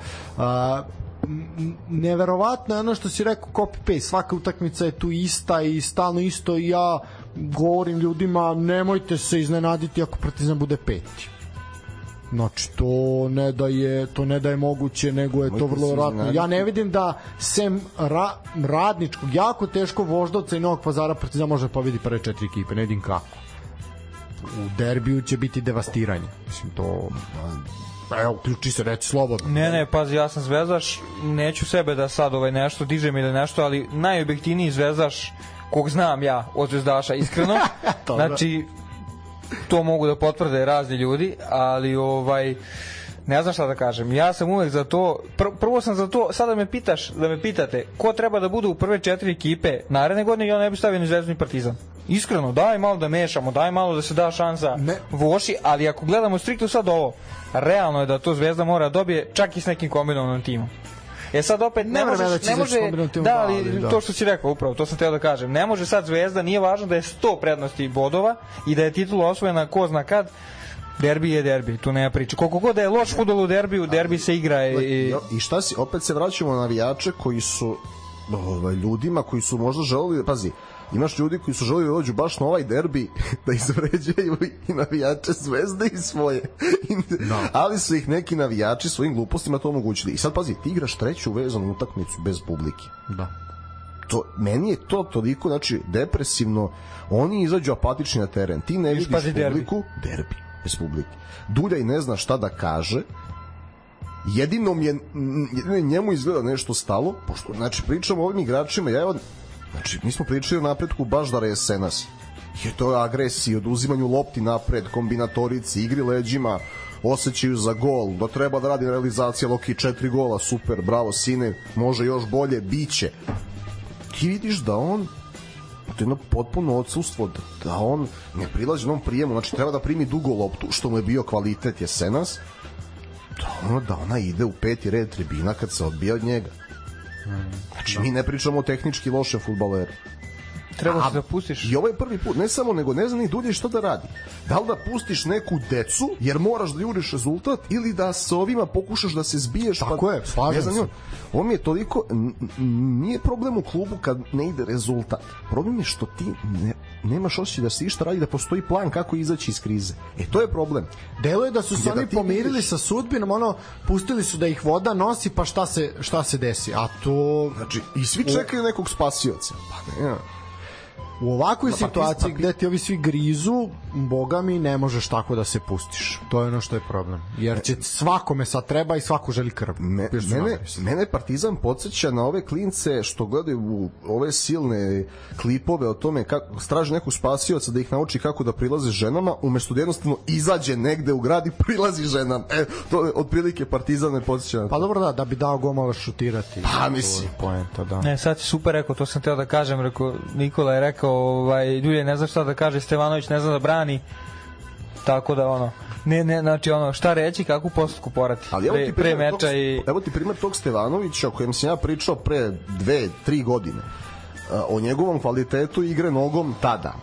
Speaker 4: neverovatno je ono što si rekao copy paste svaka utakmica je tu ista i stalno isto i ja govorim ljudima nemojte se iznenaditi ako Partizan bude peti Znači to ne da je to ne da je moguće, nego je to
Speaker 5: Nemojte
Speaker 4: vrlo verovatno. Ja ne vidim da sem ra, radničkog jako teško voždovca i Novog Pazara Partizan može da pobedi prve četiri ekipe, ne vidim kako. U derbiju će biti devastiranje. Mislim to pa evo, uključi se, reći slobodno.
Speaker 6: Ne, ne, pazi, ja sam zvezdaš, neću sebe da sad ovaj nešto dižem ili nešto, ali najobjektivniji zvezdaš kog znam ja od zvezdaša, iskreno. Znači, to mogu da potvrde razni ljudi, ali ovaj ne znam šta da kažem. Ja sam uvek za to, pr prvo sam za to, sada me pitaš, da me pitate, ko treba da bude u prve četiri ekipe naredne godine, ja ne bih stavio ni Zvezdu ni Partizan. Iskreno, daj malo da mešamo, daj malo da se da šansa
Speaker 4: Ne.
Speaker 6: Voši, ali ako gledamo striktno sad ovo, realno je da to Zvezda mora da dobije čak i s nekim kombinovanim timom. E sad opet ne,
Speaker 4: Ne
Speaker 6: možeš,
Speaker 4: da
Speaker 6: ne može, da, ali
Speaker 4: da.
Speaker 6: to što si rekao upravo, to sam teo da kažem. Ne može sad Zvezda, nije važno da je 100 prednosti bodova i da je titula osvojena ko zna kad, derbi je derbi, tu nema priče. Koliko god da je loš fudbal u derbiju, derbi se igra i, i
Speaker 5: I šta si, opet se vraćamo na navijače koji su ovaj, ljudima koji su možda želeli, pazi, imaš ljudi koji su želeli da dođu baš na ovaj derbi da izvređaju i navijače zvezde i svoje. I, Ali su ih neki navijači svojim glupostima to omogućili. I sad pazi, ti igraš treću vezanu utakmicu bez publike.
Speaker 4: Da.
Speaker 5: To, meni je to toliko, znači, depresivno. Oni izađu apatični na teren. Ti ne
Speaker 6: Vidiš,
Speaker 5: vidiš
Speaker 6: pazi, derbi.
Speaker 5: publiku, derbi, bez publike. Duljaj ne zna šta da kaže, jedino je, jedino je njemu izgleda nešto stalo, pošto, znači, pričamo o ovim igračima, ja evo, znači, mi smo pričali o napretku baš da je to je agresiji, oduzimanju lopti napred, kombinatorici, igri leđima, osjećaju za gol, da treba da radi realizacija Loki četiri gola, super, bravo sine, može još bolje, biće. Ti vidiš da on to je jedno potpuno odsustvo da, da on ne prilazi onom prijemu, znači treba da primi dugo loptu, što mu je bio kvalitet je Senas, da, ono, da ona ide u peti red tribina kad se odbija od njega. Znači, mi ne pričamo o tehnički loše futbaleru.
Speaker 6: Treba se da pustiš.
Speaker 5: I ovo je prvi put, ne samo, nego ne zna ni dulje što da radi. Da li da pustiš neku decu, jer moraš da juriš rezultat, ili da sa ovima pokušaš da se zbiješ.
Speaker 4: Tako
Speaker 5: pa,
Speaker 4: je, slažem
Speaker 5: ne znam,
Speaker 4: se.
Speaker 5: Ovo mi je toliko, nije problem u klubu kad ne ide rezultat. Problem je što ti ne, nemaš osjećaj da se išta radi, da postoji plan kako izaći iz krize. E, to je problem.
Speaker 4: Deluje da su se
Speaker 5: da
Speaker 4: oni
Speaker 5: ti
Speaker 4: pomirili
Speaker 5: vidiš-
Speaker 4: sa sudbinom, ono, pustili su da ih voda nosi, pa šta se, šta se desi? A to...
Speaker 5: Znači, i svi čekaju nekog spasioca. Pa ne,
Speaker 4: U ovakvoj
Speaker 5: Da, pa
Speaker 4: situaciji
Speaker 5: pa
Speaker 4: gde ti ovi svi grizu, boga mi, ne možeš tako da se pustiš. To je ono što je problem. Jer će svakome sad treba i svako želi krv.
Speaker 5: Me, mene, mene Partizan podsjeća na ove klince što gledaju u ove silne klipove o tome kako straže neku spasioca da ih nauči kako da prilaze ženama umesto da jednostavno izađe negde u grad i prilazi ženama. E, to je otprilike Partizan me podsjeća na to.
Speaker 4: Pa dobro da, da bi dao gol malo šutirati.
Speaker 5: Pa, mislim.
Speaker 4: Poenta, da.
Speaker 6: Ne, sad si super rekao, to sam teo da kažem, rekao, Nikola je rekao, ovaj, Dulje ne zna šta da kaže, Stevanović ne zna da brani, tako da ono, ne, ne, znači ono, šta reći, kakvu postupku porati,
Speaker 5: Ali evo
Speaker 6: pre,
Speaker 5: ti
Speaker 6: pre meča
Speaker 5: tog,
Speaker 6: i...
Speaker 5: Evo ti primer tog Stevanovića o kojem sam ja pričao pre dve, tri godine. O njegovom kvalitetu igre nogom tada.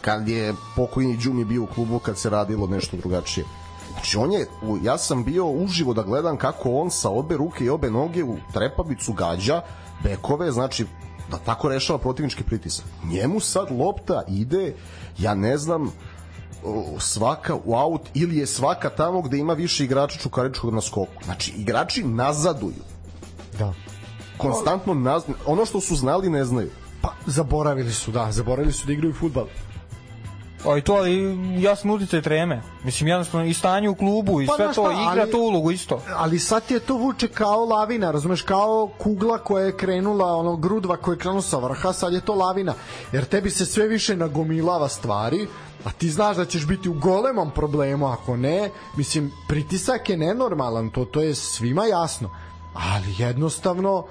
Speaker 5: Kad je pokojni Đumi bio u klubu kad se radilo nešto drugačije. Znači on je, ja sam bio uživo da gledam kako on sa obe ruke i obe noge u trepavicu gađa bekove, znači da tako rešava protivnički pritisak. Njemu sad lopta ide, ja ne znam, svaka u aut ili je svaka tamo gde ima više igrača čukaričkog na skoku. Znači, igrači nazaduju.
Speaker 4: da.
Speaker 5: Konstantno naz... ono što su znali ne znaju.
Speaker 4: Pa, zaboravili su, da, zaboravili su da igraju futbal.
Speaker 6: O, i to, ali jasan uticaj treme. Mislim, jednostavno, i stanje u klubu, i
Speaker 4: Pa,
Speaker 6: sve
Speaker 4: znaš
Speaker 6: to,
Speaker 4: šta,
Speaker 6: igra
Speaker 4: ali-
Speaker 6: tu ulogu isto.
Speaker 4: ali sad ti je to vuče kao lavina, razumeš, kao kugla koja je krenula, ono grudva koja je krenula sa vrha, sad je to lavina, jer tebi se sve više nagomilava stvari, a ti znaš da ćeš biti u golemom problemu, ako ne, mislim, pritisak je nenormalan, to, to je svima jasno, ali jednostavno,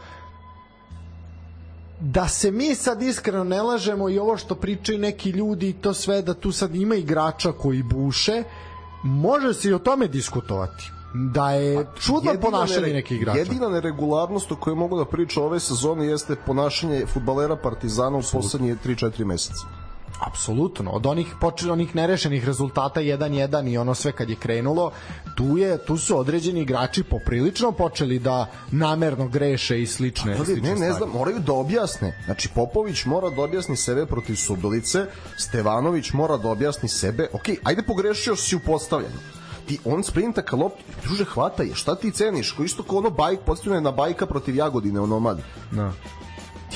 Speaker 4: da se mi sad iskreno ne lažemo i ovo što pričaju neki ljudi i to sve da tu sad ima igrača koji buše može se i o tome diskutovati. Da je čudno
Speaker 5: Jedina
Speaker 4: ponašanje
Speaker 5: nere-
Speaker 4: nekih igrača.
Speaker 5: Jedina neregularnost o kojoj mogu da pričam ove sezone jeste ponašanje futbalera Partizana u poslednje 3-4 meseca.
Speaker 4: Apsolutno od onih počeli onih nerešenih rezultata 1-1 i ono sve kad je krenulo tu je tu su određeni igrači poprilično počeli da namerno greše i slične,
Speaker 5: Ali
Speaker 4: slične
Speaker 5: ne, ne
Speaker 4: stvari.
Speaker 5: znam, moraju da objasne. Znači, Popović mora da objasni sebe protiv Sudulice, Stevanović mora da objasni sebe. Ok, ajde pogrešio si u postavljanju. Ti, on sprinta ka lopti, druže, hvata je. Šta ti ceniš? Ko isto kao ono bajk, postavljeno je na bajka protiv Jagodine, onomad.
Speaker 4: Da.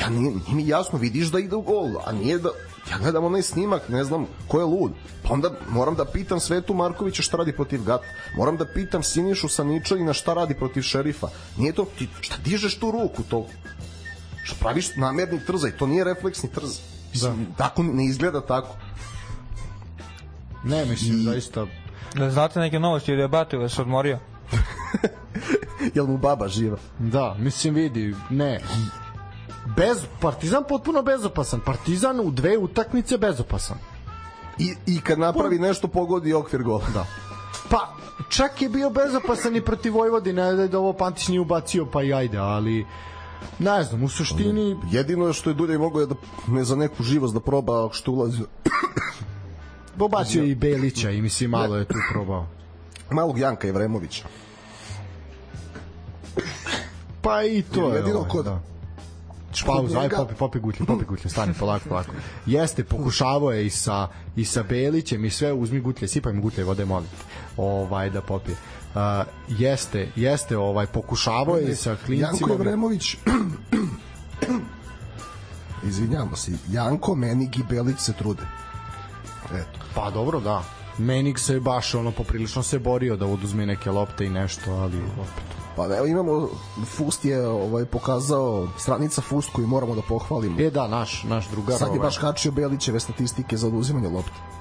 Speaker 5: Ja nije, nije mi jasno, vidiš da ide u gol, a nije da... Ja gledam onaj snimak, ne znam ko je lud. Pa onda moram da pitam Svetu Markovića šta radi protiv Gat. Moram da pitam Sinišu Saničanina šta radi protiv Šerifa. Nije to, ti, šta dižeš tu ruku, to što praviš namerni trzaj, to nije refleksni trz. Mislim, tako ne izgleda tako.
Speaker 4: ne mislim zaista
Speaker 6: Da znate neke novosti o debatu, da se odmorio.
Speaker 5: Jel mu baba živa?
Speaker 4: Da, mislim vidi, ne. Bez, Partizan potpuno bezopasan. Partizan u dve utakmice bezopasan.
Speaker 5: I, i kad napravi nešto pogodi okvir gola. Da.
Speaker 4: Pa, čak je bio bezopasan i protiv Vojvodine, da je ovo Pantić nije ubacio, pa i ajde, ali ne znam, u suštini
Speaker 5: Jedino je što je dulje mogo je da ne za neku živost da proba ako što ulazi
Speaker 4: ubacio je i Belića i mislim malo je tu probao.
Speaker 5: malog Janka Evremovića.
Speaker 4: Pa i to je.
Speaker 5: Jedino
Speaker 4: ovaj,
Speaker 5: kod-
Speaker 4: da. Pauza, aj popi, popi gutlje, popi gutlje, stani polako, polako. Jeste, pokušavao je i sa, i sa Belićem i sve, uzmi gutlje, sipaj mu gutlje vode, molim. te. Ovaj, da popije. Uh, jeste, jeste, ovaj, pokušavao je i sa klincima.
Speaker 5: Janko Evremović izvinjamo se Janko, Menig i Belić se trude eto
Speaker 4: Pa dobro, da. Menik se baš ono poprilično se borio da oduzme neke lopte i nešto, ali opet.
Speaker 5: Pa evo imamo, Fust je ovaj, pokazao stranica Fust koju moramo da pohvalimo.
Speaker 4: E da, naš, naš drugar.
Speaker 5: Sad je
Speaker 4: ovaj.
Speaker 5: baš kačio Belićeve statistike za oduzimanje lopte.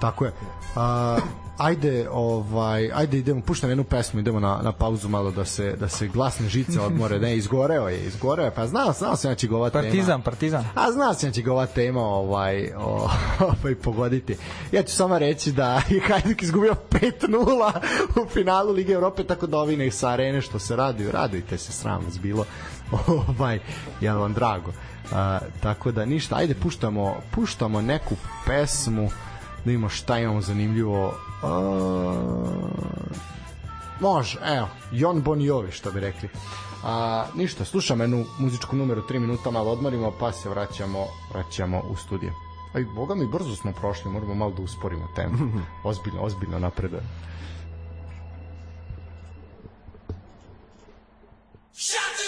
Speaker 4: Tako je. A, ajde, ovaj, ajde idemo, puštam jednu pesmu, idemo na, na pauzu malo da se, da se glasne žice odmore. Ne, izgoreo je, izgoreo je. Pa znao, znao sam ja će ga ova tema.
Speaker 6: Partizan, partizan.
Speaker 4: A znao sam da će ga ova tema ovaj, ovaj, pogoditi. Ja ću samo reći da je Hajduk izgubio 5-0 u finalu Lige Evrope, tako da ovi nek sa arene što se raduju, radujte se, sram vas bilo. ovaj, jel vam drago. A, tako da ništa, ajde puštamo, puštamo neku pesmu da imamo šta imamo zanimljivo. A, može, evo, Jon Bon Jovi, što bi rekli. A, ništa, slušamo jednu muzičku numeru, 3 minuta malo odmorimo, pa se vraćamo, vraćamo u studiju. Aj, boga mi, brzo smo prošli, moramo malo da usporimo temu. Ozbiljno, ozbiljno napreduje.
Speaker 8: Shot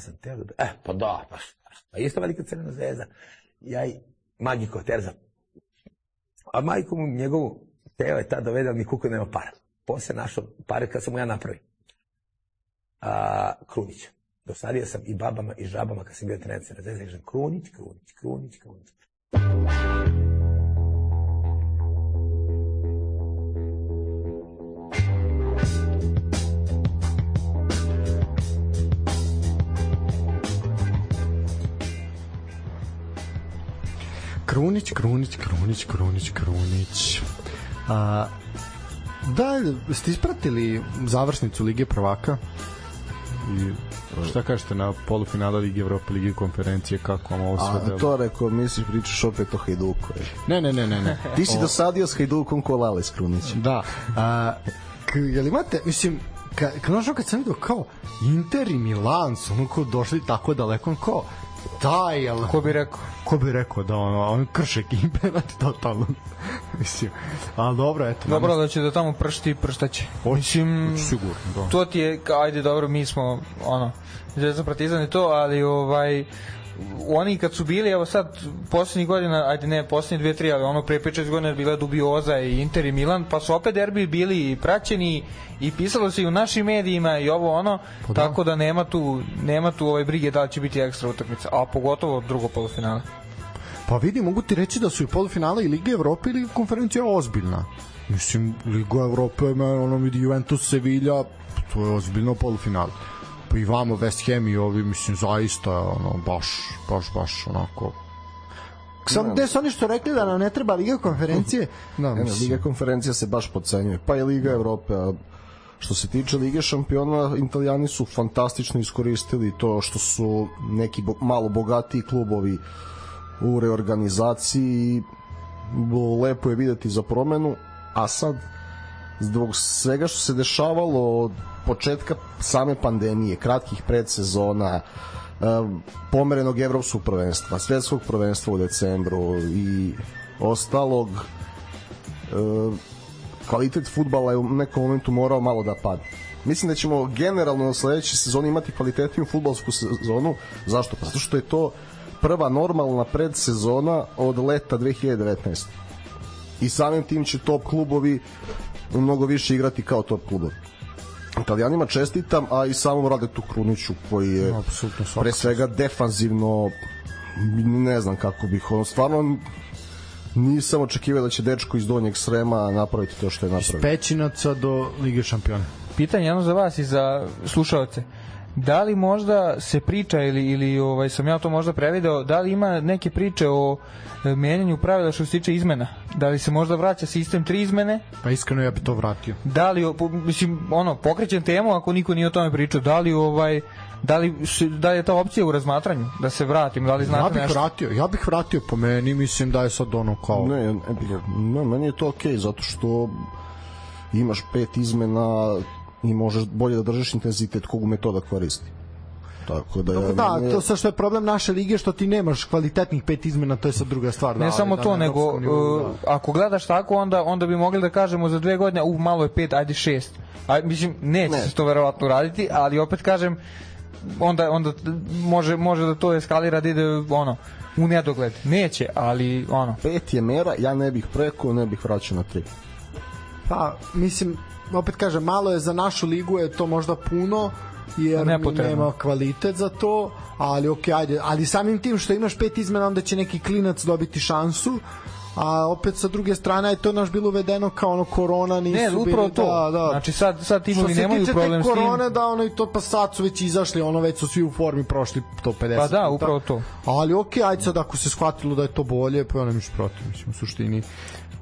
Speaker 3: Sam teo da... Eh, pa da, pa, pa isto velika crvena zvezda. Ja i Magiko Terza. A majku mu njegovu teo je tad dovede, ali mi kuko nema para. Posle našao pare kad sam mu ja napravio. A, Krunić. Dosadio sam i babama i žabama kad sam bio trener Crne Zvezde, kažem Krunić, Krunić, Krunić, Krunić.
Speaker 4: Krunić, Krunić, Krunić, Krunić, Krunić. A, da, ste ispratili završnicu Lige prvaka? I šta kažete na polufinala Lige Evrope, Lige konferencije, kako vam ovo sve
Speaker 5: A
Speaker 4: delo?
Speaker 5: to rekao, misliš, pričaš opet o Hajduku. e.
Speaker 4: Ne, ne, ne, ne, ne.
Speaker 5: Ti si dosadio s Hajdukom ko Lale s Krunićem.
Speaker 4: Da. A, k, jel imate, mislim, ka, ka, kad sam vidio kao Inter i Milan su ono kao došli tako daleko, kao daj, jel,
Speaker 6: Ko bi rekao?
Speaker 4: ko bi rekao da ono, on krše ekipe, znači totalno. mislim, ali dobro, eto.
Speaker 6: Dobro da će da tamo pršti i prštaće. Mislim,
Speaker 4: sigurno, da.
Speaker 6: to ti je, ajde dobro, mi smo, ono, Zvezda Partizan i to, ali ovaj, oni kad su bili, evo sad, poslednjih godina, ajde ne, poslednje dve, tri, ali ono pre 5-6 godina bila dubioza i Inter i Milan, pa su opet derbi bili i praćeni i pisalo se i u našim medijima i ovo ono,
Speaker 4: Pa da.
Speaker 6: tako da nema tu, nema tu ovaj brige da li će biti ekstra utakmica, a pogotovo drugo polufinale.
Speaker 4: Pa vidi, mogu ti reći da su i polufinale i Lige Evrope i Liga konferencija ozbiljna. Mislim, Liga Evrope, ono vidi Juventus Sevilla, to je ozbiljno polufinale. Pa i vamo West Ham i ovi, mislim, zaista, ono, baš, baš, baš, onako, Sam, gde su oni što rekli da nam ne treba Liga konferencije? Da, mislim.
Speaker 5: Liga konferencija se baš podcenjuje. Pa i Liga Evrope, a što se tiče Lige šampiona, Italijani su fantastično iskoristili to što su neki bo, malo bogatiji klubovi u reorganizaciji i lepo je videti za promenu, a sad zbog svega što se dešavalo od početka same pandemije, kratkih predsezona, um, pomerenog evropskog prvenstva, svetskog prvenstva u decembru i ostalog e, kvalitet futbala je u nekom momentu morao malo da padne. Mislim da ćemo generalno u sledećoj sezoni imati kvalitetniju futbalsku sezonu. Zašto? Zato što je to prva normalna predsezona od leta 2019. I samim tim će top klubovi mnogo više igrati kao top klubovi. Italijanima čestitam, a i samom Radetu Kruniću koji je
Speaker 4: svaka
Speaker 5: pre svega defanzivno ne znam kako bih on stvarno nisam očekivao da će dečko iz donjeg Srema napraviti to što je napravio.
Speaker 4: Pećinaca do Lige šampiona.
Speaker 6: Pitanje jedno za vas i za slušaoce. Da li možda se priča ili ili ovaj sam ja to možda prevideo, da li ima neke priče o e, menjanju pravila što se tiče izmena? Da li se možda vraća sistem tri izmene?
Speaker 4: Pa iskreno ja bi to vratio.
Speaker 6: Da li mislim ono pokrećem temu ako niko nije o tome pričao, da li ovaj da li da li je ta opcija u razmatranju da se vratim, da li znate
Speaker 4: Ja bih
Speaker 6: nešto?
Speaker 4: vratio, ja bih vratio po meni, mislim da je sad ono kao...
Speaker 5: Ne, ne, ne, meni je to okej, zato što imaš pet izmena i možeš bolje da držiš intenzitet kog metoda koristi. Tako da,
Speaker 4: Dobro, da, to sa što je problem naše lige što ti nemaš kvalitetnih pet izmena, to je sad druga stvar.
Speaker 6: Ne
Speaker 4: da,
Speaker 6: samo
Speaker 4: ali
Speaker 6: to, nego
Speaker 4: nivou,
Speaker 6: uh, ako gledaš tako, onda onda bi mogli da kažemo za dve godine, u malo je pet, ajde šest. A mislim neće
Speaker 5: Ne.
Speaker 6: se to verovatno raditi, ali opet kažem onda onda može može da to eskalira da ide ono u nedogled. Neće, ali ono
Speaker 5: pet je mera, ja ne bih preko, ne bih vraćao na tri.
Speaker 4: Pa, mislim, opet kažem, malo je za našu ligu, je to možda puno, jer mi
Speaker 6: Nepotrebno.
Speaker 4: nema kvalitet za to, ali ok, ajde, ali samim tim što imaš pet izmena, onda će neki klinac dobiti šansu, a opet sa druge strane je to naš bilo uvedeno kao ono korona nisu
Speaker 6: Ne, upravo
Speaker 4: bili,
Speaker 6: to.
Speaker 4: da, da.
Speaker 6: Znači sad sad timovi nemaju problem s tim.
Speaker 4: korone, da ono i to pa sad su već izašli, ono već su svi u formi prošli to 50
Speaker 6: Pa da, upravo to.
Speaker 4: Ali ok, ajde sad ako se shvatilo da je to bolje, pa ja ne miš protiv, mislim, u suštini.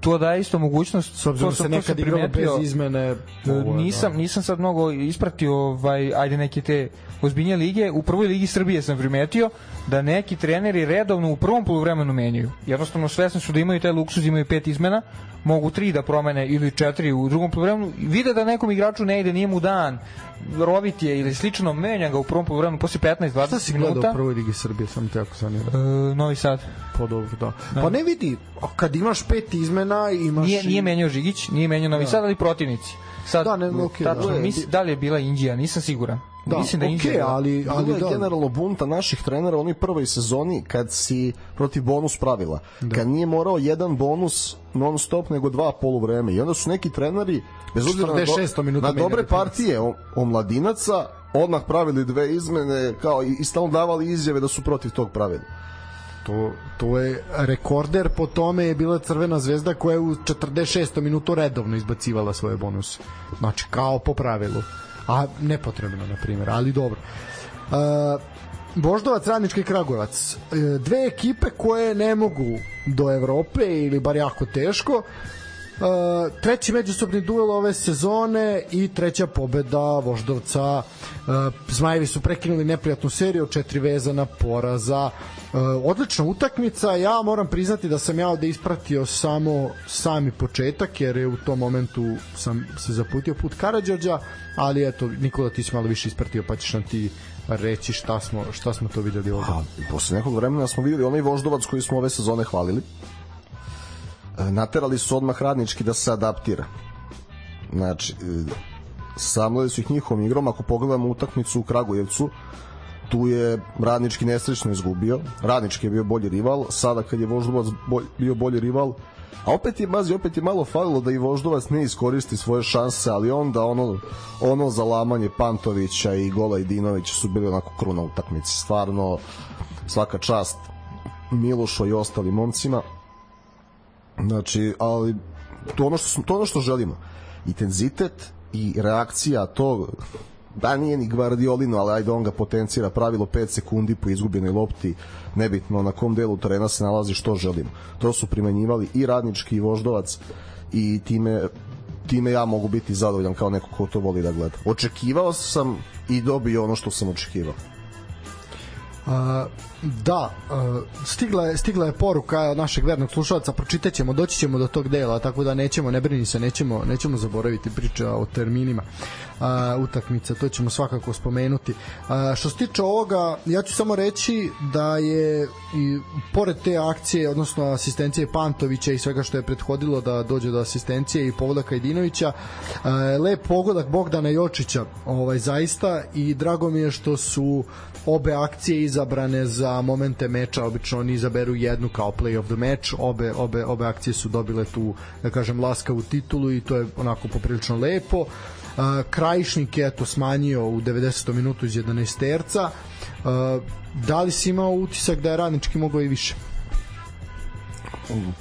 Speaker 6: To daje isto mogućnost
Speaker 4: S obzirom
Speaker 6: to
Speaker 4: da
Speaker 6: sam-
Speaker 4: se nekad igralo bez izmene. ovo je,
Speaker 6: nisam
Speaker 4: da.
Speaker 6: nisam sad mnogo ispratio ovaj ajde neke te ozbiljnije lige u prvoj ligi Srbije sam primetio da neki treneri redovno u prvom poluvremenu menjaju jednostavno svesni su da imaju taj luksuz imaju pet izmena mogu tri da promene ili četiri u drugom poluvremenu vide da nekom igraču ne ide nije mu dan rovit je ili slično menja ga u prvom poluvremenu posle 15 20
Speaker 4: Šta si gledao
Speaker 6: minuta
Speaker 4: u prvoj ligi Srbije, samo te jako zanima.
Speaker 6: E, Novi Sad
Speaker 4: Pa dobro, da. Pa ne vidi, kad imaš pet izmena, imaš...
Speaker 6: nije, nije menjao Žigić, nije menjao Novi Sad, ali protivnici. Sad,
Speaker 4: Da, ne, okej,
Speaker 6: tačno,
Speaker 4: da.
Speaker 6: mis, da li je bila Indija, nisam siguran.
Speaker 4: Da,
Speaker 6: Mislim da Indija bila.
Speaker 4: ali,
Speaker 5: Ali
Speaker 4: da.
Speaker 5: generalno bunta naših trenera u onoj prvoj sezoni kad si protiv bonus pravila. Da. Kad nije morao jedan bonus non stop nego dva poluvreme. I onda su neki treneri bez obzira na,
Speaker 4: 46 minuta
Speaker 5: na dobre partije o- omladinaca odmah pravili dve izmene kao i, i stalno davali izjave da su protiv tog pravila.
Speaker 4: To, to je rekorder po tome je bila Crvena zvezda koja je u 46. minutu redovno izbacivala svoje bonuse. Znači, kao po pravilu. A nepotrebno, na primjer, ali dobro. Uh, Voždovac, Radnički i Kragujevac. E, Dve ekipe koje ne mogu do Evrope ili bar jako teško. Uh, treći međusobni duel ove sezone i treća pobeda Voždovca. Uh, Zmajevi su prekinuli neprijatnu seriju, četiri vezana poraza. Uh, odlična utakmica, ja moram priznati da sam ja ovde ispratio samo sami početak, jer je u tom momentu sam se zaputio put Karadžođa, ali eto, Nikola, ti si malo više ispratio, pa ćeš nam ti reći šta smo, šta smo to videli ovde.
Speaker 5: Posle nekog vremena smo videli onaj voždovac koji smo ove sezone hvalili. E, Naterali su odmah radnički da se adaptira. Znači, e, samlili su ih njihovom igrom. Ako pogledamo utakmicu u Kragujevcu, tu je radnički nesrećno izgubio. Radnički je bio bolji rival. Sada kad je voždovac bolj, bio bolji rival, a opet je Mazi, opet je malo falilo da i Voždovac ne iskoristi svoje šanse, ali onda ono, ono zalamanje Pantovića i gola Idinovića su bili onako kruna utakmici. Stvarno, svaka čast Milošu i ostalim momcima. Znači, ali to ono što, smo- to ono što želimo. Intenzitet i reakcija tog da nije ni Guardiolino, ali ajde on ga potencira pravilo 5 sekundi po izgubljenoj lopti, nebitno na kom delu terena se nalazi što želimo. To su primenjivali i radnički i voždovac i time time ja mogu biti zadovoljan kao neko ko to voli da gleda. Očekivao sam i dobio ono što sam očekivao.
Speaker 4: Da, stigla je, stigla je poruka od našeg vernog slušalca, pročitaćemo, doći ćemo do tog dela, tako da nećemo, ne brini se, nećemo, nećemo zaboraviti priče o terminima a, utakmica, to ćemo svakako spomenuti. A, što se tiče ovoga, ja ću samo reći da je i pored te akcije, odnosno asistencije Pantovića i svega što je prethodilo da dođe do asistencije i pogodaka Jedinovića, a, lep pogodak Bogdana Jočića, ovaj zaista i drago mi je što su obe akcije izabrane za momente meča, obično oni izaberu jednu kao play of the match, obe, obe, obe akcije su dobile tu, da kažem, laskavu titulu i to je onako poprilično lepo. Krajišnik je to smanjio u 90. minutu iz 11 terca. Da li si imao utisak da je radnički mogao i više?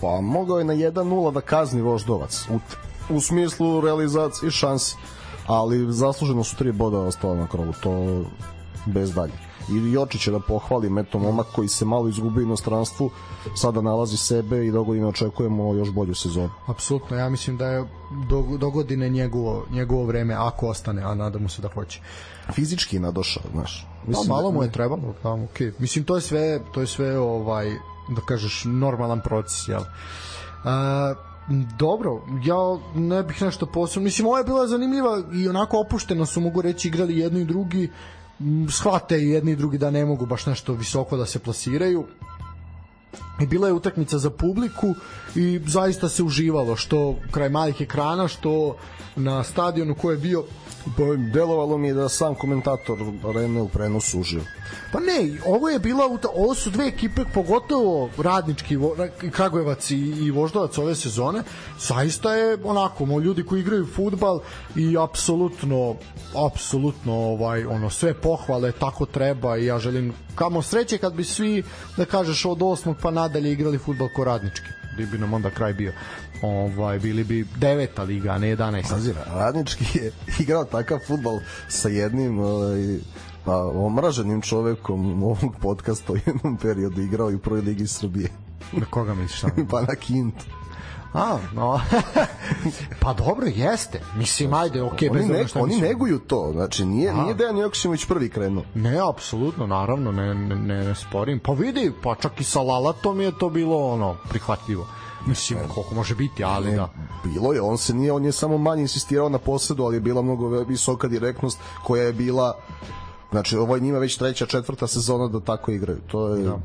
Speaker 5: Pa mogao je na 1-0 da kazni voždovac u, u smislu realizacije šansi ali zasluženo su tri boda ostala na krovu to bez dalje i Jočić je da pohvalim eto momak koji se malo izgubio u inostranstvu sada nalazi sebe i dogodine očekujemo još bolju sezonu
Speaker 4: Apsolutno, ja mislim da je do, do godine njegovo, njegovo vreme, ako ostane, a nadamo se da hoće.
Speaker 5: fizički je nadošao znaš
Speaker 4: Pa malo mu je trebalo, pa okej. Mislim to je sve, to je sve ovaj da kažeš normalan proces, jel? A, dobro, ja ne bih nešto posebno. Mislim, ovo je bila zanimljiva i onako opušteno su, mogu reći, igrali jedni i drugi. Shvate i jedni i drugi da ne mogu baš nešto visoko da se plasiraju. I bila je utakmica za publiku i zaista se uživalo što kraj malih ekrana što na stadionu ko je bio
Speaker 5: delovalo mi je da sam komentator Rene u prenosu uživo.
Speaker 4: Pa ne, ovo je bila ovo su dve ekipe pogotovo radnički Kragujevac i, i Voždovac ove sezone. Zaista je onako, mo ljudi koji igraju fudbal i apsolutno apsolutno ovaj ono sve pohvale tako treba i ja želim kamo sreće kad bi svi da kažeš od osmog pa nadalje igrali fudbal ko radnički. Bi bi nam onda kraj bio. Ovaj bili bi deveta liga, a ne 11.
Speaker 5: Pazi, radnički je igrao takav futbal sa jednim ovaj, pa, omraženim čovekom ovog podcasta u jednom periodu igrao i u prvoj ligi Srbije.
Speaker 4: Na koga misliš
Speaker 5: pa na Kintu.
Speaker 4: A, no. pa dobro, jeste. Mislim, ajde, okej,
Speaker 5: Oni,
Speaker 4: bez
Speaker 5: ne,
Speaker 4: šta
Speaker 5: oni
Speaker 4: mislim.
Speaker 5: neguju to, znači nije, nije Dejan Joksimović prvi krenuo.
Speaker 4: Ne, apsolutno, naravno, ne, ne, ne, ne sporim. Pa vidi, pa čak i sa Lalatom je to bilo ono, prihvatljivo. Mislim, koliko može biti, ali da.
Speaker 5: Bilo je, on se nije, on je samo manje insistirao na posedu, ali je bila mnogo visoka direktnost koja je bila znači ovo je njima već treća, četvrta sezona da tako igraju. To je da.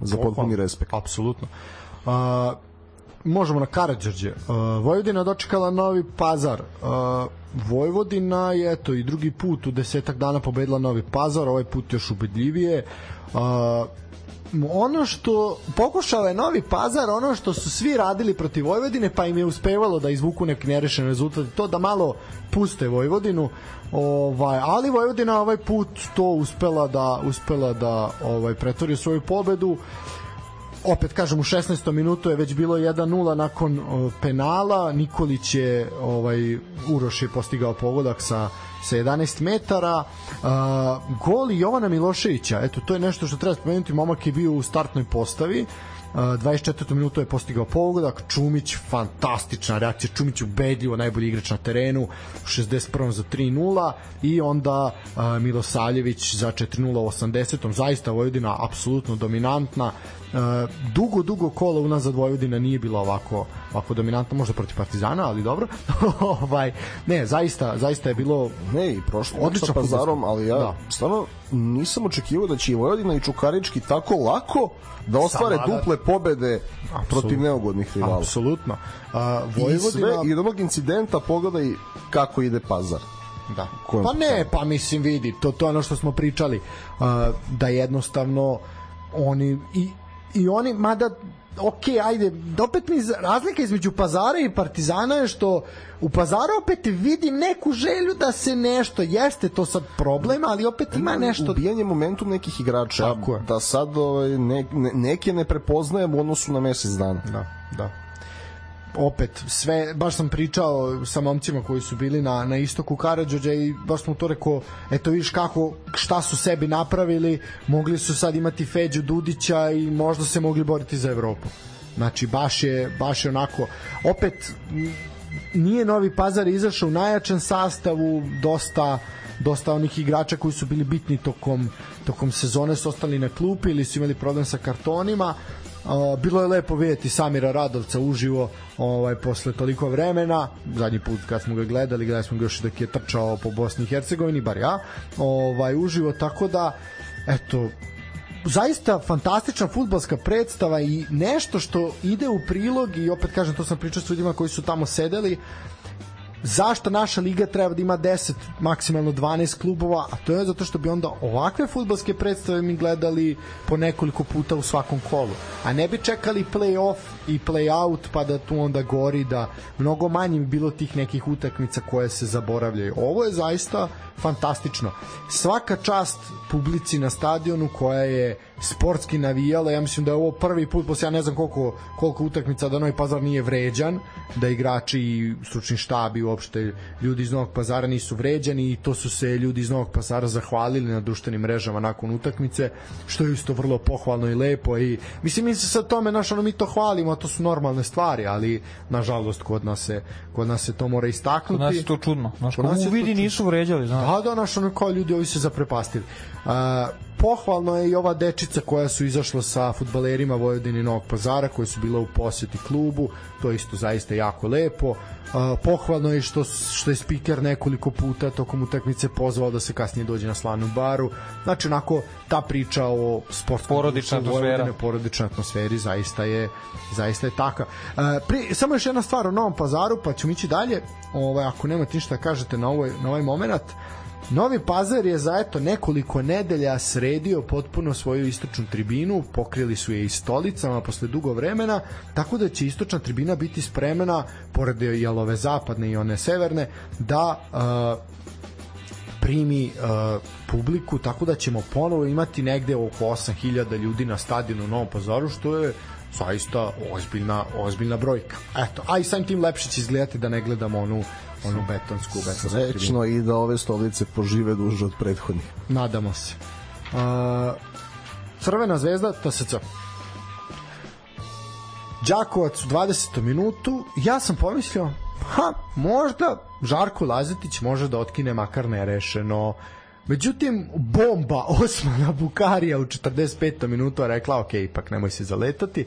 Speaker 5: za potpuni respekt.
Speaker 4: Apsolutno. Uh, možemo na Karadžorđe. Uh, Vojvodina dočekala novi pazar. Uh, Vojvodina je eto i drugi put u desetak dana pobedila Novi Pazar, ovaj put još ubedljivije. Uh, ono što pokušao je Novi Pazar, ono što su svi radili protiv Vojvodine, pa im je uspevalo da izvuku neki nerešen rezultat, to da malo puste Vojvodinu. Ovaj, ali Vojvodina ovaj put to uspela da uspela da ovaj pretvori svoju pobedu opet kažem u 16. minutu je već bilo 1:0 nakon penala Nikolić je ovaj Uroš je postigao pogodak sa sa 11 metara a, gol Jovana Miloševića eto to je nešto što treba spomenuti momak je bio u startnoj postavi Uh, 24. minutu je postigao pogodak, Čumić fantastična reakcija, Čumić ubedljivo najbolji igrač na terenu, u 61. za 3-0 i onda uh, Milosavljević za 4-0 u 80. Zaista Vojvodina apsolutno dominantna. Uh, dugo, dugo kola unazad Vojvodina nije bila ovako ovako dominantna, možda protiv Partizana, ali dobro. ovaj ne, zaista, zaista je bilo
Speaker 5: Ne, i prošlo
Speaker 4: Odlična
Speaker 5: sa pazarom, ali ja
Speaker 4: Da.
Speaker 5: da. stvarno nisam očekivao da će i Vojvodina i Čukarički tako lako da ostvare
Speaker 4: Savlada-
Speaker 5: duple pobede protiv neugodnih rivala.
Speaker 4: apsolutno.
Speaker 5: I
Speaker 4: Vojvodina
Speaker 5: sve, i od ovog incidenta pogledaj kako ide pazar.
Speaker 4: Da.
Speaker 5: Kojem
Speaker 4: Pa ne, pa mislim vidi, to to je ono što smo pričali uh, da jednostavno oni i i oni mada ok, ajde, opet mi razlika između Pazara i Partizana je što u Pazaru opet vidim neku želju da se nešto, jeste to sad problem, ali opet ima nešto
Speaker 5: ubijanje momentum nekih igrača da sad ovaj, ne, ne, neke ne prepoznajem u odnosu na mesec dana.
Speaker 4: Da, da. Opet, sve, baš sam pričao sa momcima koji su bili na, na istoku Karadžođa i baš smo to rekao, eto vidiš kako, šta su sebi napravili, mogli su sad imati Feđu Dudića i možda se mogli boriti za Evropu. Znači, baš je, baš je onako, opet, nije Novi Pazar izašao u najjačem sastavu, dosta dosta onih igrača koji su bili bitni tokom, tokom sezone su ostali na klupi ili su imali problem sa kartonima Uh, bilo je lepo vidjeti Samira Radovca uživo ovaj posle toliko vremena. Zadnji put kad smo ga gledali gledali smo ga još dok je trčao po Bosni i Hercegovini bar ja. Ovaj uživo tako da eto zaista fantastična fudbalska predstava i nešto što ide u prilog i opet kažem to sam pričao s ljudima koji su tamo sedeli zašto naša liga treba da ima 10, maksimalno 12 klubova, a to je zato što bi onda ovakve futbalske predstave mi gledali po nekoliko puta u svakom kolu, a ne bi čekali play-off i play-out pa da tu onda gori da mnogo manje bi bilo tih nekih utakmica koje se zaboravljaju. Ovo je zaista fantastično. Svaka čast publici na stadionu koja je sportski navijala, ja mislim da je ovo prvi put posle ja ne znam koliko, koliko utakmica da Novi Pazar nije vređan, da igrači i stručni štab i uopšte ljudi iz Novog Pazara nisu vređani i to su se ljudi iz Novog Pazara zahvalili na društvenim mrežama nakon utakmice, što je isto vrlo pohvalno i lepo i mislim mi se sa tome naš ono mi to hvalimo, a to su normalne stvari, ali nažalost kod nas se kod nas se to mora istaknuti.
Speaker 6: Kod nas je to čudno. Znaš,
Speaker 4: Kod nas
Speaker 6: komu
Speaker 4: je to
Speaker 6: vidi
Speaker 4: čudno.
Speaker 6: nisu vređali, znaš.
Speaker 4: Da, da, naš ono kao ljudi ovi se zaprepastili. Pohvalno je i ova dečica koja su izašla sa futbalerima Vojvodine Novog Pazara koji su bila u poseti klubu, to isto zaista jako lepo. Uh, pohvalno je što, što je speaker nekoliko puta tokom utakmice pozvao da se kasnije dođe na slanu baru. Znači, onako, ta priča o sportskom
Speaker 6: Porodična atmosfera.
Speaker 4: Porodičnoj atmosferi zaista je zaista je taka. Uh, pri, samo još jedna stvar o Novom Pazaru, pa ćemo ići dalje. Ovaj ako nemate ništa da kažete na ovaj na ovaj momenat, Novi Pazar je za eto nekoliko nedelja sredio potpuno svoju istočnu tribinu, pokrili su je i stolicama posle dugo vremena, tako da će istočna tribina biti spremena, pored i ove zapadne i one severne, da uh, primi uh, publiku, tako da ćemo ponovo imati negde oko 8000 ljudi na stadionu u Novom Pazaru, što je zaista ozbiljna, ozbiljna brojka. Eto, a i samim tim lepše će izgledati da ne gledamo onu onu betonsku, betonsku.
Speaker 5: Srećno i da ove stolice požive duže od prethodnih.
Speaker 4: Nadamo se. Uh, Crvena zvezda, TSC. Đakovac u 20. minutu, ja sam pomislio, ha, možda Žarko Lazetić može da otkine makar nerešeno. Međutim, bomba Osmana Bukarija u 45. minutu rekla, ok, ipak nemoj se zaletati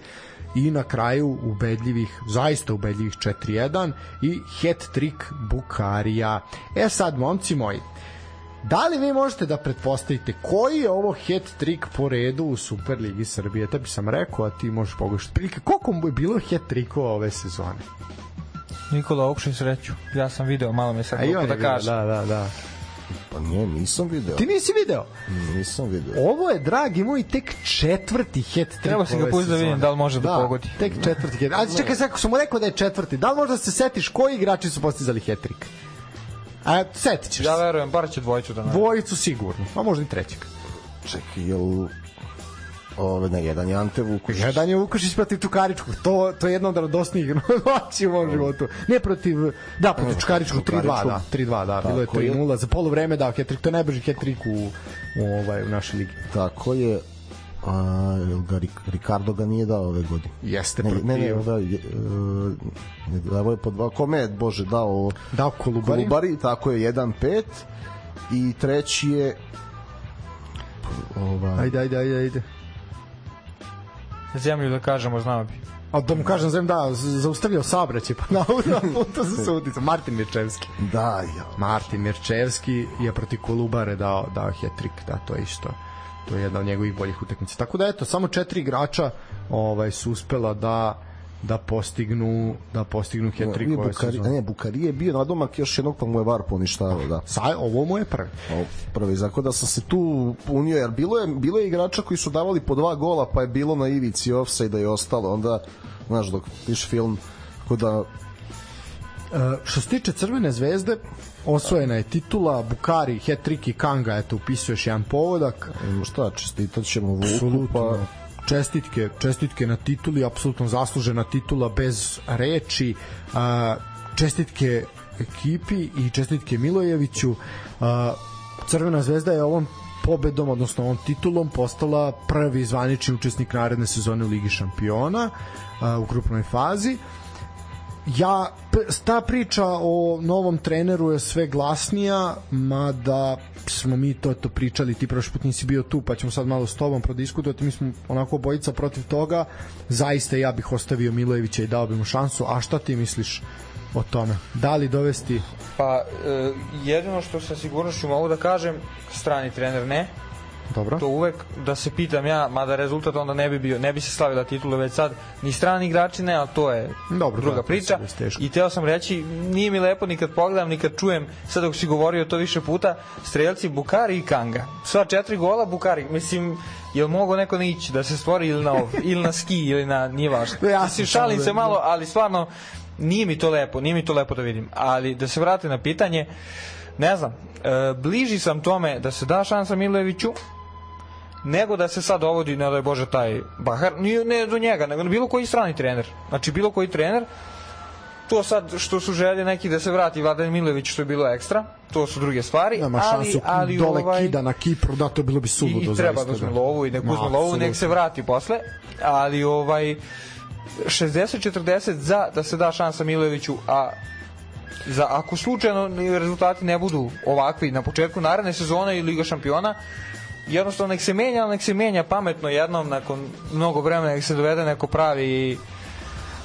Speaker 4: i na kraju ubedljivih, zaista ubedljivih 4-1 i hat-trick Bukarija. E sad, momci moji, Da li vi možete da pretpostavite koji je ovo hat trick po redu u Superligi Srbije? Da bi sam rekao, a ti možeš pogledati. Prilike, koliko mu je bilo hat trickova ove sezone?
Speaker 6: Nikola Okšin sreću. Ja sam video, malo me sad da kažem.
Speaker 4: da, da, da.
Speaker 5: Pa nije, nisam video.
Speaker 4: Ti nisi video?
Speaker 5: Nisam video.
Speaker 4: Ovo je, dragi moj, tek četvrti hat-trick
Speaker 6: Treba si ga pustiti da vidim da li može da pogodi.
Speaker 4: tek četvrti hat A čekaj, sad, ako sam mu rekao da je četvrti, da li možda se setiš koji igrači su postizali hat-trick? A, setit ćeš
Speaker 6: Ja
Speaker 4: se.
Speaker 6: verujem, bar će dvojicu da nađe.
Speaker 4: Dvojicu sigurno, a možda i trećeg.
Speaker 5: Čekaj, jel... Ove, ne, jedan je Ante.
Speaker 4: Jedan je Vukašić protiv Čukaričkog, to, to je jedna od radosnijih noći u mom životu. Ne protiv, da, protiv Čukaričkog 3-2, da, 3-2, da, bilo je
Speaker 5: Tako je.
Speaker 4: 3-0, za polovreme dao hat-trick, to je najbrži hat-trick u, u, ovaj, u našoj ligi.
Speaker 5: Tako je. A, ga, Ricardo ga nije dao ove godine.
Speaker 4: Jeste
Speaker 5: Ne,
Speaker 4: protiv,
Speaker 5: ne, ne, ovaj, je, e, davo je po dva, kome je, Bože, dao
Speaker 4: dao Kolubari.
Speaker 5: Kolubari, tako je, 1-5 i treći je ovaj,
Speaker 4: Ajde, ajde, ajde, ajde.
Speaker 6: Zemlju da kažemo, znao bi.
Speaker 4: A da mu kažem, zem da, zaustavio saobraćaj, pa na na putu za sudicu. Martin Mirčevski.
Speaker 5: da, ja,
Speaker 4: Martin Mirčevski je protiv Kolubare dao, dao hat-trick, da, to je isto to je jedna od njegovih boljih utakmica. Tako da eto, samo četiri igrača ovaj su uspela da da postignu da postignu hat-trick ove
Speaker 5: Bukari,
Speaker 4: sezone.
Speaker 5: ne, Bukari je bio nadomak još jednog pa mu je VAR poništavao, da.
Speaker 4: Sa, ovo mu je prvi.
Speaker 5: O, prvi, zato da sam se tu punio, jer bilo je, bilo je igrača koji su davali po dva gola, pa je bilo na ivici offside i ostalo, onda, znaš, dok piše film, tako da,
Speaker 4: E, što se tiče Crvene zvezde, osvojena je titula, Bukari, hat-trick i Kanga, eto, upisuje još jedan povodak.
Speaker 5: ima šta, čestitat ćemo Vuku, pa
Speaker 4: čestitke, čestitke na tituli, apsolutno zaslužena titula bez reči. Čestitke ekipi i čestitke Milojeviću. Crvena zvezda je ovom pobedom, odnosno ovom titulom postala prvi zvanični učesnik naredne sezone u Ligi šampiona u grupnoj fazi ja ta priča o novom treneru je sve glasnija mada smo mi to to pričali ti prošli put nisi bio tu pa ćemo sad malo s tobom prodiskutovati mi smo onako bojica protiv toga. Zaista ja bih ostavio Milojevića i dao bi mu šansu. A šta ti misliš o tome? Da li dovesti
Speaker 6: Pa, e, jedino što sa sigurnošću mogu da kažem, strani trener ne,
Speaker 4: dobro
Speaker 6: to uvek da se pitam ja, mada rezultat onda ne bi bio, ne bi se slavila titula već sad, ni strani igrači ne, ali to je
Speaker 4: Dobro,
Speaker 6: druga
Speaker 4: da,
Speaker 6: priča.
Speaker 4: je.
Speaker 6: I teo sam reći, nije mi lepo ni kad pogledam, ni kad čujem, sad dok si govorio to više puta, strelci Bukari i Kanga. Sva četiri gola Bukari, mislim, jel mogo neko ne ići da se stvori ili na, ov, ili na ski ili na, nije važno.
Speaker 4: Ja
Speaker 6: Mislim,
Speaker 4: samo
Speaker 6: šalim
Speaker 4: da-
Speaker 6: se malo, ali stvarno, nije mi to lepo, nije mi to lepo da vidim. Ali da se vratim na pitanje, ne znam, e, bliži sam tome da se da šansa Milojeviću, nego da se sad dovodi, ne daj Bože, taj Bahar, nije ne do njega, nego bilo koji strani trener. Znači, bilo koji trener, to sad što su želje neki da se vrati Vladan Milojević što je bilo ekstra, to su druge stvari,
Speaker 4: nema
Speaker 6: ali,
Speaker 4: šansu
Speaker 6: ali
Speaker 4: dole
Speaker 6: ovaj,
Speaker 4: kida na Kipru da to bilo bi suludo
Speaker 6: i treba da uzme lovu i nek uzme lovu, nek se vrati posle, ali ovaj 60-40 za da se da šansa Milojeviću, a za ako slučajno rezultati ne budu ovakvi na početku naredne sezone i Liga šampiona, jednostavno nek se menja, nek se menja pametno jednom nakon mnogo vremena nek se dovede neko pravi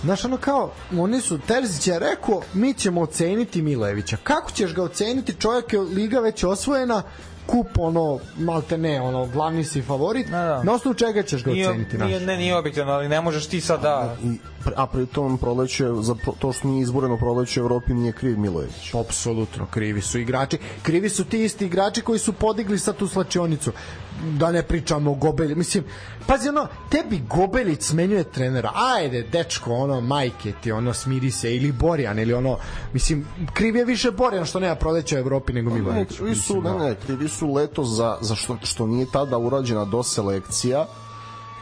Speaker 4: Znaš, ono kao, oni su, Terzić je rekao, mi ćemo oceniti Milojevića. Kako ćeš ga oceniti? Čovjek je liga već osvojena, kup ono, malte ne, ono, glavni si favorit.
Speaker 6: Da, da.
Speaker 4: Na osnovu čega ćeš ga
Speaker 6: nije,
Speaker 4: oceniti?
Speaker 6: nije,
Speaker 4: Naš?
Speaker 6: ne, nije objektivno, ali ne možeš ti sad da
Speaker 5: i, a pritom proleće, za pro- to što nije izboreno proleće u Evropi nije kriv Milojević.
Speaker 4: Apsolutno, krivi su igrači. Krivi su ti isti igrači koji su podigli sad tu slačionicu. Da ne pričamo o Gobelji. Mislim, pazi ono, tebi Gobelić smenjuje trenera. Ajde, dečko, ono, majke ti, ono, smiri se. Ili Borjan, ili ono, mislim, kriv je više Borjan što nema proleća u Evropi nego
Speaker 5: Ne,
Speaker 4: Milojević.
Speaker 5: krivi su, ne, ne, krivi su leto za, za što, što nije tada urađena doselekcija,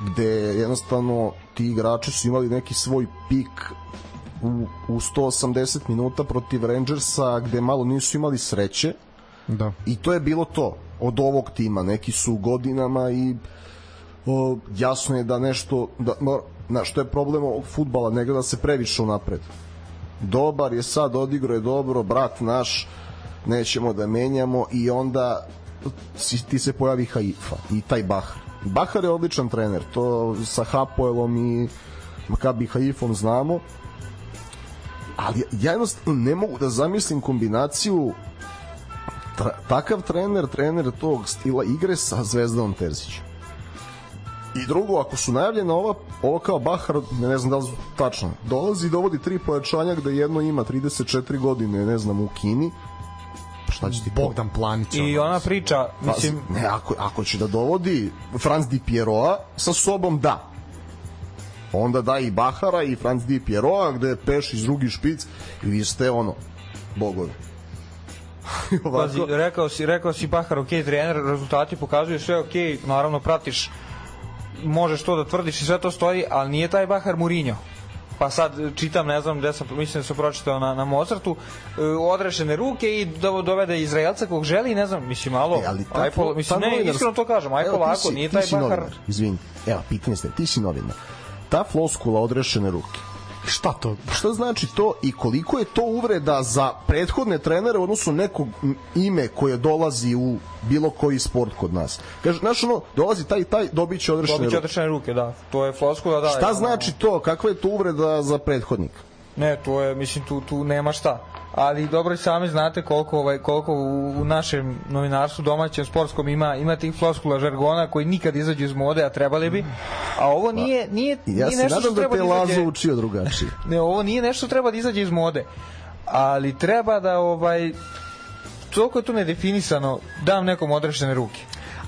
Speaker 5: gde jednostavno ti igrači su imali neki svoj pik u, u 180 minuta protiv Rangersa, gde malo nisu imali sreće,
Speaker 4: Da.
Speaker 5: I to je bilo to od ovog tima. Neki su godinama i o, jasno je da nešto da, na, što je problem ovog futbala, ne gleda se previše unapred. Dobar je sad, odigrao je dobro, brat naš, nećemo da menjamo i onda si, ti se pojavi Haifa i taj Bahar. Bahar je odličan trener, to sa Hapoelom i Makabi Haifom znamo, ali ja jednostavno ne mogu da zamislim kombinaciju tra, takav trener, trener tog stila igre sa Zvezdanom Terzićem. I drugo, ako su najavljena ova, ovo kao Bahar, ne, ne znam da li su tačno, dolazi i dovodi tri pojačanja gde jedno ima 34 godine, ne znam, u Kini, pa šta će ti to?
Speaker 4: Bogdan Planić.
Speaker 6: I ona priča,
Speaker 5: Pa,
Speaker 6: mislim,
Speaker 5: ne, ako, ako će da dovodi Franz Di Pieroa sa sobom, da. Onda da i Bahara i Franz Di Pieroa, gde je Peš iz drugi špic i vi ste ono, bogovi.
Speaker 6: Pazi, rekao si, rekao si Bahar, ok, trener, rezultati pokazuju sve ok, naravno pratiš, možeš to da tvrdiš i sve to stoji, ali nije taj Bahar Mourinho. Pa sad čitam, ne znam gde sam, mislim da sam pročitao na, na Mozartu, e, odrešene ruke i do, dovede Izraelca kog želi, ne znam, mislim, malo,
Speaker 5: E, ali ta,
Speaker 6: aj pol, mislim, ne,
Speaker 5: novinar-
Speaker 6: iskreno to kažem, aj polako,
Speaker 5: si-
Speaker 6: nije taj Bahar...
Speaker 5: novinar, Izvini, evo, pitanje ste, ti si novinar. Ta floskula odrešene ruke,
Speaker 4: Šta to?
Speaker 5: šta znači to i koliko je to uvreda za prethodne trenere u odnosu nekog ime koje dolazi u bilo koji sport kod nas. Kaže, znaš ono, dolazi taj taj, dobit će odrešene ruke.
Speaker 6: odrešene ruke, da. To je floskula, da.
Speaker 5: Šta
Speaker 6: ono-
Speaker 5: znači to? Kakva je to uvreda za prethodnika?
Speaker 6: Ne, to je, mislim, tu, tu nema šta. Ali dobro i sami znate koliko, ovaj, koliko u, u našem novinarstvu domaćem sportskom ima, ima tih floskula žargona koji nikad izađu iz mode, a trebali bi. A ovo nije, nije,
Speaker 5: Ja
Speaker 6: nije
Speaker 5: se
Speaker 6: nešto što
Speaker 5: da
Speaker 6: treba
Speaker 5: te
Speaker 6: da izađe...
Speaker 5: Lazo učio drugačije.
Speaker 6: Ne, ovo nije nešto što treba da izađe iz mode. Ali treba da, ovaj, toliko je tu nedefinisano, dam nekom odrešene ruke.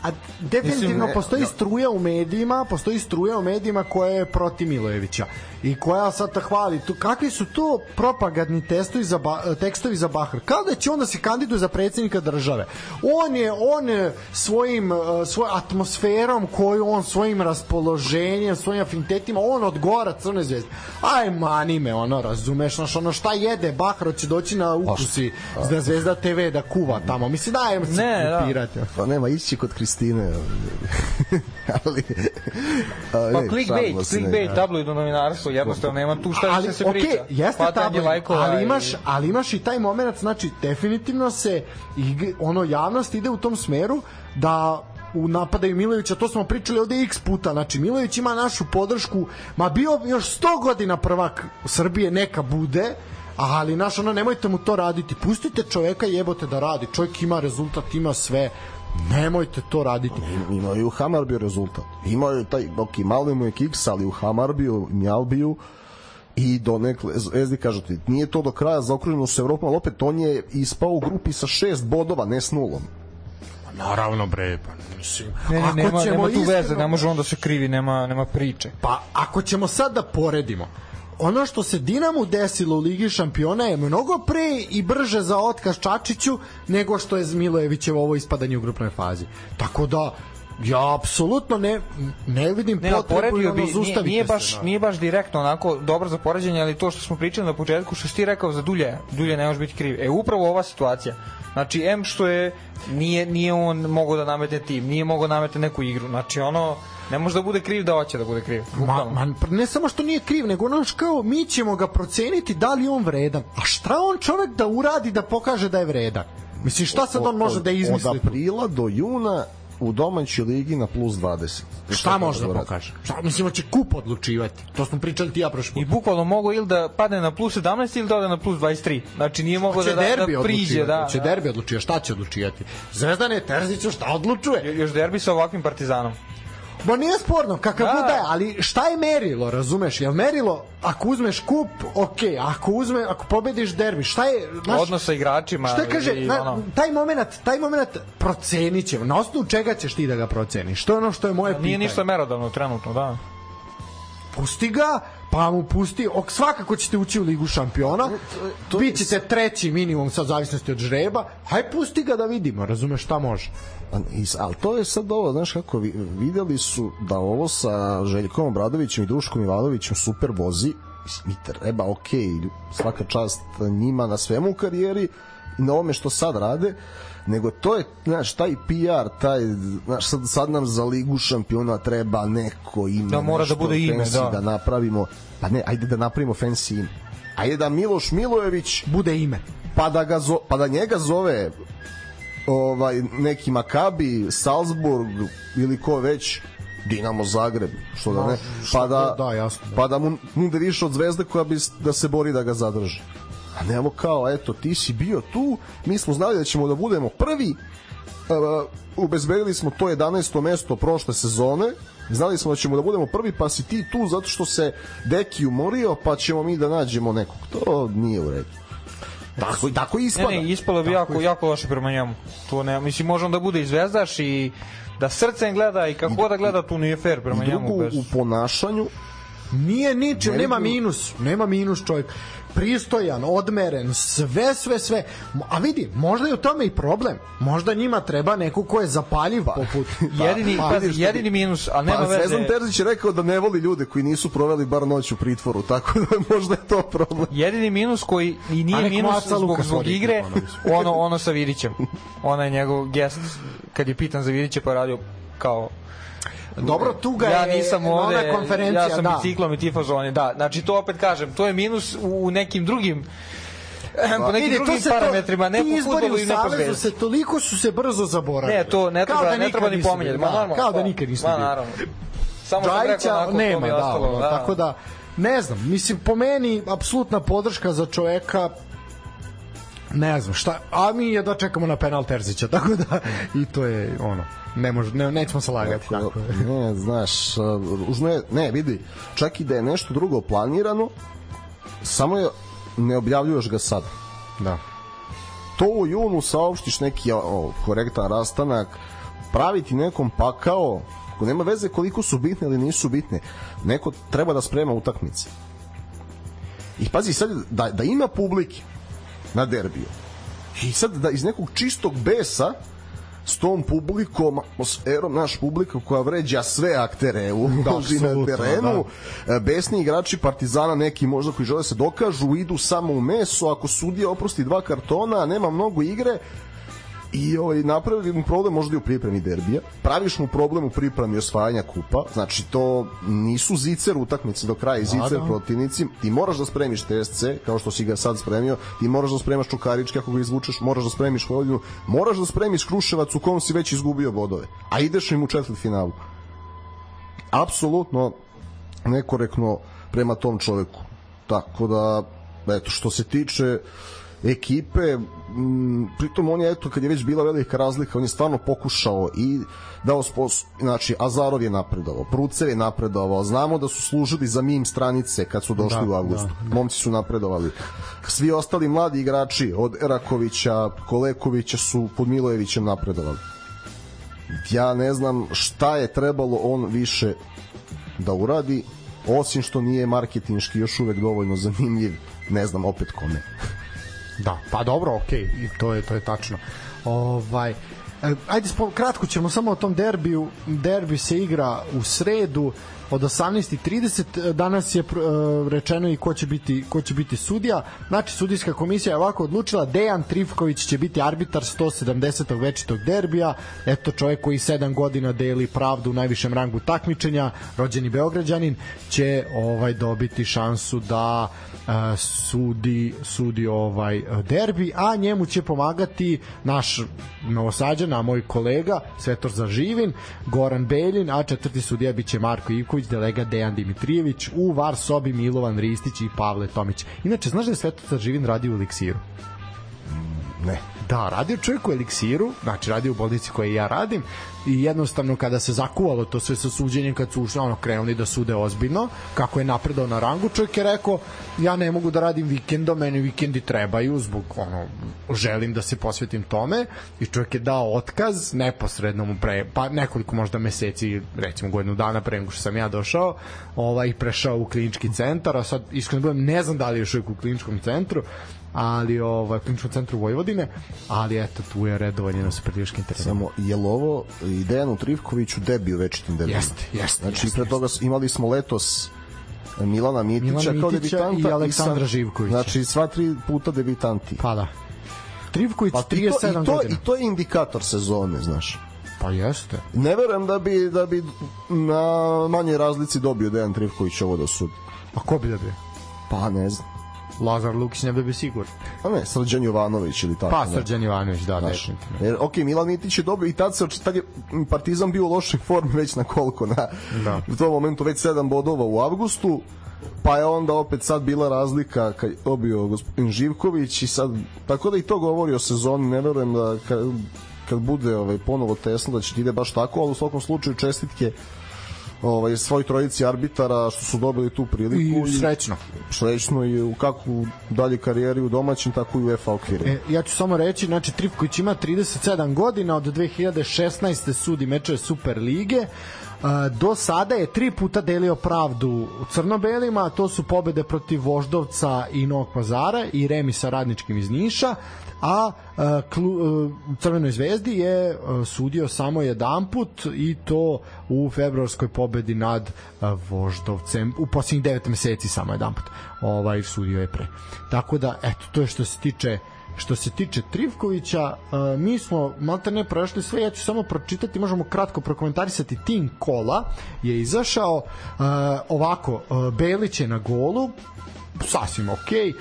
Speaker 4: A definitivno
Speaker 6: Mislim,
Speaker 4: postoji
Speaker 6: no.
Speaker 4: struja u medijima, postoji struja u medijima koja je protiv Milojevića i koja sad te hvali. Tu, kakvi su to propagandni testovi za ba, tekstovi za Bahar? Kao da će on da se kandiduje za predsjednika države. On je, on je svojim, uh, svoj atmosferom koju on svojim raspoloženjem, svojim afinitetima, on odgovara Crne zvezde. Aj, mani me, ono, razumeš, znaš, ono, šta jede Bahar, će doći na ukusi za Zvezda TV da kuva tamo. Mislim, dajem se
Speaker 6: Ne, da.
Speaker 4: kupirati.
Speaker 5: Pa nema, ići kod Kristine. ali... ali
Speaker 6: Pa clickbait, clickbait, tabloidno novinarstvo, jednostavno nema tu šta
Speaker 4: ali
Speaker 6: se
Speaker 4: okej,
Speaker 6: priča.
Speaker 4: jeste
Speaker 6: Hvatanje
Speaker 4: tabloid,
Speaker 6: lajkova
Speaker 4: ali
Speaker 6: i-
Speaker 4: imaš, ali imaš i taj moment, znači definitivno se ono javnost ide u tom smeru da u napadaju Milovića, to smo pričali ovde x puta, znači Milović ima našu podršku, ma bio još 100 godina prvak Srbije, neka bude, ali naš ono nemojte mu to raditi, pustite čoveka jebote da radi, čovjek ima rezultat, ima sve, nemojte to raditi.
Speaker 5: Imao je u Hamarbiju rezultat. Imao je taj, ok, malo mu je kiks, ali u Hamarbiju, Mjalbiju i donekle, Zvezdi kažu ti, nije to do kraja zaokruženo s Evropom, ali opet on je ispao u grupi sa šest bodova, ne s nulom.
Speaker 4: Naravno bre, pa mislim.
Speaker 6: Ne, ne,
Speaker 4: Ako
Speaker 6: nema,
Speaker 4: ćemo
Speaker 6: nema tu
Speaker 4: iskreno-
Speaker 6: veze, ne može on da se krivi, nema, nema priče.
Speaker 4: Pa ako ćemo sad da poredimo, ono što se Dinamu desilo u Ligi šampiona je mnogo pre i brže za otkaz Čačiću nego što je Milojevićevo ovo ispadanje u grupnoj fazi. Tako da ja apsolutno ne ne vidim
Speaker 6: Ne,
Speaker 4: potrebu ono,
Speaker 6: bi, nije, nije,
Speaker 4: se,
Speaker 6: baš,
Speaker 4: da.
Speaker 6: nije baš direktno onako dobro za poređenje, ali to što smo pričali na početku, što si ti rekao za Dulje, Dulje ne može biti kriv. E, upravo ova situacija. Znači, M što je, nije, nije on mogao da nametne tim, nije mogao da nametne neku igru. Znači, ono, ne može da bude kriv da hoće da bude kriv.
Speaker 4: Ma, ma, ne samo što nije kriv, nego ono što kao mi ćemo ga proceniti da li on vredan. A šta on čovek da uradi da pokaže da je vredan? Mislim, šta sad on može da izmisli?
Speaker 5: Od aprila do juna u domaćoj ligi na plus 20.
Speaker 4: Šta može da pokaže? Šta, mislim, će kup odlučivati. To smo pričali ti i ja prošli
Speaker 6: I
Speaker 4: put.
Speaker 6: bukvalno mogu ili da padne na plus 17 ili da ode na plus 23. Znači nije mogao
Speaker 4: Će
Speaker 6: da, da, da priđe. Da,
Speaker 4: će
Speaker 6: da.
Speaker 4: derbi odlučivati. Šta će odlučivati? Zvezdan je Terziću, šta odlučuje?
Speaker 6: Još derbi sa ovakvim partizanom.
Speaker 4: Ma nije sporno, kakav
Speaker 6: Da.
Speaker 4: god da je, ali šta je merilo, razumeš? Jel merilo, ako uzmeš kup, ok, ako uzme, ako pobediš derbi, šta je, znaš,
Speaker 6: Odnos sa igračima.
Speaker 4: Šta kaže,
Speaker 6: i,
Speaker 4: na,
Speaker 6: ono,
Speaker 4: taj moment, taj moment procenit ćemo. Na osnovu čega ćeš ti da ga proceniš? To je ono što je moje pitanje.
Speaker 6: Nije ništa merodavno trenutno, da.
Speaker 4: pusti ga, pa mu pusti, ok, svakako ćete ući u ligu šampiona,
Speaker 5: to-
Speaker 4: bit ćete treći minimum sad u zavisnosti od žreba, haj pusti ga da vidimo, razumeš šta može.
Speaker 5: I Ali to je sad ovo, znaš kako, vi- videli su da ovo sa Željkom Obradovićem i Duškom Ivanovićem super vozi, mislim, mi treba, ok, svaka čast njima na svemu u karijeri i na ovome što sad rade, nego to je, znaš, taj PR, taj, znaš, sad, sad nam za ligu šampiona treba neko ime,
Speaker 6: Da mora da bude ime, da.
Speaker 5: da napravimo, pa ne, ajde da napravimo fancy ime. Ajde da Miloš Milojević
Speaker 4: Bude ime.
Speaker 5: pa da ga zo, pa da njega zove ovaj neki Makabi, Salzburg ili ko već Dinamo Zagreb, što da ne,
Speaker 4: šta
Speaker 5: pa da,
Speaker 4: da, jasno, da.
Speaker 5: pa da mu nude više od zvezde koja bi da se bori da ga zadrži. A ne evo kao, eto, ti si bio tu, mi smo znali da ćemo da budemo prvi, ubezbedili smo to 11. mesto prošle sezone, znali smo da ćemo da budemo prvi, pa si ti tu zato što se Deki umorio, pa ćemo mi da nađemo nekog. To nije u redu. Tako, tako
Speaker 6: Ne,
Speaker 5: ispada.
Speaker 6: ne, ispalo bi jako, jako loše prema njemu. To ne, mislim, možemo da bude i zvezdaš i da srcem gleda i kako god da gleda, tu nije fair prema
Speaker 5: I drugo,
Speaker 6: njemu. Bez...
Speaker 5: u ponašanju,
Speaker 4: Nije ničem,
Speaker 5: Ne
Speaker 4: nema minus, nema minus čovjek. Pristojan, odmeren, sve, sve, sve. A vidi, možda je u tome i problem. Možda njima treba neko ko je zapaljiv poput...
Speaker 6: Jedini,
Speaker 4: Pa,
Speaker 6: pazi, jedini minus, ali nema
Speaker 5: pa
Speaker 6: veze.
Speaker 5: Zvezdan Terzić je rekao da ne voli ljude koji nisu proveli bar noć u pritvoru, tako da možda je to problem.
Speaker 6: Jedini minus koji i
Speaker 4: A
Speaker 6: nije minus zbog, zbog igre,
Speaker 4: ono,
Speaker 6: ono, sa Vidićem. Ona je njegov gest, kad je pitan za Vidića, pa radio kao
Speaker 4: Dobro, tu ga
Speaker 6: ja nisam ovde,
Speaker 4: ona konferencija,
Speaker 6: ja sam
Speaker 4: da.
Speaker 6: biciklom i ti fazoni, da. Znači to opet kažem, to je minus u, nekim drugim po nekim
Speaker 4: Vidi,
Speaker 6: drugim
Speaker 4: to-
Speaker 6: parametrima, ne po fudbalu i ne po zvezdi.
Speaker 4: se toliko su se brzo zaboravili.
Speaker 6: Ne, to ne treba,
Speaker 4: da
Speaker 6: ne treba ni pominjati. Ma
Speaker 4: da,
Speaker 6: normalno.
Speaker 4: Kao da nikad nisu
Speaker 6: Ma
Speaker 4: bili.
Speaker 6: naravno. Samo
Speaker 4: Džajića
Speaker 6: onako,
Speaker 4: nema, da,
Speaker 6: ostalo.
Speaker 4: ono, tako da ne znam, mislim po meni apsolutna podrška za čoveka ne znam šta, a mi je da čekamo na penal Terzića, tako da i to je ono, ne može, ne, nećemo se lagati. Tako.
Speaker 5: Ne, znaš, ružno je, ne, vidi, čak i da je nešto drugo planirano, samo je, ne objavljuješ ga sad.
Speaker 4: Da.
Speaker 5: To u junu saopštiš neki o, korektan rastanak, praviti nekom pakao, ko nema veze koliko su bitne ili nisu bitne, neko treba da sprema utakmice. I pazi sad, da, da ima publike na derbiju, i sad da iz nekog čistog besa s tom publikom, atmosferom, naš publika koja vređa sve aktere u da, na terenu, da. besni igrači Partizana, neki možda koji žele se dokažu, idu samo u meso, ako sudija oprosti dva kartona, nema mnogo igre, i ovaj, napravili mu problem možda i u pripremi derbija. Praviš mu problem u pripremi osvajanja kupa. Znači, to nisu zicer utakmice do kraja i zicer
Speaker 4: da.
Speaker 5: protivnici. Ti moraš da spremiš TSC, kao što si ga sad spremio. Ti moraš da spremaš Čukarički ako ga izvučeš. Moraš da spremiš Vojvodinu. Moraš da spremiš Kruševac u kom si već izgubio bodove. A ideš im u četvrt finalu. Apsolutno nekorektno prema tom čoveku. Tako da, eto, što se tiče ekipe, m, pritom on je, eto, kad je već bila velika razlika, on je stvarno pokušao i dao spos... Znači, Azarov je napredovao, Prucev je napredovao, znamo da su služili za mim stranice kad su došli
Speaker 4: Da,
Speaker 5: u avgustu. Momci su napredovali. Svi ostali mladi igrači, od Erakovića, Kolekovića su pod Milojevićem napredovali. Ja ne znam šta je trebalo on više da uradi, osim što nije marketinški još uvek dovoljno zanimljiv, ne znam opet kome.
Speaker 4: Da, pa dobro, okej, i to je to je tačno. Ovaj e, ajde kratko ćemo samo o tom derbiju. Derbi se igra u sredu od 18:30 danas je pr- e, rečeno i ko će biti ko će biti sudija. Znači sudijska komisija je ovako odlučila Dejan Trifković će biti arbitar 170. večitog derbija. Eto čovjek koji 7 godina deli pravdu u najvišem rangu takmičenja, rođeni Beograđanin će ovaj dobiti šansu da e, sudi sudi ovaj derbi, a njemu će pomagati naš Novosađan, a moj kolega Svetor Zaživin, Goran Beljin, a četvrti sudija biće Marko Ivković, delega Dejan Dimitrijević, u VAR sobi Milovan Ristić i Pavle Tomić. Inače, znaš da je Svetor Zaživin radio u Eliksiru?
Speaker 5: Ne.
Speaker 4: Da, radio čovjek u Eliksiru, znači radio u bolnici koje ja radim i jednostavno kada se zakuvalo to sve sa suđenjem, kad su ušli, ono, krenuli da sude ozbiljno, kako je napredao na rangu, čovjek je rekao, ja ne mogu da radim vikendom, meni vikendi trebaju, zbog, ono, želim da se posvetim tome i čovjek je dao otkaz neposredno mu pre, pa nekoliko možda meseci, recimo godinu dana pre nego što sam ja došao, ovaj, prešao u klinički centar, a sad, iskreno budem, ne znam da li je još uvijek u kliničkom centru, ali ovaj kliničkom centru Vojvodine, ali eto tu je redovanje na superligaškim terenima.
Speaker 5: Samo, je ovo i Dejanu Trivkoviću debi u večitim derbima?
Speaker 4: Jeste, jeste,
Speaker 5: Znači,
Speaker 4: jeste,
Speaker 5: pre toga imali smo letos Milana Mitića
Speaker 4: Milana
Speaker 5: kao
Speaker 4: Mitića
Speaker 5: debitanta
Speaker 4: i Aleksandra Živkovića.
Speaker 5: Znači, sva tri puta debitanti.
Speaker 4: Pa da. Trivković
Speaker 5: Pa i to,
Speaker 4: 37
Speaker 5: i, to,
Speaker 4: godina.
Speaker 5: I to je indikator sezone, znaš.
Speaker 4: Pa jeste.
Speaker 5: Ne verujem da bi, da bi na manje razlici dobio Dejan Trivković ovo da sudi.
Speaker 4: A ko bi da bio?
Speaker 5: Pa ne znam.
Speaker 4: Lazar Lukić ne bi sigurno.
Speaker 5: Pa ne, Srđan Jovanović ili tako.
Speaker 4: Pa. Srđan Ivanović, da,
Speaker 5: Znaš,
Speaker 4: definitivno.
Speaker 5: jer, ok, Milan Mitić je dobio i tad, se, tad je Partizan bio u lošoj formi već na koliko, na,
Speaker 4: Da.
Speaker 5: u tom momentu već 7 bodova u avgustu, pa je onda opet sad bila razlika kad je dobio gospodin Živković i sad, tako da i to govori o sezoni, ne verujem da ka, kad bude ovaj ponovo tesno da će ti ide baš tako, ali u svakom slučaju čestitke ovaj svoj trojici arbitara što su dobili tu priliku
Speaker 4: I srećno.
Speaker 5: srećno i u kakvu dalje karijeri u domaćim tako i u UEFA okvirima.
Speaker 4: E, ja ću samo reći, znači Trifković ima 37 godina, od 2016. sudi mečeve Super lige. Do sada je tri puta delio pravdu u crno-belima, to su pobede protiv Voždovca i Novog Pazara i remi sa radničkim iz Niša, a e, e, Crvenoj zvezdi je e, sudio samo jedanput i to u februarskoj pobedi nad e, Voždovcem. U posljednjih 9 meseci samo jedanput ovaj sudio je pre. Tako da eto to je što se tiče što se tiče Trivkovića, mi smo malte ne prošli sve, ja ću samo pročitati, možemo kratko prokomentarisati tim kola je izašao ovako, Belić je na golu, sasvim. Okay.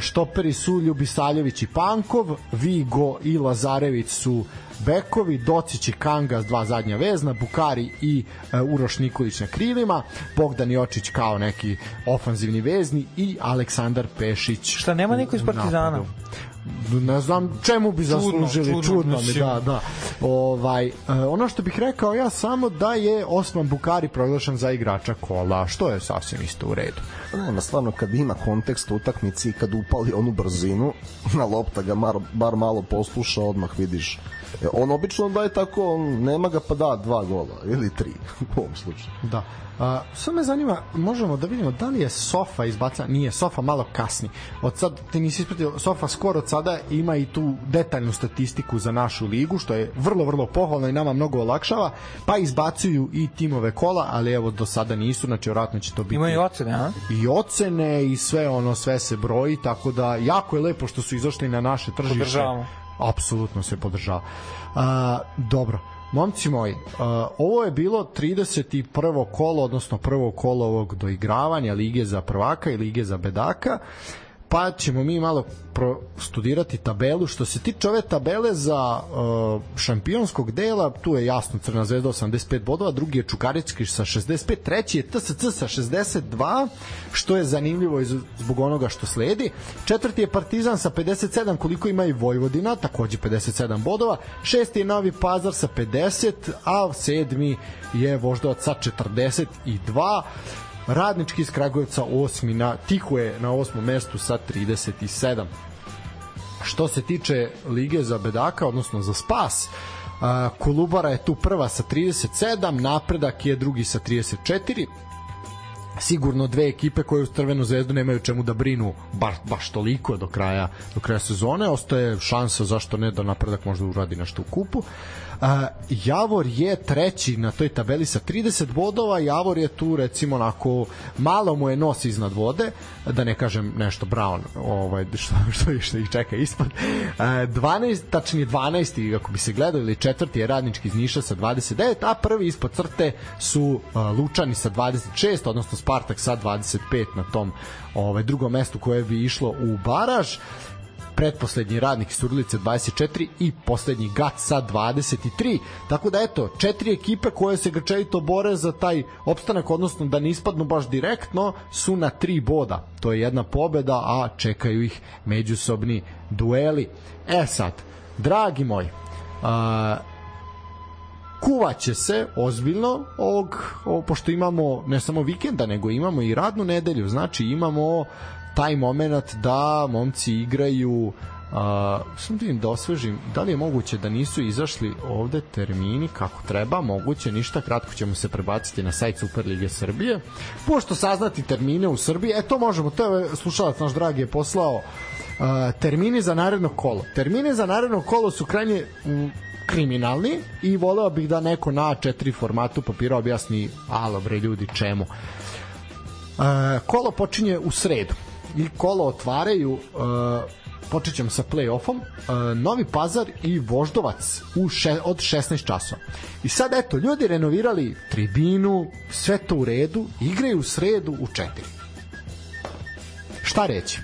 Speaker 4: Štoperi su Ljubisaljević i Pankov, Vigo i Lazarević su bekovi, Docić i Kanga dva zadnja vezna, Bukari i uh, Uroš Nikolić na krilima, Bogdan Jočić kao neki ofanzivni vezni i Aleksandar Pešić.
Speaker 6: Šta, nema niko iz Partizana?
Speaker 4: napadu ne znam čemu bi zaslužili čudno,
Speaker 6: čudno,
Speaker 4: čudno mi da da. Ovaj e, ono što bih rekao ja samo da je Osman Bukari proglašen za igrača kola što je sasvim isto u redu.
Speaker 5: Nema, stvarno kad ima kontekst utakmici i kad upali onu brzinu na lopta ga mar, bar malo posluša odmah vidiš on obično daje tako on, nema ga pa da dva gola ili tri u ovom slučaju
Speaker 4: Da. A, sad me zanima, možemo da vidimo da li je Sofa izbaca, nije, Sofa malo kasni. Od sad, ti nisi ispratio, Sofa skoro od sada ima i tu detaljnu statistiku za našu ligu, što je vrlo, vrlo pohvalno i nama mnogo olakšava, pa izbacuju i timove kola, ali evo do sada nisu, znači vjerojatno će to biti
Speaker 6: Ima i ocene, a?
Speaker 4: i ocene i sve ono sve se broji tako da jako je lepo što su izašli na naše tržište
Speaker 6: Podržavamo.
Speaker 4: Apsolutno se podržava a, dobro Momci moji, uh, ovo je bilo 31. kolo, odnosno prvo kolo ovog doigravanja Lige za prvaka i Lige za bedaka pa ćemo mi malo pro studirati tabelu. Što se tiče ove tabele za uh, šampionskog dela, tu je jasno Crna zvezda 85 bodova, drugi je Čukarički sa 65, treći je TSC sa 62, što je zanimljivo iz- zbog onoga što sledi. Četvrti je Partizan sa 57, koliko ima i Vojvodina, takođe 57 bodova. Šesti je Novi Pazar sa 50, a sedmi je Voždovac sa 42. Radnički iz Kragujevca osmi na Tihu je na osmom mestu sa 37. Što se tiče Lige za bedaka, odnosno za spas, Kolubara je tu prva sa 37, Napredak je drugi sa 34, sigurno dve ekipe koje u Crvenu zvezdu nemaju čemu da brinu baš, baš toliko do kraja, do kraja sezone. Ostaje šansa zašto ne da napredak možda uradi nešto u kupu. A, Javor je treći na toj tabeli sa 30 bodova. Javor je tu recimo onako malo mu je nos iznad vode, da ne kažem nešto Brown, ovaj što što što ih čeka ispod. A, 12 tačnije 12 kako bi se gledao ili četvrti je radnički iz Niša sa 29, a prvi ispod crte su Lučani sa 26, odnosno Spartak sa 25 na tom ovaj drugom mestu koje bi išlo u baraž pretposlednji radnik iz Surlice 24 i poslednji GAT sa 23. Tako da eto, četiri ekipe koje se grčevito bore za taj opstanak, odnosno da ne ispadnu baš direktno, su na tri boda. To je jedna pobeda, a čekaju ih međusobni dueli. E sad, dragi moji, a, kuvaće se ozbiljno ovog, ovo, pošto imamo ne samo vikenda, nego imamo i radnu nedelju, znači imamo taj moment da momci igraju a, sam da vidim da osvežim da li je moguće da nisu izašli ovde termini kako treba, moguće ništa kratko ćemo se prebaciti na sajt Superlige Srbije pošto saznati termine u Srbiji, e to možemo to je slušalac naš dragi je poslao uh, termini za naredno kolo. Termini za naredno kolo su krajnje mm, kriminalni i voleo bih da neko na A4 formatu papira objasni alo bre ljudi čemu. Uh, kolo počinje u sredu i kolo otvaraju uh, počet ćemo sa play-offom uh, Novi Pazar i Voždovac u še, od 16 časova. I sad eto ljudi renovirali tribinu sve to u redu igraju u sredu u 4 šta reći?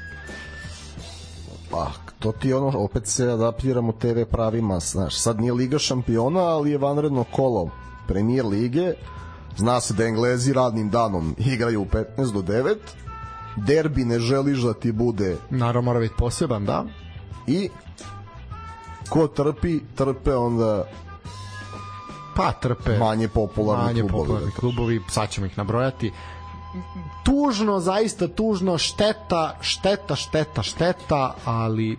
Speaker 5: Pa, to ti ono, opet se adaptiramo TV pravima, znaš, sad nije Liga šampiona, ali je vanredno kolo premijer lige, zna se da Englezi radnim danom igraju u 15 do 9, derbi ne želiš da ti bude
Speaker 4: naravno mora biti poseban da
Speaker 5: i ko trpi, trpe onda
Speaker 4: Pa trpe
Speaker 5: manje popularni
Speaker 4: manje
Speaker 5: klubovi.
Speaker 4: popularni klubovi, sad ćemo ih nabrojati. Tužno, zaista tužno, šteta, šteta, šteta, šteta, ali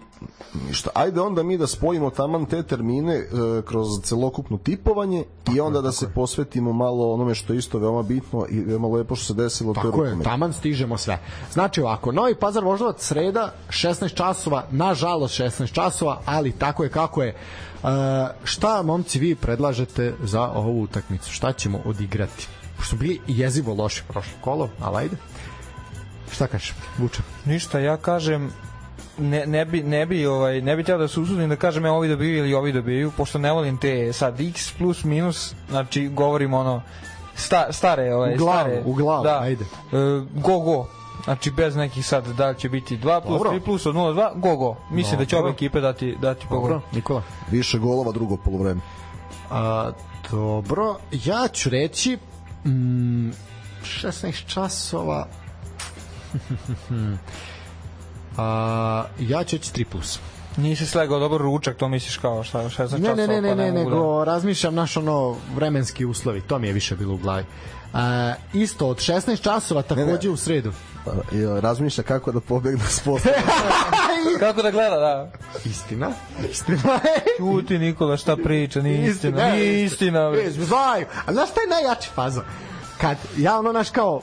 Speaker 5: Ništa. Ajde onda mi da spojimo taman te termine e, kroz celokupno tipovanje i onda da se posvetimo malo onome što je isto veoma bitno i veoma lepo što se desilo. to
Speaker 4: Tako je,
Speaker 5: rukomet.
Speaker 4: taman stižemo sve. Znači ovako, Novi Pazar Voždovac sreda 16 časova, nažalost 16 časova, ali tako je kako je. E, šta momci vi predlažete za ovu utakmicu? Šta ćemo odigrati? Pošto smo bili jezivo loši prošlo kolo, ali ajde. Šta kažeš, Vuče?
Speaker 6: Ništa, ja kažem ne, ne bi ne bi ovaj ne bi teo da se usudim da kažem ja ovi dobiju ili ovi dobiju pošto ne volim te sad x plus minus znači govorim ono sta, stare ovaj
Speaker 4: U glavu,
Speaker 6: stare
Speaker 4: u glavu,
Speaker 6: da,
Speaker 4: ajde.
Speaker 6: E, go go Znači bez nekih sad da će biti 2 plus
Speaker 4: Dobro.
Speaker 6: 3 plus od 0 2 go go. Mislim da će
Speaker 4: Dobro.
Speaker 6: obe ekipe dati dati po
Speaker 4: Dobro. Nikola.
Speaker 5: Više golova drugo polovreme.
Speaker 4: A, dobro, ja ću reći mm, 16 časova A, ja ću reći 3 plus.
Speaker 6: Nisi slegao dobar ručak, to misliš kao šta 16 časova.
Speaker 4: Ne, ne, ne, ne,
Speaker 6: pa
Speaker 4: ne,
Speaker 6: mogu da-
Speaker 4: nego razmišljam naš ono vremenski uslovi, to mi je više bilo u glavi. A, isto od 16 časova takođe u sredu.
Speaker 5: Pa, i, Razmišlja kako da pobegne s posla.
Speaker 6: Kako da gleda, da.
Speaker 4: Istina, istina.
Speaker 6: Čuti Nikola šta priča, nije istina. Nije istina. bre.
Speaker 4: E, znaju. A znaš šta je najjači fazon? Kad ja ono naš kao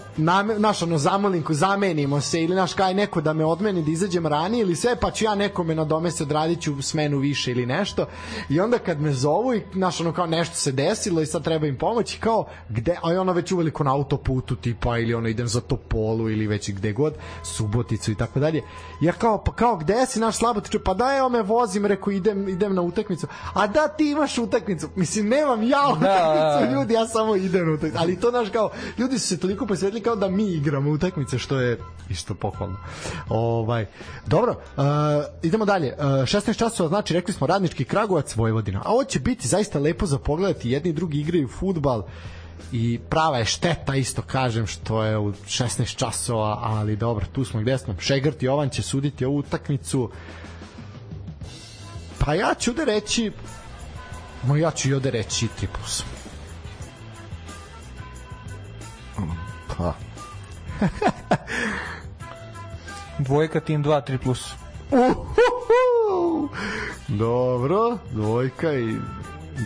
Speaker 4: naš ono zamolinku zamenimo se ili naš kaj neko da me odmeni da izađem ranije ili sve pa ću ja nekome na dome se odradit ću smenu više ili nešto. I onda kad me zovu i naš ono kao nešto se desilo i sad treba im pomoći kao gde a ono već uveliko na autoputu tipa ili ono idem za Topolu ili već gde god Suboticu i tako dalje. Ja kao pa kao gde si naš slabotiče pa da evo me vozim reko idem idem na utakmicu. A da ti imaš utakmicu. Mislim nemam ja utakmicu ljudi ja samo idem na utakmicu. Ali to naš kao ljudi su se toliko posvetili kao da mi igramo utakmice što je isto pohvalno. Ovaj dobro uh, idemo dalje. Uh, 16 časova znači rekli smo radnički Kragujevac Vojvodina. A ovo će biti zaista lepo za pogledati jedni i drugi igraju fudbal i prava je šteta isto kažem što je u 16 časova ali dobro tu smo gde smo. Šegrt Jovan će suditi ovu utakmicu. Pa ja ću da reći Ma ja ću i ovde reći 3
Speaker 5: Pa,
Speaker 6: Dvojka, tim 2, 3 plus.
Speaker 4: Uhuhu! Dobro, dvojka i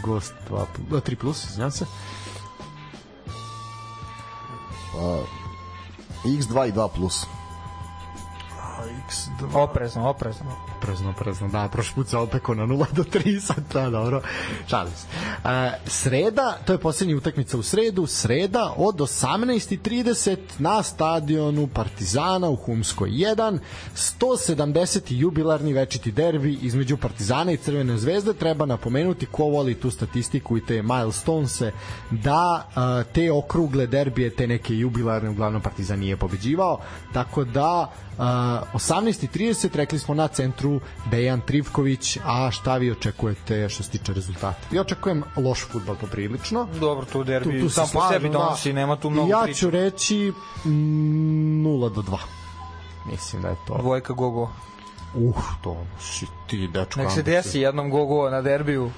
Speaker 4: gost 2 plus, 3 plus, izvinjam se.
Speaker 5: X2 i 2 plus.
Speaker 4: X2.
Speaker 6: Oprezno, oprezno.
Speaker 4: Prezno, prezno, da, prošli put se opeko na 0 do 3, sad da, dobro, šalim se. E, sreda, to je posljednja utakmica u sredu, sreda od 18.30 na stadionu Partizana u Humskoj 1, 170. jubilarni večiti derbi između Partizana i Crvene zvezde, treba napomenuti ko voli tu statistiku i te milestonese, da e, te okrugle derbije, te neke jubilarne, uglavnom Partizan nije pobeđivao, tako da Uh, 18.30 rekli smo na centru Dejan Trivković a šta vi očekujete što se tiče rezultata ja očekujem loš futbal poprilično
Speaker 6: Dobro, tu derbi
Speaker 4: Tu- tu
Speaker 6: sam po sebi
Speaker 4: da.
Speaker 6: donosi, nema tu mnogo
Speaker 4: ja
Speaker 6: priče.
Speaker 4: ću reći mm, 0 do 2 mislim da je to
Speaker 6: Dvojka gogo.
Speaker 4: uh to si ti dečko
Speaker 6: Nek se desi jednom gogo na derbiju.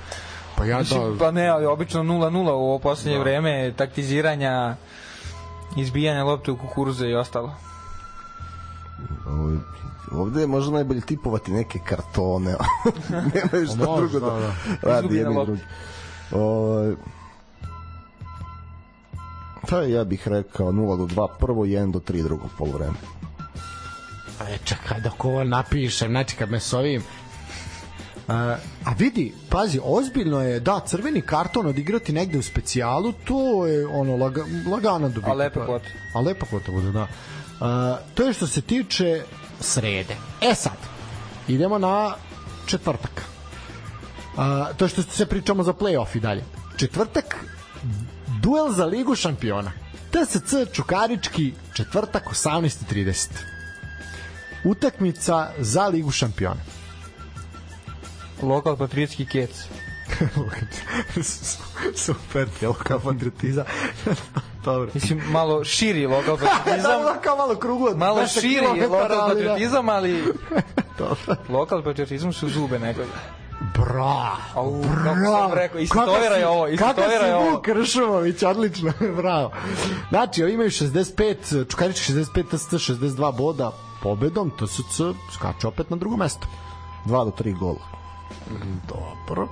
Speaker 4: pa ja
Speaker 6: Mislim,
Speaker 4: da
Speaker 6: pa ne, ali obično 0-0 u ovo poslednje vreme, taktiziranja, izbijanja lopte u kukuruze i ostalo.
Speaker 5: Ovde je možda najbolje tipovati neke kartone. Nema šta
Speaker 4: može,
Speaker 5: drugo da,
Speaker 4: da,
Speaker 5: radi
Speaker 6: Izgubljena
Speaker 5: jedni drugi. Ovaj, Pa ja bih rekao 0 do 2 prvo i 1 do 3 drugo polovreme.
Speaker 4: E, čekaj dok ovo napišem, znači kad me s ovim Uh, a vidi, pazi, ozbiljno je da crveni karton odigrati negde u specijalu, to je ono laga, lagano dobiti.
Speaker 6: A lepa kvota.
Speaker 4: A lepa kvota bude, da. Uh, to je što se tiče srede. E sad, idemo na četvrtak. Uh, to što se pričamo za play-off i dalje. Četvrtak, duel za ligu šampiona. TSC Čukarički, četvrtak 18.30. Utakmica za ligu šampiona.
Speaker 6: Lokal patriotski kec.
Speaker 4: Super, je lokal patriotizam. Dobro.
Speaker 6: Mislim, malo širi lokal patriotizam.
Speaker 4: Znam, kao malo kruglo.
Speaker 6: Malo
Speaker 4: 200
Speaker 6: širi lokal
Speaker 4: da.
Speaker 6: patriotizam, ali lokal patriotizam su zube nekog.
Speaker 4: Bra,
Speaker 6: Au, kako sam rekao, istoveraj ovo, istoveraj
Speaker 4: Kakav si
Speaker 6: ovo.
Speaker 4: Vuk Kršovović, odlično, bravo. Znači, ovi imaju 65, Čukarić 65, TSC 62 boda, pobedom, TSC skače opet na drugo mesto.
Speaker 5: 2 do 3 gola.
Speaker 4: Dobro.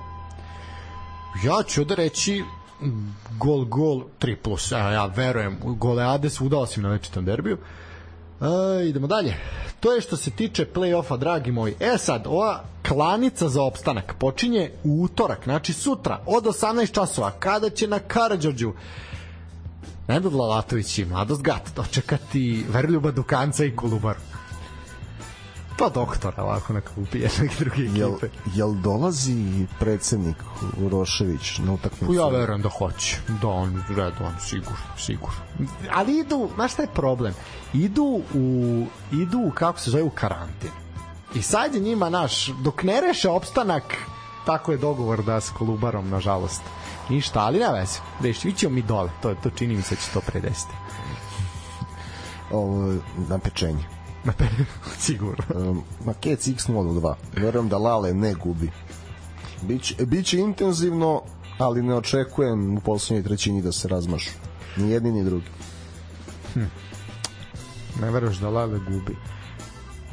Speaker 4: Ja ću ovde reći mm, gol, gol, 3 plus. Ja, ja verujem goleade svuda osim na večitom derbiju. E, idemo dalje. To je što se tiče play-offa, dragi moji. E sad, ova klanica za opstanak počinje u utorak, znači sutra, od 18 časova, kada će na Karadžorđu Nenad Lalatović i Mladost Gat dočekati Verljuba Dukanca i Kolubaru. Pa doktora ovako na klupi jednog i druge
Speaker 5: Jel,
Speaker 4: ekipe.
Speaker 5: jel dolazi predsednik Urošević na utakmicu?
Speaker 4: Ja verujem da hoće. Da, on red, on sigurno, sigurno. Ali idu, znaš šta je problem? Idu u, idu, u, kako se zove, u karantin. I sad je njima, naš, dok ne reše opstanak, tako je dogovor da s Kolubarom, nažalost. Ništa, ali ne veze. Reši, ićemo mi dole. To, to čini mi se da će to predesiti.
Speaker 5: Ovo, na pečenje.
Speaker 4: sigurno.
Speaker 5: Um, Makec X02. Verujem da Lale ne gubi. Biće, biće intenzivno, ali ne očekujem u poslednjoj trećini da se razmašu. Ni jedni ni drugi.
Speaker 4: Ne veruješ da Lale gubi.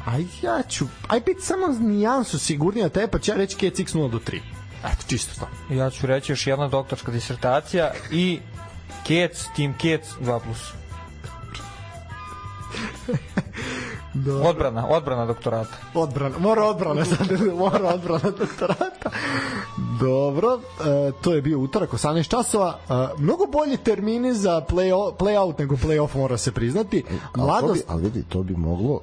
Speaker 4: A ja ću, aj biti samo nijansu sigurnija te, pa ću ja reći Kec X0 do 3. Eto, čisto to.
Speaker 6: Ja ću reći još jedna doktorska disertacija i Kec, Team Kec 2+.
Speaker 4: Dobro.
Speaker 6: Odbrana, odbrana doktorata.
Speaker 4: Odbrana, mora odbrana sad, mora odbrana doktorata. Dobro, e, to je bio utorak 18 časova. E, mnogo bolji termini za play, play out nego play off mora se priznati.
Speaker 5: Ali, bi,
Speaker 4: Mladost,
Speaker 5: ali vidi, to bi moglo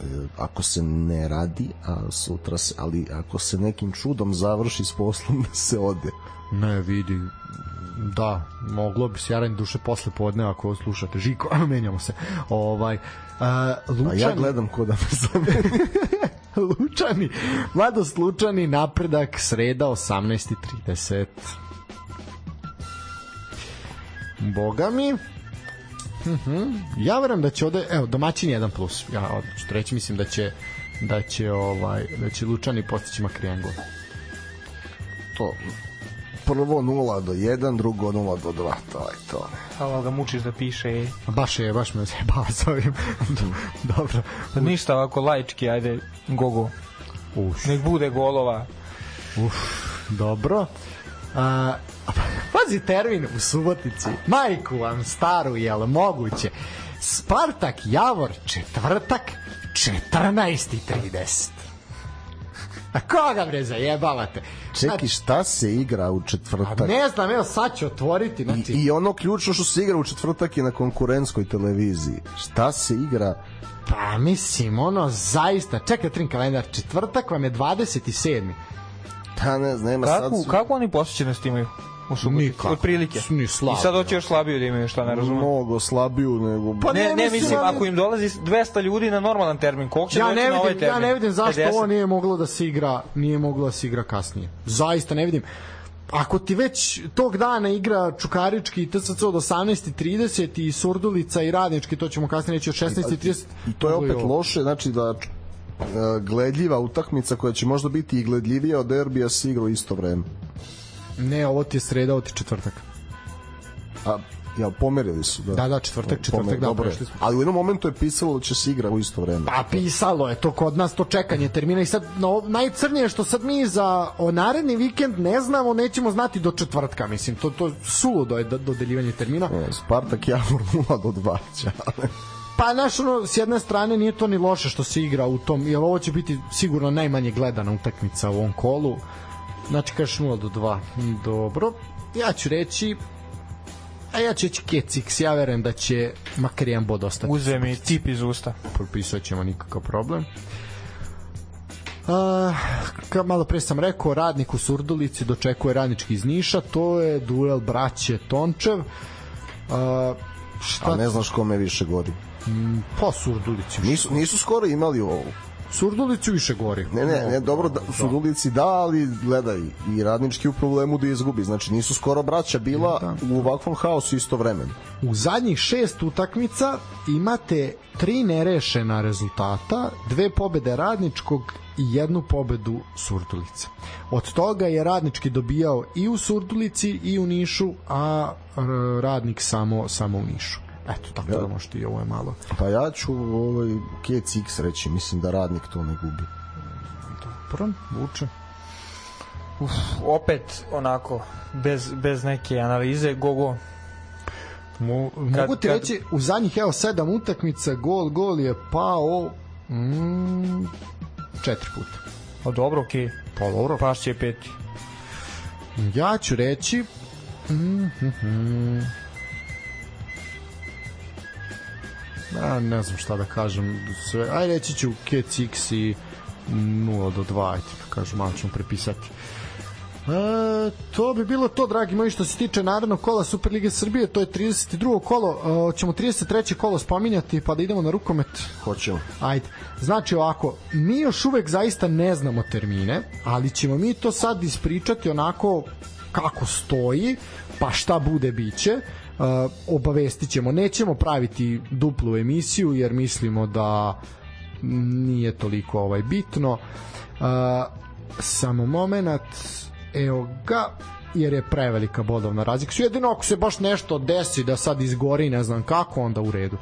Speaker 5: e, ako se ne radi, a sutra se, ali ako se nekim čudom završi s poslom da se ode.
Speaker 4: ne vidi, da, moglo bi se jaran duše posle podne ako slušate Žiko, menjamo se. Ovaj,
Speaker 5: A
Speaker 4: Lučani,
Speaker 5: ja gledam ko da me zameni.
Speaker 4: Lučani, Mladost Lučani, napredak, sreda 18.30. Boga mi, Mhm. Ja verujem da će ovde, evo, domaćin 1 plus. Ja odlično reći, mislim da će da će ovaj da će Lučani postići makar jedan gol.
Speaker 5: to prvo 0 do 1, drugo 0 do 2, to je to.
Speaker 6: Hvala ga mučiš da piše.
Speaker 4: Baš je, baš me se bava sa ovim. Dobro.
Speaker 6: Pa ništa ovako laički, ajde, gogo.
Speaker 4: Uš.
Speaker 6: Nek bude golova.
Speaker 4: Dobro. A, pazi termin u Subotici. Majku vam staru, jel moguće? Spartak Javor četvrtak 14.30. A koga bre zajebavate?
Speaker 5: Čeki, šta se igra u
Speaker 4: A
Speaker 5: četvrtak?
Speaker 4: ne znam, evo sad ću otvoriti. Znači,
Speaker 5: I, I ono ključno što se igra u četvrtak je na konkurentskoj televiziji. Šta se igra?
Speaker 4: Pa mislim, ono, zaista, čekaj, trin kalendar, četvrtak vam je 27.
Speaker 5: Pa ne znam, nema sad
Speaker 6: Kako,
Speaker 5: su
Speaker 6: kako oni posjećenost imaju? U Subotici?
Speaker 4: Nikako.
Speaker 6: Otprilike.
Speaker 4: Ni slabo.
Speaker 6: I sad hoće još slabiju da imaju, šta ne razumem.
Speaker 5: mnogo slabiju nego...
Speaker 4: Pa
Speaker 6: ne,
Speaker 4: ne,
Speaker 6: ne,
Speaker 4: mislim,
Speaker 6: ako im dolazi 200 ljudi na normalan termin, koliko će
Speaker 4: Ja
Speaker 6: doći
Speaker 4: ne
Speaker 6: na ovaj
Speaker 4: vidim,
Speaker 6: termin?
Speaker 4: ja ne vidim zašto
Speaker 6: 50?
Speaker 4: ovo nije moglo da se igra, nije moglo da se igra kasnije. Zaista ne vidim. Ako ti već tog dana igra Čukarički i TSC od 18.30 i Surdulica i Radnički, to ćemo kasnije reći od 16.30.
Speaker 5: I to je opet loše, znači da e, gledljiva utakmica koja će možda biti i gledljivija od derbija se igra u isto vreme.
Speaker 4: Ne, ovo ti je sreda, ovo ti je četvrtak.
Speaker 5: A, ja, pomerili su. Da,
Speaker 4: Da, da, četvrtak, četvrtak,
Speaker 5: Pomer-
Speaker 4: da,
Speaker 5: dobro je.
Speaker 4: prešli smo.
Speaker 5: Ali u jednom momentu je pisalo da će se igra u isto vreme.
Speaker 4: Pa pisalo je to kod nas to čekanje termina i sad no, najcrnije je što sad mi za o naredni vikend ne znamo, nećemo znati do četvrtka, mislim, to to suludo je do- dodeljivanje termina.
Speaker 5: E, Spartak Javor 0 do 2. Ćale.
Speaker 4: Pa znaš, ono, s jedne strane nije to ni loše što se igra u tom, jer ovo će biti sigurno najmanje gledana utakmica u ovom kolu. Znači, kažeš 0 do 2. Dobro. Ja ću reći a ja ću reći Kecix, ja verujem da će makar jedan bod ostati.
Speaker 6: Uze mi cip iz usta.
Speaker 4: Propisat ćemo nikakav problem. A, ka, malo pre sam rekao, radnik u Surdulici dočekuje radnički iz Niša, to je duel braće Tončev. A, šta
Speaker 5: A ne znaš kome više godi.
Speaker 4: Pa Surdulici.
Speaker 5: Nisu, nisu skoro imali ovo.
Speaker 4: Surdulicu više gori.
Speaker 5: Ne, ne, ne, dobro, da, su ulici da, ali gledaj, i radnički u problemu da izgubi. Znači, nisu skoro braća bila
Speaker 4: Da.
Speaker 5: u ovakvom haosu isto vremeno.
Speaker 4: U zadnjih šest utakmica imate tri nerešena rezultata, dve pobede radničkog i jednu pobedu Surdulice. Od toga je radnički dobijao i u Surdulici i u Nišu, a radnik samo samo u Nišu. Eto, tako
Speaker 5: Ja.
Speaker 4: da možete i ovo je malo.
Speaker 5: Pa ja ću ovaj, Kec X reći, mislim da radnik to ne gubi.
Speaker 4: Prvo, vuče.
Speaker 6: Uf, opet onako bez, bez neke analize go go
Speaker 4: Mo, mogu ti
Speaker 6: kad-
Speaker 4: reći, u zadnjih evo sedam utakmica gol, gol je pao mm, četiri puta.
Speaker 6: o dobro okej
Speaker 4: Pa dobro.
Speaker 6: pašće peti
Speaker 4: Ja ću reći mm, mm, mm. A, ne znam šta da kažem sve. aj reći ću X i 0 do 2 ajde da kažem malo ćemo prepisati E, to bi bilo to, dragi moji, što se tiče narednog kola Superlige Srbije, to je 32. kolo, e, ćemo 33. kolo spominjati, pa da idemo na rukomet.
Speaker 5: Hoćemo.
Speaker 4: Ajde. Znači ovako, mi još uvek zaista ne znamo termine, ali ćemo mi to sad ispričati onako kako stoji, pa šta bude biće. Uh, obavestit ćemo, nećemo praviti duplu emisiju jer mislimo da nije toliko ovaj bitno. Uh, samo moment, evo ga, jer je prevelika bodovna razlika. Su jedino ako se baš nešto desi da sad izgori, ne znam kako, onda u redu.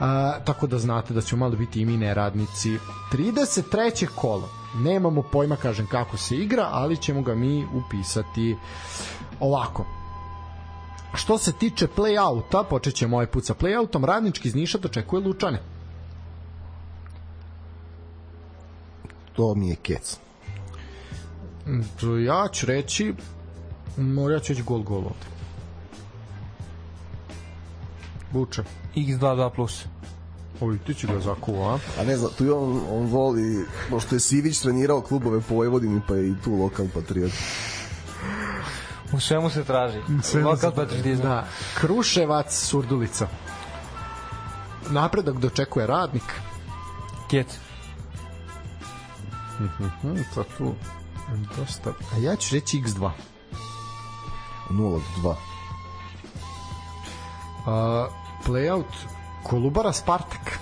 Speaker 4: A, tako da znate da ćemo malo biti i mi neradnici. 33. kolo. Nemamo pojma, kažem, kako se igra, ali ćemo ga mi upisati ovako. Što se tiče play-outa, počet ćemo ovaj put sa play-outom, radnički iz Niša dočekuje Lučane.
Speaker 5: To mi je Kec.
Speaker 4: To Ja ću reći, ja ću reći gol gol ovde. Luče.
Speaker 6: x22 plus
Speaker 4: Oj, ti će ga zakuva, a?
Speaker 5: A ne znam, tu je on, on voli, pošto je Sivić trenirao klubove po Vojvodini, pa je i tu lokal patriot.
Speaker 6: U svemu se traži lokal patriotizam
Speaker 4: Da. Kruševac, Surdulica. Napredak dočekuje radnik.
Speaker 6: Kec
Speaker 4: Hm, to tu dosta... A ja ću reći x2.
Speaker 5: 0 do 2.
Speaker 4: Uh, playout Kolubara Spartak.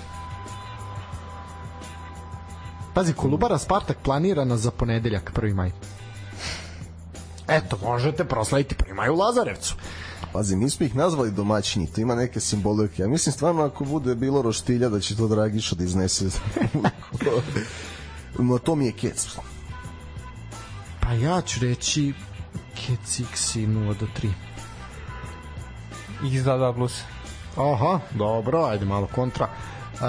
Speaker 4: Pazi, Kolubara Spartak planirana za ponedeljak, 1. maj. Eto, možete proslaviti 1. maj u Lazarevcu.
Speaker 5: Pazi, mi smo ih nazvali domaćini, to ima neke simbolike. Ja mislim stvarno ako bude bilo roštilja da će to Dragiša da iznese. no to mi je Kec.
Speaker 4: Pa ja ću reći Kec X i 0 do 3.
Speaker 6: x22 plus
Speaker 4: Aha, dobro, ajde malo kontra. Uh,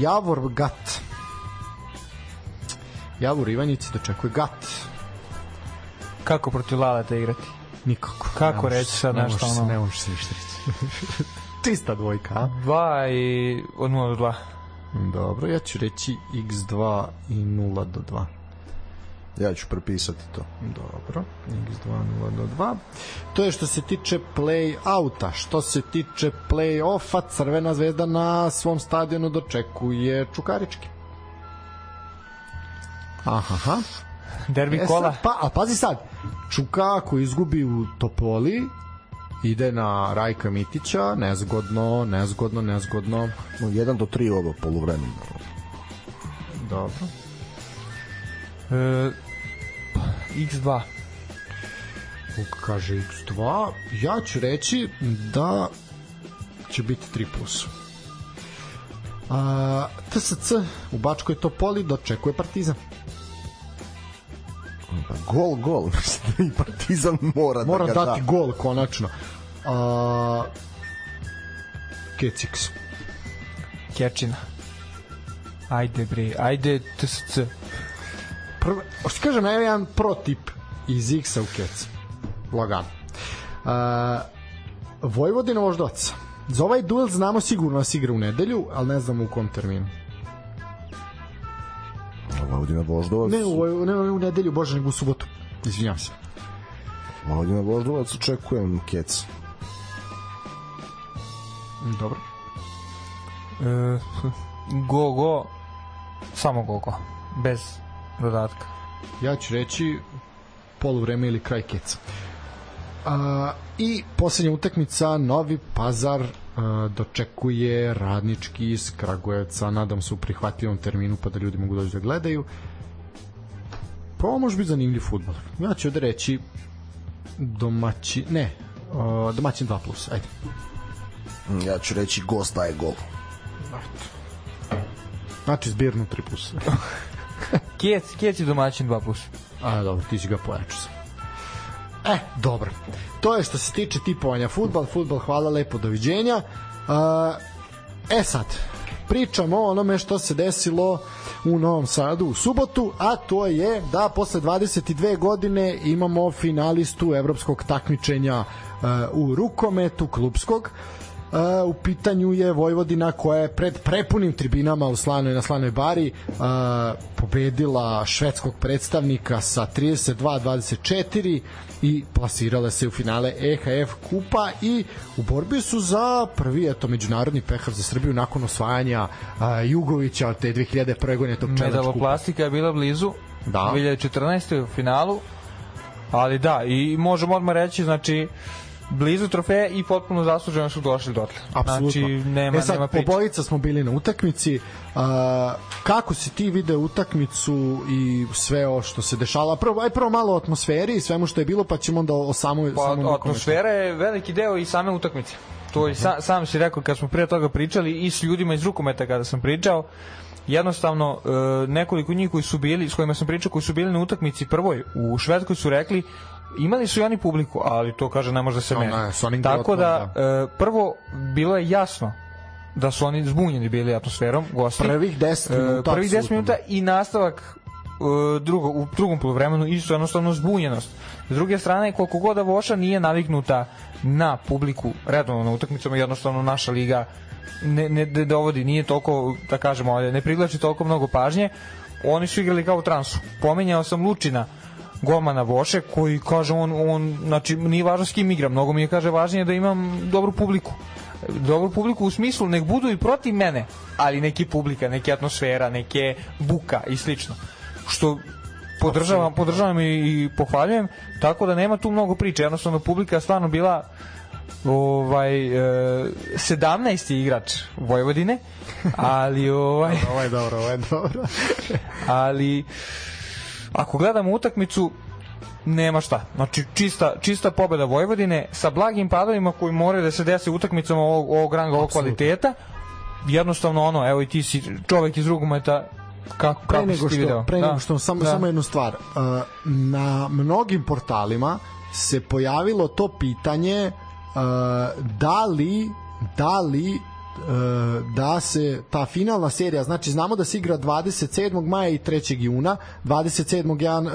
Speaker 4: Javor Gat. Javor Ivanjici dočekuje Gat.
Speaker 6: Kako protiv Laleta igrati
Speaker 4: Nikako.
Speaker 6: Kako reći sad
Speaker 4: ne
Speaker 6: nešto ono?
Speaker 4: Ne može se ništa reći. Čista dvojka, a?
Speaker 6: 2 i od 0 do 2
Speaker 4: Dobro, ja ću reći x2 i 0 do 2.
Speaker 5: Ja ću prepisati to.
Speaker 4: Dobro, x2 0 do 2. To je što se tiče play-outa. Što se tiče play-offa, Crvena zvezda na svom stadionu dočekuje Čukarički. Aha, aha.
Speaker 6: Derbi
Speaker 4: E
Speaker 6: kola
Speaker 4: sad, pa, a pazi sad, Čuka ako izgubi u Topoli, ide na Rajka Mitića, nezgodno, nezgodno, nezgodno.
Speaker 5: No, 1 do 3 ovo poluvremeno.
Speaker 4: Dobro.
Speaker 6: e, x2
Speaker 4: Vuk kaže x2. Ja ću reći da će biti 3 plus. A, TSC u Bačkoj Topoli dočekuje Partizan.
Speaker 5: Gol, gol. I Partizan mora,
Speaker 4: Mora
Speaker 5: da ga
Speaker 4: dati
Speaker 5: da.
Speaker 4: gol konačno. A, Kecix.
Speaker 6: Kečina ajde bre ajde TSC
Speaker 4: Prvo, što kažem, evo jedan pro tip iz X-a u Kec. Lagano. A, Vojvodina Voždovac. Za ovaj duel znamo sigurno da se igra u nedelju, ali ne znamo u kom terminu.
Speaker 5: Vojvodina Voždovac.
Speaker 4: Ne u, ne u nedelju, bože, nego u subotu. Izvinjavam se.
Speaker 5: Vojvodina Voždovac očekujem Kec.
Speaker 4: Dobro.
Speaker 6: e, go go samo gogo, bez dodatka.
Speaker 4: Ja ću reći poluvreme ili kraj keca. A, I poslednja utakmica, Novi Pazar dočekuje radnički iz Kragujevca, nadam se u prihvatljivom terminu pa da ljudi mogu doći da gledaju. Pa ovo može biti zanimljiv futbol. Ja ću ovde reći domaći, ne, domaćin 2+, plus, ajde.
Speaker 5: Ja ću reći gost daje gol.
Speaker 4: Znači zbirno 3+. Plus.
Speaker 6: Kjec, Kjec je domaćin 2+. Plus.
Speaker 4: A, dobro, ti si ga pojačao sam. E, dobro. To je što se tiče tipovanja futbal. Futbal, hvala lepo, doviđenja. A, e sad, pričamo o onome što se desilo u Novom Sadu u subotu, a to je da posle 22 godine imamo finalistu evropskog takmičenja uh, u rukometu klubskog. U pitanju je Vojvodina koja je pred prepunim tribinama u Slanoj na Slanoj bari uh, pobedila švedskog predstavnika sa 32-24 i plasirala se u finale EHF kupa i u borbi su za prvi eto međunarodni pehar za Srbiju nakon osvajanja uh, Jugovića od te 2001. godine tog čelač kupa.
Speaker 6: Medaloplastika je bila blizu.
Speaker 4: Da.
Speaker 6: 2014. u finalu. Ali da, i možemo odmah reći, znači, blizu trofeje i potpuno zasluženo su došli dotle.
Speaker 4: Apsolutno.
Speaker 6: Znači, nema,
Speaker 4: e sad,
Speaker 6: nema priče.
Speaker 4: obojica smo bili na utakmici. A, kako si ti video utakmicu i sve o što se dešava? Prvo, aj prvo malo o atmosferi i svemu što je bilo, pa ćemo onda o samoj,
Speaker 6: Pa,
Speaker 4: samom
Speaker 6: atmosfera je veliki deo i same utakmice. To i sa, sam si rekao kad smo prije toga pričali i s ljudima iz rukometa kada sam pričao, jednostavno e, nekoliko njih koji su bili, s kojima sam pričao, koji su bili na utakmici prvoj u Švedskoj su rekli imali su i oni publiku, ali to kaže ne može da se meni.
Speaker 4: ne,
Speaker 6: Tako
Speaker 4: grotkom,
Speaker 6: da, e, prvo bilo je jasno da su oni zbunjeni bili atmosferom, gosti.
Speaker 4: Prvih 10
Speaker 6: E,
Speaker 4: minuta.
Speaker 6: prvih 10
Speaker 4: apsolutno.
Speaker 6: minuta i nastavak e, drugo, u drugom poluvremenu isto jednostavno zbunjenost. S druge strane, koliko god da Voša nije naviknuta na publiku redovno na utakmicama, jednostavno naša liga ne, ne, ne dovodi, nije toliko, da kažemo, ne privlači toliko mnogo pažnje, oni su igrali kao u transu. Pomenjao sam Lučina, golmana Voše, koji kaže on, on znači nije važno s kim igram, mnogo mi je kaže važnije da imam dobru publiku dobru publiku u smislu nek budu i protiv mene, ali neki publika, neke atmosfera, neke buka i slično. Što podržavam, podržavam i, i pohvaljujem, tako da nema tu mnogo priče, jednostavno publika je stvarno bila ovaj e, 17. igrač Vojvodine, ali ovaj
Speaker 4: Ovo je dobro, ovo je dobro.
Speaker 6: ali ako gledamo utakmicu nema šta. Znači čista, čista pobeda Vojvodine sa blagim padovima koji moraju da se dese u utakmicama ovog, ovog ranga, ovog
Speaker 4: Apsolutno.
Speaker 6: kvaliteta. Jednostavno ono, evo i ti si čovek iz rugometa kako,
Speaker 4: pre
Speaker 6: kako
Speaker 4: nego
Speaker 6: si ti
Speaker 4: što,
Speaker 6: video?
Speaker 4: pre nego što samo
Speaker 6: da.
Speaker 4: samo jednu stvar. Uh, na mnogim portalima se pojavilo to pitanje uh, da li da li da se ta finalna serija, znači znamo da se igra 27. maja i 3. juna, 27. Jan, uh,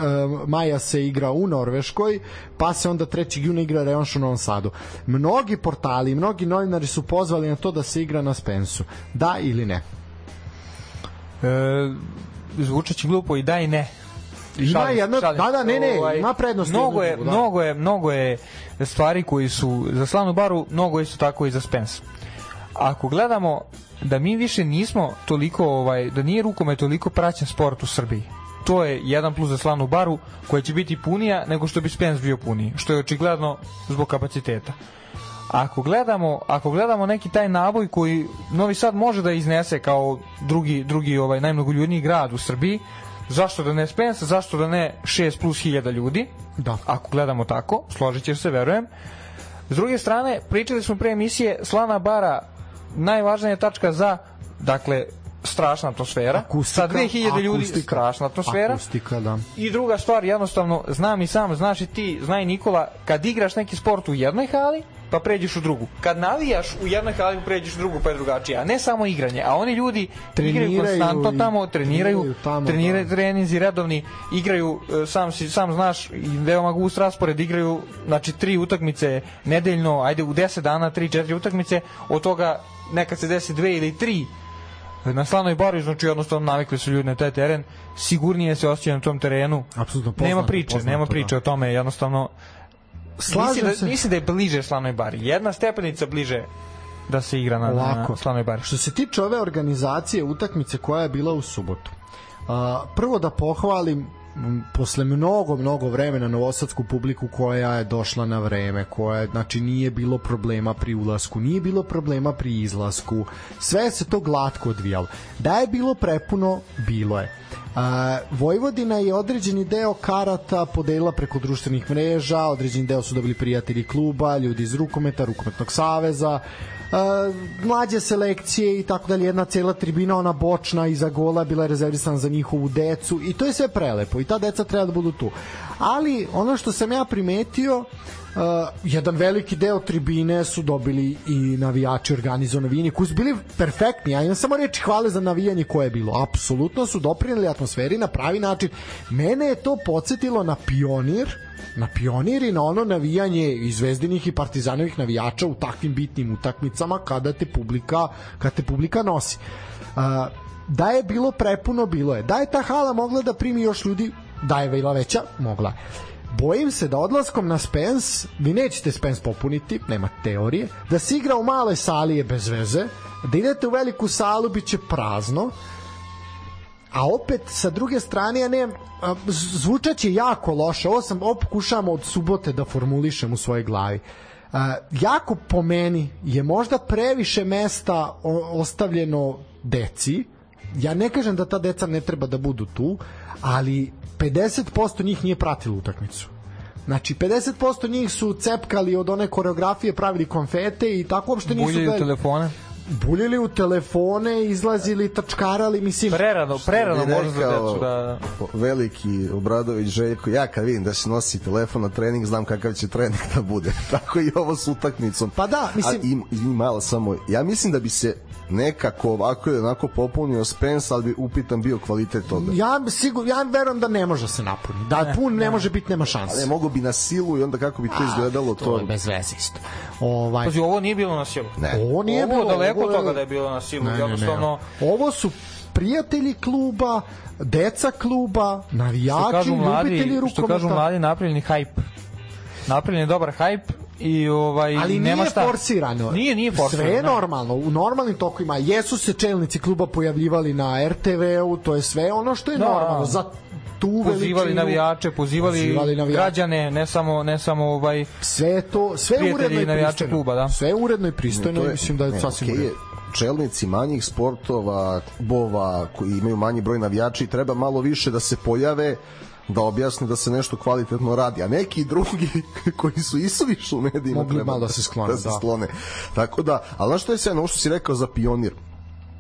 Speaker 4: maja se igra u Norveškoj, pa se onda 3. juna igra revanš u Novom Sadu. Mnogi portali, mnogi novinari su pozvali na to da se igra na Spensu. Da ili ne?
Speaker 6: E, zvučeći glupo i da i ne.
Speaker 4: Ima
Speaker 6: Šalim se,
Speaker 4: jedna,
Speaker 6: šalim
Speaker 4: da, da, ne, ne,
Speaker 6: Ovaj,
Speaker 4: ima prednost.
Speaker 6: Mnogo je,
Speaker 4: drugu, da.
Speaker 6: mnogo je, mnogo je stvari koji su za slavnu baru, mnogo isto tako i za Spence. Ako gledamo da mi više nismo toliko, ovaj, da nije rukomet toliko praćen sport u Srbiji, to je jedan plus za slavnu baru koja će biti punija nego što bi Spence bio puniji, što je očigledno zbog kapaciteta. Ako gledamo, ako gledamo neki taj naboj koji Novi Sad može da iznese kao drugi, drugi ovaj najmnogoljudniji grad u Srbiji, zašto da ne Spence, zašto da ne 6 plus hiljada ljudi,
Speaker 4: Da.
Speaker 6: ako gledamo tako, složit ćeš se, verujem. S druge strane, pričali smo pre emisije, Slana Bara, najvažnija tačka za, dakle, strašna atmosfera.
Speaker 4: Akustika,
Speaker 6: Sa 2000 ljudi,
Speaker 4: akustika.
Speaker 6: strašna atmosfera.
Speaker 4: Akustika, da.
Speaker 6: I druga stvar, jednostavno, znam i sam, znaš i ti, zna i Nikola, kad igraš neki sport u jednoj hali, pa pređeš u drugu. Kad navijaš u jednoj hali, pređeš u drugu, pa je drugačije. A ne samo igranje. A oni ljudi igraju
Speaker 4: Treniraju
Speaker 6: konstantno
Speaker 4: i-
Speaker 6: tamo, treniraju,
Speaker 4: treniraju tamo,
Speaker 6: treniraju
Speaker 4: da.
Speaker 6: treninzi redovni, igraju, e, sam, si, sam znaš, i veoma gust raspored, igraju, znači, tri utakmice nedeljno, ajde u 10 dana, tri, četiri utakmice, od toga nekad se desi dve ili tri na slanoj bari, znači jednostavno navikli su ljudi na taj teren, sigurnije se osjećaju na tom terenu.
Speaker 4: Apsolutno poznato,
Speaker 6: nema priče,
Speaker 4: poznato,
Speaker 6: nema
Speaker 4: da.
Speaker 6: priče o tome, jednostavno
Speaker 4: Slažem
Speaker 6: mislim da,
Speaker 4: se.
Speaker 6: mislim da je bliže slanoj bari. Jedna stepenica bliže da se igra na, na
Speaker 4: Ovako,
Speaker 6: Slavnoj bari.
Speaker 4: što se tiče ove organizacije utakmice koja je bila u subotu, a, prvo da pohvalim posle mnogo, mnogo vremena novosadsku publiku koja je došla na vreme, koja znači nije bilo problema pri ulasku, nije bilo problema pri izlasku, sve se to glatko odvijalo. Da je bilo prepuno, bilo je. A, Vojvodina je određeni deo karata podelila preko društvenih mreža, određeni deo su dobili prijatelji kluba, ljudi iz rukometa, rukometnog saveza, mlađe selekcije i tako dalje, jedna cela tribina, ona bočna iza gola bila je rezervisana za njihovu decu i to je sve prelepo i ta deca treba da budu tu. Ali ono što sam ja primetio, Uh, jedan veliki deo tribine su dobili i navijači organizovano navijanje koji su bili perfektni, ja imam samo reči hvale za navijanje koje je bilo. Apsolutno su doprineli atmosferi na pravi način. Mene je to podsjetilo na pionir na pionir i na ono navijanje i zvezdinih i partizanovih navijača u takvim bitnim utakmicama kada te publika, kada te publika nosi. Da je bilo prepuno, bilo je. Da je ta hala mogla da primi još ljudi da je bila veća, mogla bojim se da odlaskom na Spence vi nećete Spence popuniti, nema teorije da se igra u maloj sali je bez veze da idete u veliku salu bit će prazno a opet sa druge strane ja ne zvučaće jako loše. Ovo sam ovo pokušavam od subote da formulišem u svojoj glavi. A, jako po meni je možda previše mesta o, ostavljeno deci. Ja ne kažem da ta deca ne treba da budu tu ali 50% njih nije pratilo utakmicu. Znači, 50% njih su cepkali od one koreografije, pravili konfete i tako uopšte nisu...
Speaker 6: Buljaju
Speaker 4: gledali-
Speaker 6: telefone.
Speaker 4: Buljili u telefone, izlazili, tačkarali, mislim...
Speaker 6: Prerano, prerano možda za
Speaker 5: rekao
Speaker 6: decu da...
Speaker 5: veliki Obradović Željko, ja kad vidim da se nosi telefon na trening, znam kakav će trening da bude. Tako i ovo s utakmicom.
Speaker 4: Pa da, mislim-
Speaker 5: A, im, im malo samo, ja mislim da bi se nekako ovako ili onako popunio Spence, ali bi upitan bio kvalitet toga.
Speaker 4: Ja sigur, ja verujem da ne može se napuni. Da pun ne može biti, nema šanse.
Speaker 5: Ali mogu bi na silu i onda kako bi to izgledalo,
Speaker 4: to
Speaker 5: to...
Speaker 4: je bez veze isto. Ovaj,
Speaker 6: Pazi, ovo nije bilo na silu.
Speaker 5: Ne.
Speaker 4: ovo nije
Speaker 6: ovo
Speaker 4: bilo...
Speaker 6: daleko
Speaker 4: ovo je-
Speaker 6: toga da je bilo na silu.
Speaker 4: Ne, ne, ne.
Speaker 6: Jednostavno,
Speaker 4: Ovo su prijatelji kluba, deca kluba,
Speaker 6: što
Speaker 4: navijači,
Speaker 6: kažu mladi,
Speaker 4: ljubitelji
Speaker 6: što
Speaker 4: rukometa.
Speaker 6: kažu mladi, napravljeni hype. Napravljen je dobar hype i ovaj
Speaker 4: ali
Speaker 6: nema
Speaker 4: nije
Speaker 6: šta.
Speaker 4: forsirano.
Speaker 6: Nije, nije forsirano.
Speaker 4: Sve je
Speaker 6: ne.
Speaker 4: normalno. U normalnim tokovima jesu se čelnici kluba pojavljivali na RTV-u, to je sve ono što je
Speaker 6: Da.
Speaker 4: normalno. Za tu
Speaker 6: pozivali
Speaker 4: veličinu,
Speaker 6: navijače, pozivali,
Speaker 4: pozivali navijače.
Speaker 6: građane, ne samo ne samo ovaj
Speaker 4: Sve je to, sve je uredno i pristojno.
Speaker 6: kluba, da.
Speaker 4: Sve je uredno i pristojno i mislim da je
Speaker 5: ne,
Speaker 4: sasvim okay
Speaker 5: je, čelnici manjih sportova, klubova koji imaju manji broj navijača i treba malo više da se pojave da objasne da se nešto kvalitetno radi, a neki drugi koji su isuviše u medijima
Speaker 4: Mogli
Speaker 5: treba
Speaker 4: malo da se sklone,
Speaker 5: da se
Speaker 4: da.
Speaker 5: sklone. Tako da, ali znaš što je sve, ono što si rekao za pionir,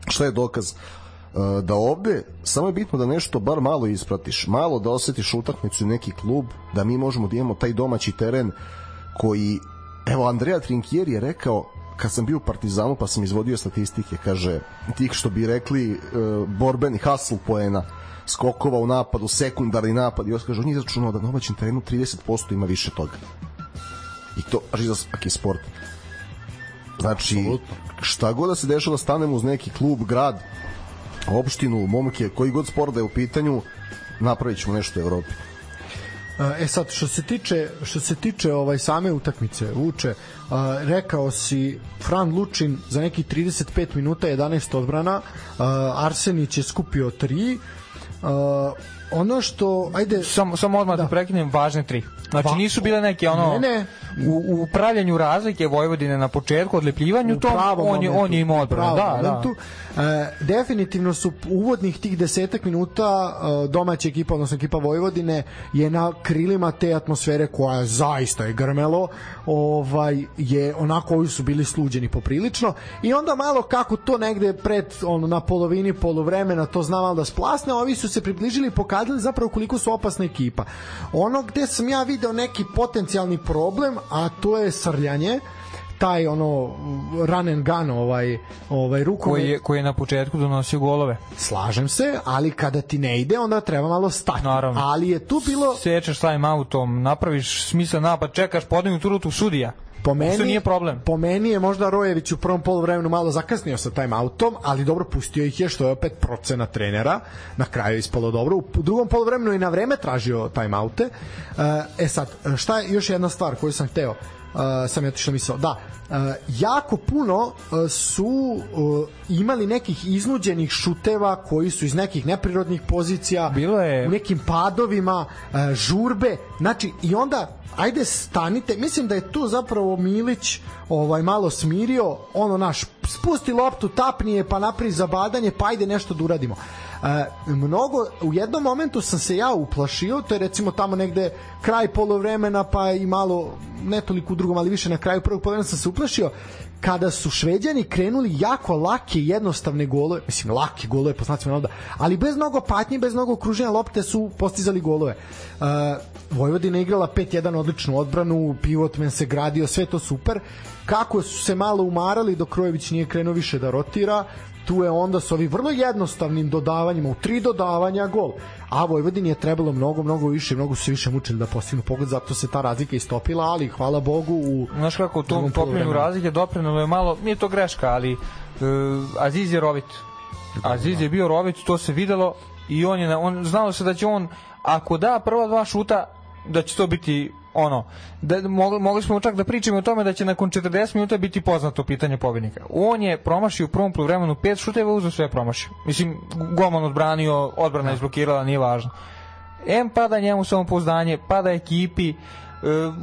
Speaker 5: šta je dokaz? E, da ovde samo je bitno da nešto bar malo ispratiš, malo da osetiš utakmicu neki klub, da mi možemo da imamo taj domaći teren koji evo Andrea Trinkieri je rekao kad sam bio u Partizanu pa sam izvodio statistike kaže tih što bi rekli e, borbeni hustle poena skokova u napadu, sekundarni napad i on kaže on je izračunao da na domaćem terenu 30% ima više toga. I to baš za svaki sport znači šta god da se dešava stanemo uz neki klub, grad opštinu, momke, koji god sport da je u pitanju napravit ćemo nešto u Evropi.
Speaker 4: E sad što se tiče što se tiče ovaj same utakmice Vuče, a, rekao si Fran Lučin za neki 35 minuta 11 odbrana, a, Arsenić je skupio 3. A, ono što ajde
Speaker 6: samo samo odmah da, da prekinem važne tri. Znači
Speaker 4: Va-
Speaker 6: nisu bile neke ono
Speaker 4: Ne, ne.
Speaker 6: u, u pravljenju razlike Vojvodine na početku odlepljivanju
Speaker 4: pravom
Speaker 6: on je on je imao odbranu. Da, da.
Speaker 4: momentu. E, definitivno su uvodnih tih desetak minuta e, domaća ekipa, odnosno ekipa Vojvodine je na krilima te atmosfere koja zaista je grmelo ovaj, je onako ovi su bili sluđeni poprilično i onda malo kako to negde pred ono, na polovini poluvremena to zna malo da splasne, ovi su se približili i pokazali zapravo koliko su opasna ekipa ono gde sam ja video neki potencijalni problem a to je srljanje taj ono run and gun ovaj ovaj rukomet
Speaker 6: koji je, koji je na početku donosio golove.
Speaker 4: slažem se ali kada ti ne ide onda treba malo stati
Speaker 6: Naravno.
Speaker 4: ali je tu bilo
Speaker 6: Sečeš time autom, napraviš smislen napad, čekaš podignutu rutu sudija.
Speaker 4: Po
Speaker 6: Uopšte
Speaker 4: meni
Speaker 6: nije problem.
Speaker 4: Po meni je možda Rojević u prvom poluvremenu malo zakasnio sa time autom, ali dobro pustio ih je što je opet procena trenera. Na kraju je ispalo dobro. U drugom poluvremenu i na vreme tražio time oute. E sad, šta je još jedna stvar koju sam hteo? uh, sam je otišla misao, da, uh, jako puno uh, su uh, imali nekih iznuđenih šuteva koji su iz nekih neprirodnih pozicija,
Speaker 6: Bilo je-
Speaker 4: u nekim padovima, uh, žurbe, znači i onda ajde stanite, mislim da je tu zapravo Milić ovaj malo smirio, ono naš spusti loptu, tapni je, pa napravi zabadanje, pa ajde nešto da uradimo. E, mnogo, u jednom momentu sam se ja uplašio, to je recimo tamo negde kraj polovremena, pa i malo, ne toliko u drugom, ali više na kraju prvog polovremena sam se uplašio, kada su šveđani krenuli jako lake jednostavne golove, mislim lake golove po znacima navoda, ali bez mnogo patnje, bez mnogo okruženja lopte su postizali golove. Uh, Vojvodina igrala 5-1 odličnu odbranu, pivotmen se gradio, sve to super. Kako su se malo umarali dok Krojević nije krenuo više da rotira, tu je onda s ovim vrlo jednostavnim dodavanjima, u tri dodavanja gol. A Vojvodini je trebalo mnogo, mnogo više, mnogo su više mučili da postignu pogod, zato se ta razlika istopila, ali hvala Bogu u
Speaker 6: Znaš kako u tom topljenju razlike doprinalo je malo, nije to greška, ali uh, Aziz je rovit. Aziz je bio rovit, to se videlo i on je on znalo se da će on ako da prva dva šuta da će to biti ono da mogli, mogli smo čak da pričamo o tome da će nakon 40 minuta biti poznato pitanje pobednika. On je promašio u prvom poluvremenu pet šuteva, uzeo sve promašio. Mislim golman odbranio, odbrana izblokirala, nije važno. M pada njemu samopouzdanje, pada ekipi, e,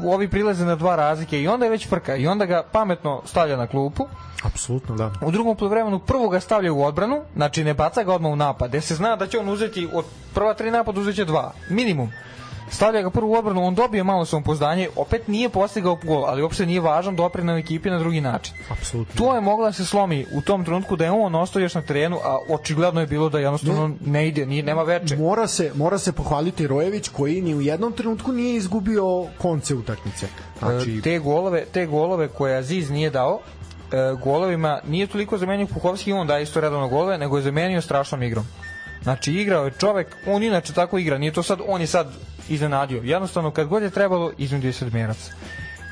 Speaker 6: ovi prilaze na dva razlike i onda je već frka i onda ga pametno stavlja na klupu.
Speaker 4: Apsolutno, da.
Speaker 6: U drugom poluvremenu prvo ga stavlja u odbranu, znači ne baca ga odmah u napad, jer se zna da će on uzeti od prva tri napada uzeće dva, minimum. Stavlja ga prvo u odbranu, on dobije malo samopouzdanje, opet nije postigao gol, ali uopšte nije važan doprinao ekipi na drugi način.
Speaker 4: Apsolutno.
Speaker 6: To je mogla da se slomi u tom trenutku da je on ostao još na terenu, a očigledno je bilo da jednostavno ne, ide, nije, nema veče.
Speaker 4: Mora se, mora se pohvaliti Rojević koji ni u jednom trenutku nije izgubio konce utakmice.
Speaker 6: Znači,
Speaker 4: Znači,
Speaker 6: te golove, te golove koje Aziz nije dao, e, golovima nije toliko zamenio Puhovski, on daje isto redovno golove, nego je zamenio strašnom igrom. Znači igrao je čovek, on inače tako igra, nije to sad, on je sad iznenadio. Jednostavno kad god je trebalo, iznudio je sedmerac.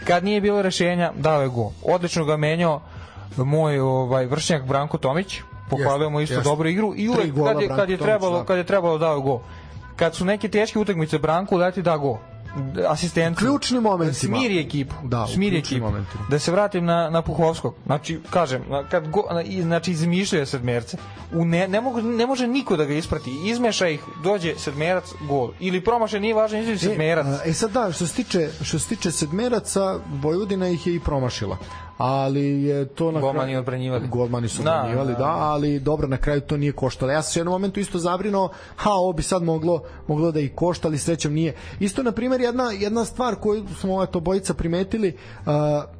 Speaker 6: Kad nije bilo rešenja, dao je gol. Odlično ga menjao moj ovaj vršnjak Branko Tomić, pohvalio mu isto
Speaker 4: jeste.
Speaker 6: dobru igru i uvek kad je, kad je trebalo,
Speaker 4: da.
Speaker 6: kad je trebalo dao je gol. Kad su neke teške utakmice Branko leti da gol. Asistenciju.
Speaker 4: Ključnim momentima.
Speaker 6: Smiri ekipu.
Speaker 4: Da,
Speaker 6: smiri ekipu.
Speaker 4: momentima.
Speaker 6: Da se vratim na, na Puhovskog. Znači, kažem, kad go, znači izmišljaju sedmerce. U ne, ne, mogu, ne može niko da ga isprati. Izmeša ih, dođe sedmerac, gol. Ili promaše, nije važno, izađe sedmerac.
Speaker 4: E, a, e sad da, što se tiče, što se tiče sedmeraca, Vojvodina ih je i promašila. Ali je to na
Speaker 6: Golmani
Speaker 4: kraju-
Speaker 6: odbranjivali.
Speaker 4: Golmani su
Speaker 6: Da,
Speaker 4: odbranjivali,
Speaker 6: da,
Speaker 4: da,
Speaker 6: da.
Speaker 4: ali dobro, na kraju to nije koštalo. Ja sam se u jednom momentu isto zabrinuo, ha, ovo bi sad moglo, moglo da i košta, ali srećom nije. Isto, na primjer, jedna, jedna stvar koju smo eto, bojica primetili, uh,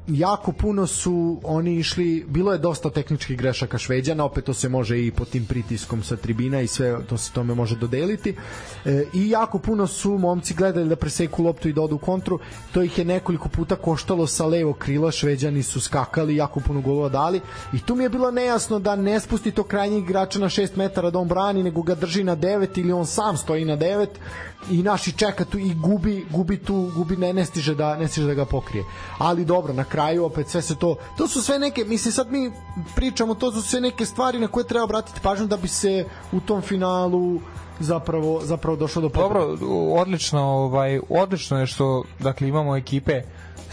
Speaker 4: jako puno su oni išli, bilo je dosta tehničkih grešaka Šveđana, opet to se može i pod tim pritiskom sa tribina i sve to se tome može dodeliti. E, I jako puno su momci gledali da preseku loptu i da odu kontru. To ih je nekoliko puta koštalo sa levo krila, Šveđani su skakali, jako puno golova dali i tu mi je bilo nejasno da ne spusti to krajnjeg igrača na 6 metara da on brani, nego ga drži na 9 ili on sam stoji na 9 i naši čeka tu i gubi, gubi tu, gubi ne, ne stiže da ne stiže da ga pokrije. Ali dobro, na kraju opet sve se to, to su sve neke, mislim sad mi pričamo, to su sve neke stvari na koje treba obratiti pažnju da bi se u tom finalu zapravo zapravo došlo do pobede.
Speaker 6: Dobro, odlično, ovaj, odlično je što dakle, imamo ekipe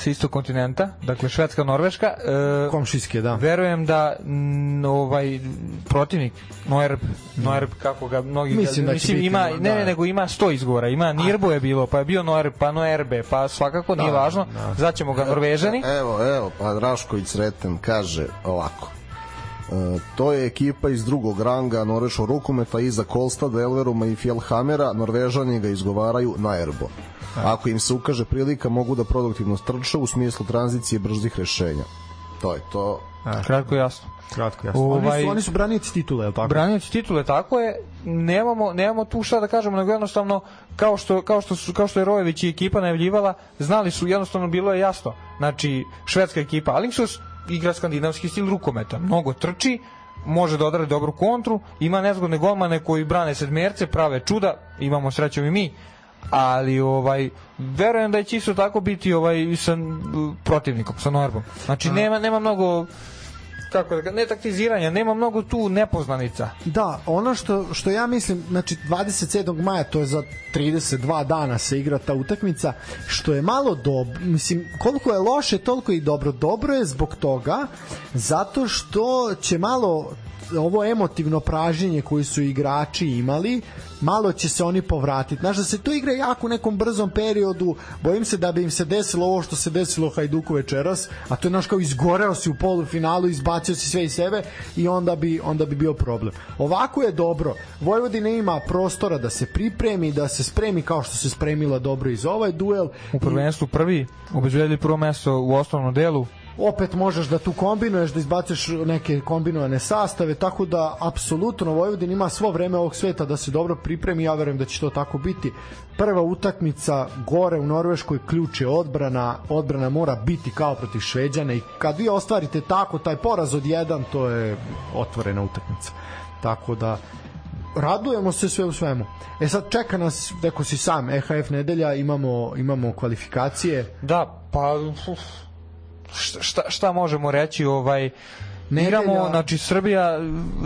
Speaker 6: sa istog kontinenta, dakle Švedska, Norveška. E,
Speaker 4: komšijske, da.
Speaker 6: Verujem da n, ovaj protivnik Noerb, Noerb kako ga mnogi
Speaker 4: Mislim da
Speaker 6: mislim
Speaker 4: biti,
Speaker 6: ima
Speaker 4: da.
Speaker 6: ne ne nego ima 100 izgovora. Ima Nirbo je bilo, pa je bio Noerb, pa Noerbe, pa svakako nije
Speaker 4: Da,
Speaker 6: važno.
Speaker 4: da.
Speaker 6: Zaćemo ga Norvežani.
Speaker 5: Evo, evo, pa Rašković Sreten kaže ovako. E, to je ekipa iz drugog ranga Norveškog rukometa iza Kolstad, Elveruma i Fjellhamera, Norvežani ga izgovaraju na erbo. Ako im se ukaže prilika, mogu da produktivno strče u smislu tranzicije brzih rešenja. To je to.
Speaker 6: Kratko i jasno.
Speaker 4: Kratko, jasno.
Speaker 6: Ovaj-
Speaker 4: Oni su, oni su branioci titule, je li tako?
Speaker 6: Branioci titule tako je, nemamo nemamo tu šta da kažemo, nego jednostavno kao što kao što su kao što je Rojević i ekipa najavljivala, znali su jednostavno bilo je jasno. Znači švedska ekipa Alingsus igra skandinavski stil rukometa, mnogo trči, može da odradi dobru kontru, ima nezgodne golmane koji brane sedmerce, prave čuda, imamo srećom i mi, ali ovaj verujem da će isto tako biti ovaj sa protivnikom sa Norbom. Znači nema nema mnogo kako da, ne taktiziranja, nema mnogo tu nepoznanica.
Speaker 4: Da, ono što, što ja mislim, znači 27. maja, to je za 32 dana se igra ta utakmica, što je malo dobro, mislim, koliko je loše, toliko i dobro. Dobro je zbog toga, zato što će malo ovo emotivno pražnjenje koji su igrači imali, malo će se oni povratiti. Znaš, da se to igra jako u nekom brzom periodu, bojim se da bi im se desilo ovo što se desilo Hajduku večeras, a to je, znaš, kao izgoreo si u polufinalu, izbacio si sve iz sebe i onda bi, onda bi bio problem. Ovako je dobro. Vojvodina ima prostora da se pripremi, da se spremi kao što se spremila dobro i za ovaj duel.
Speaker 6: U prvenstvu prvi, obezbedili prvo mesto u osnovnom delu,
Speaker 4: opet možeš da tu kombinuješ, da izbaciš neke kombinovane sastave, tako da apsolutno Vojvodin ima svo vreme ovog sveta da se dobro pripremi, ja verujem da će to tako biti. Prva utakmica gore u Norveškoj ključ je odbrana, odbrana mora biti kao protiv Šveđana i kad vi ostvarite tako taj poraz od jedan, to je otvorena utakmica. Tako da radujemo se sve u svemu. E sad čeka nas, rekao si sam, EHF nedelja, imamo, imamo kvalifikacije.
Speaker 6: Da, pa uf, šta, šta, možemo reći ovaj igramo znači Srbija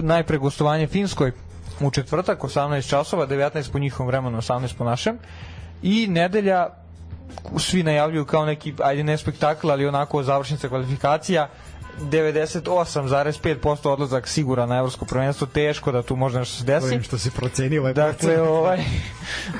Speaker 6: najpre gostovanje Finskoj u četvrtak 18 časova 19 po njihovom vremenu 18 po našem. I nedelja svi najavljuju kao neki ajde ne spektakl ali onako završnica kvalifikacija 98,5% odlazak siguran na evropsko prvenstvo. Teško da tu može nešto se desi.
Speaker 4: Ovim što se procenio ovaj
Speaker 6: Dakle, ovaj,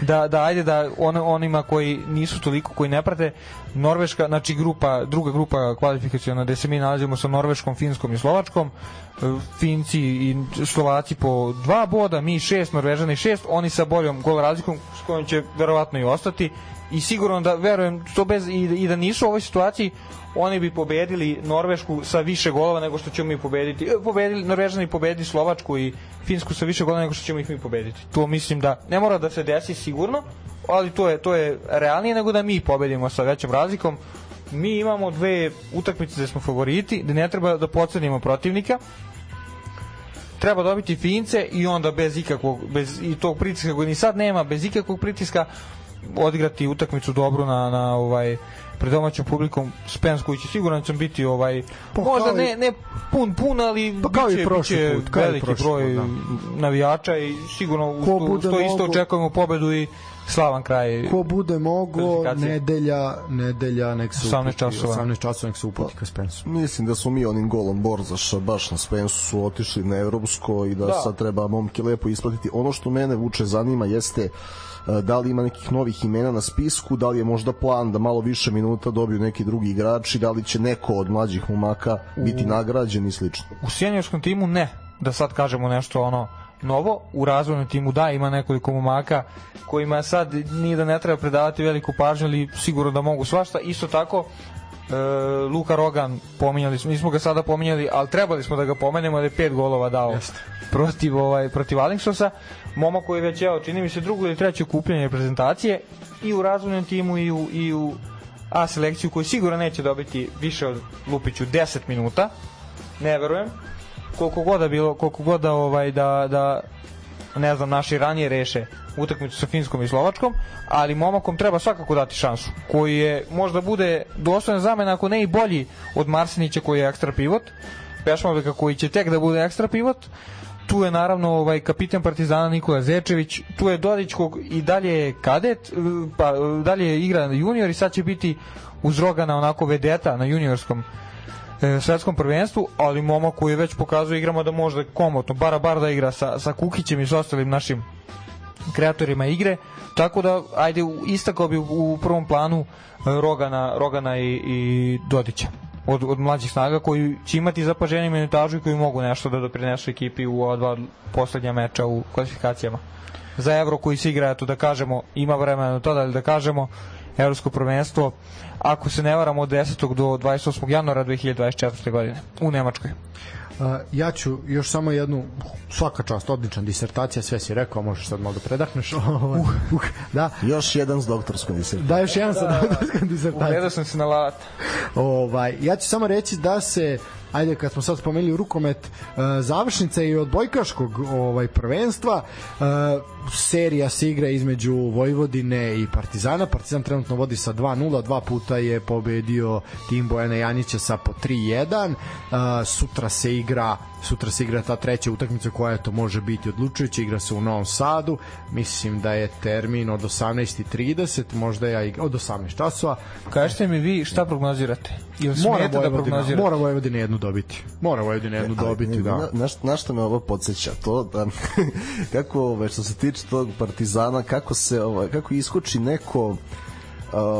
Speaker 6: da, da ajde da on, onima koji nisu toliko, koji ne prate, Norveška, znači grupa, druga grupa kvalifikacijona gde se mi nalazimo sa Norveškom, Finskom i Slovačkom, e, Finci i Slovaci po dva boda, mi šest, Norvežani šest, oni sa boljom gol razlikom s kojom će verovatno i ostati i sigurno da verujem to bez i, i da nisu u ovoj situaciji oni bi pobedili Norvešku sa više golova nego što ćemo mi pobediti. E, Pobedili Norvežani pobedili Slovačku i Finsku sa više golova nego što ćemo ih mi pobediti. To mislim da ne mora da se desi sigurno, ali to je to je realnije nego da mi pobedimo sa većom razlikom. Mi imamo dve utakmice gde smo favoriti, da ne treba da pocenimo protivnika. Treba dobiti Fince i onda bez ikakvog bez i tog pritiska koji ni sad nema, bez ikakvog pritiska odigrati utakmicu dobru na na ovaj pred domaćom publikom Spens koji će siguran sam biti ovaj
Speaker 4: Pa
Speaker 6: možda
Speaker 4: i-
Speaker 6: ne ne pun pun ali
Speaker 4: Pa kao i
Speaker 6: biće,
Speaker 4: prošli
Speaker 6: biće
Speaker 4: put, kao i
Speaker 6: veliki
Speaker 4: prošli
Speaker 6: broj
Speaker 4: put,
Speaker 6: navijača i sigurno
Speaker 4: Ko
Speaker 6: to, uz to isto očekujemo pobedu i slavan kraj
Speaker 4: Ko bude mogo, nedelja, nedelja, nek se
Speaker 6: 18
Speaker 4: uputi,
Speaker 6: časova.
Speaker 4: 18 časova nek se uputi ka Spensu.
Speaker 5: Mislim da smo mi onim golom Borzaša baš na Spensu su otišli na evropsko i da,
Speaker 6: Da.
Speaker 5: sad treba momke lepo isplatiti. Ono što mene vuče zanima jeste e, da li ima nekih novih imena na spisku, da li je možda plan da malo više minuta dobiju neki drugi igrači, da li će neko od mlađih momaka biti nagrađen i slično.
Speaker 6: u seniorskom timu ne da sad kažemo nešto ono novo u razvojnom timu. Da ima nekoliko momaka kojima sad nije da ne treba predavati veliku pažnju ali sigurno da mogu svašta. Isto tako e, Luka Rogan pominjali smo, nismo ga sada pominjali ali trebali smo da ga pomenemo da je pet golova dao protiv, ovaj, protiv Alingsosa momak koji je već evo čini mi se drugo ili treće okupljanje reprezentacije i u razvojnom timu i u, i u A selekciju koju sigurno neće dobiti više od Lupiću 10 minuta. Ne verujem koliko god da bilo koliko god da ovaj da da ne znam naši ranije reše utakmicu sa Finskom i Slovačkom, ali momakom treba svakako dati šansu, koji je možda bude dostojan zamena ako ne i bolji od Marsenića koji je ekstra pivot, Pešmoveka koji će tek da bude ekstra pivot, tu je naravno ovaj kapitan Partizana Nikola Zečević, tu je Dodić kog i dalje je kadet, pa dalje igra junior i sad će biti uz Rogana onako vedeta na juniorskom e, svetskom prvenstvu, ali momak koji već pokazuje igrama da može komotno, bara bar da igra sa, sa Kukićem i sa ostalim našim kreatorima igre, tako da ajde istakao bi u, prvom planu e, Rogana, Rogana i, i Dodića. Od, od mlađih snaga koji će imati zapaženje minutažu i koji mogu nešto da doprinesu ekipi u ova dva poslednja meča u kvalifikacijama. Za Evro koji se igra, eto da kažemo, ima vremena na to da da kažemo, Evropsko prvenstvo, ako se ne varam od 10. do 28. januara 2024. godine u Nemačkoj.
Speaker 4: Uh, ja ću još samo jednu svaka čast, odlična disertacija, sve si rekao, možeš sad malo da predahneš. Ovaj, uh, da,
Speaker 5: Još jedan s doktorskom disertacijom.
Speaker 4: da još jedan sa doktorskom disertacijom.
Speaker 6: Ugledao sam se na lat.
Speaker 4: Ovaj, ja ću samo reći da se ajde kad smo sad spomenuli rukomet, uh, završnica i od bojkaškog ovaj prvenstva. Uh, serija se igra između Vojvodine i Partizana. Partizan trenutno vodi sa 2-0, dva puta je pobedio tim Bojana Janića sa po 3-1. Uh, sutra se igra sutra se igra ta treća utakmica koja to može biti odlučujuća, igra se u Novom Sadu. Mislim da je termin od 18:30, možda ja igra od 18 časova.
Speaker 6: Kažete mi vi šta prognozirate? Jel
Speaker 4: Mora
Speaker 6: da prognozirate?
Speaker 4: mora Vojvodina jednu dobiti. Mora Vojvodina jednu
Speaker 5: Ali,
Speaker 4: dobiti, da.
Speaker 5: Na, na, na što me ovo podsjeća? To da, kako, ove, što se tiče tog partizana, kako se, ovaj, kako iskoči neko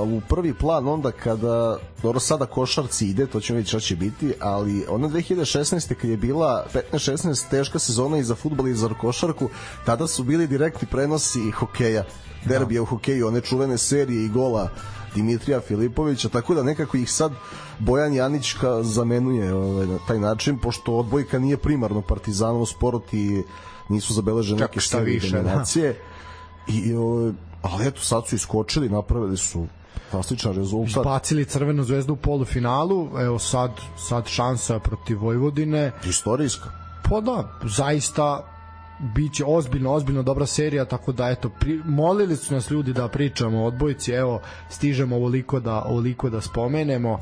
Speaker 5: u prvi plan onda kada dobro sada košarci ide, to ćemo vidjeti šta će biti, ali ona 2016. kad je bila 15-16 teška sezona i za futbol i za košarku, tada su bili direktni prenosi hokeja, derbija u hokeju, one čuvene serije i gola Dimitrija Filipovića, tako da nekako ih sad Bojan Janićka zamenuje ovaj, na taj način, pošto odbojka nije primarno partizanov sport i nisu zabeležene neke
Speaker 4: šta više, da.
Speaker 5: I, ovaj, ali eto, sad su iskočili, napravili su fantastičan rezultat.
Speaker 4: Izbacili Crvenu zvezdu u polufinalu, evo sad, sad šansa protiv Vojvodine.
Speaker 5: Istorijska.
Speaker 4: Pa da, zaista biće ozbiljno, ozbiljno dobra serija, tako da eto, pri, molili su nas ljudi da pričamo o odbojci, evo, stižemo ovoliko da, ovoliko da spomenemo.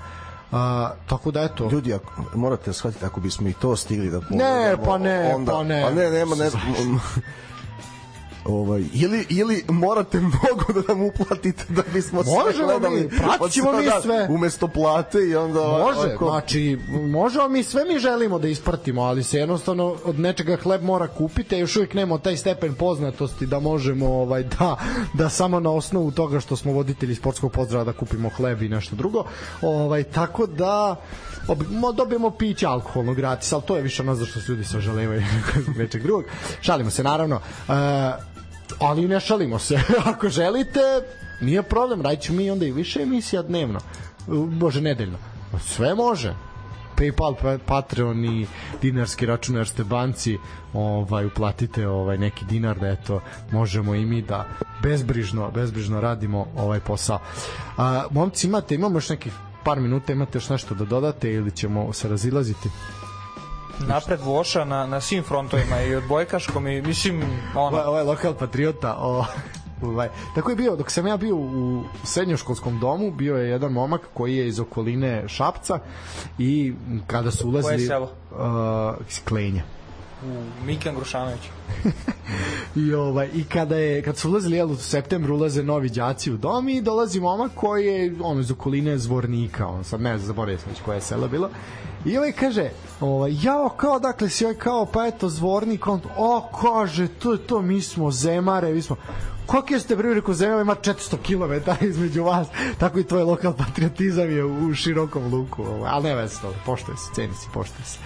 Speaker 4: A, tako da eto,
Speaker 5: Ljudi, ako, morate shvatiti, ako bismo i to stigli da
Speaker 4: Ne, pa ne,
Speaker 5: onda,
Speaker 4: pa ne.
Speaker 5: Pa ne, nema, ne, ovaj, ili, ili morate mnogo da nam uplatite da bismo sve
Speaker 4: Možemo
Speaker 5: gledali
Speaker 4: mi, pratit
Speaker 5: od
Speaker 4: ćemo mi sve.
Speaker 5: umesto plate i onda
Speaker 4: Može,
Speaker 5: ovako-
Speaker 4: znači, možemo mi sve mi želimo da ispratimo, ali se jednostavno od nečega hleb mora kupiti, a još uvijek nemamo taj stepen poznatosti da možemo ovaj da da samo na osnovu toga što smo voditelji sportskog pozdrava da kupimo hleb i nešto drugo. Ovaj tako da ob- mo- dobijemo piće alkoholno gratis, ali to je više ono za što se ljudi sažalevaju nečeg drugog. Šalimo se naravno. E, ali ne šalimo se. Ako želite, nije problem, radit mi onda i više emisija dnevno. Bože, nedeljno. Sve može. PayPal, pa- Patreon i dinarski račun Erste banci ovaj uplatite ovaj neki dinar da eto možemo i mi da bezbrižno bezbrižno radimo ovaj posao. A, momci imate imamo još nekih par minuta imate još nešto da dodate ili ćemo se razilaziti?
Speaker 6: Napred Voša na, na svim frontovima i odbojkaškom i mislim ono,
Speaker 4: Ovo, ovo je lokal patriota. O, ovaj. Tako je bio, dok sam ja bio u srednjoškolskom domu, bio je jedan momak koji je iz okoline Šapca i kada su ulazili...
Speaker 6: Koje selo?
Speaker 4: Uh, iz Klenja.
Speaker 6: U Mikan Grušanović.
Speaker 4: I ovaj i kada je kad su ulazili jel, u septembru ulaze novi đaci u dom i dolazi momak koji je on iz okoline Zvornika, on sad ne znam zaboravio sam već koje je selo bilo. I ovaj kaže, ovaj jao kao dakle si ovaj kao pa eto Zvornik, on o kaže to je to mi smo zemare, mi smo Koliko ste bre rekao zemlja ima 400 km između vas, tako i tvoj lokal patriotizam je u, širokom luku, ovaj, ali ne veze, to, poštuje se, ceni se, poštuje se.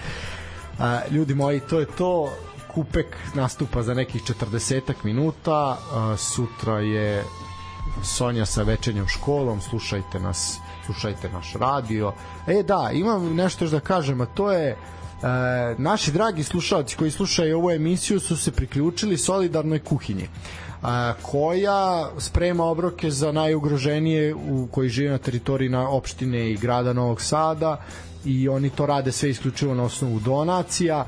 Speaker 4: A, ljudi moji, to je to. Kupek nastupa za nekih 40 minuta. A, sutra je Sonja sa večernjom školom. Slušajte nas, slušajte naš radio. E da, imam nešto još da kažem, a to je E, naši dragi slušalci koji slušaju ovu emisiju su se priključili solidarnoj kuhinji a, koja sprema obroke za najugroženije u koji žive na teritoriji na opštine i grada Novog Sada i oni to rade sve isključivo na osnovu donacija,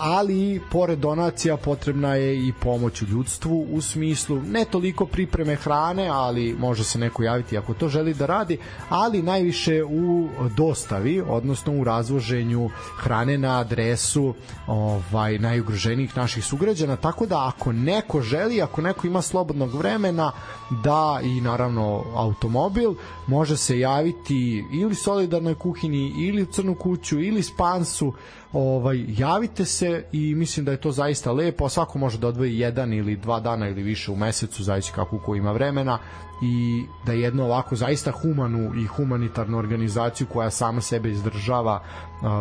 Speaker 4: ali pored donacija potrebna je i pomoć u ljudstvu u smislu ne toliko pripreme hrane, ali može se neko javiti ako to želi da radi, ali najviše u dostavi, odnosno u razvoženju hrane na adresu ovaj najugroženijih naših sugrađana, tako da ako neko želi, ako neko ima slobodnog vremena da i naravno automobil, može se javiti ili solidarnoj kuhinji ili u crnu kuću ili spansu ovaj javite se i mislim da je to zaista lepo a svako može da odvoji jedan ili dva dana ili više u mesecu zavisi kako ko ima vremena i da jedno ovako zaista humanu i humanitarnu organizaciju koja sama sebe izdržava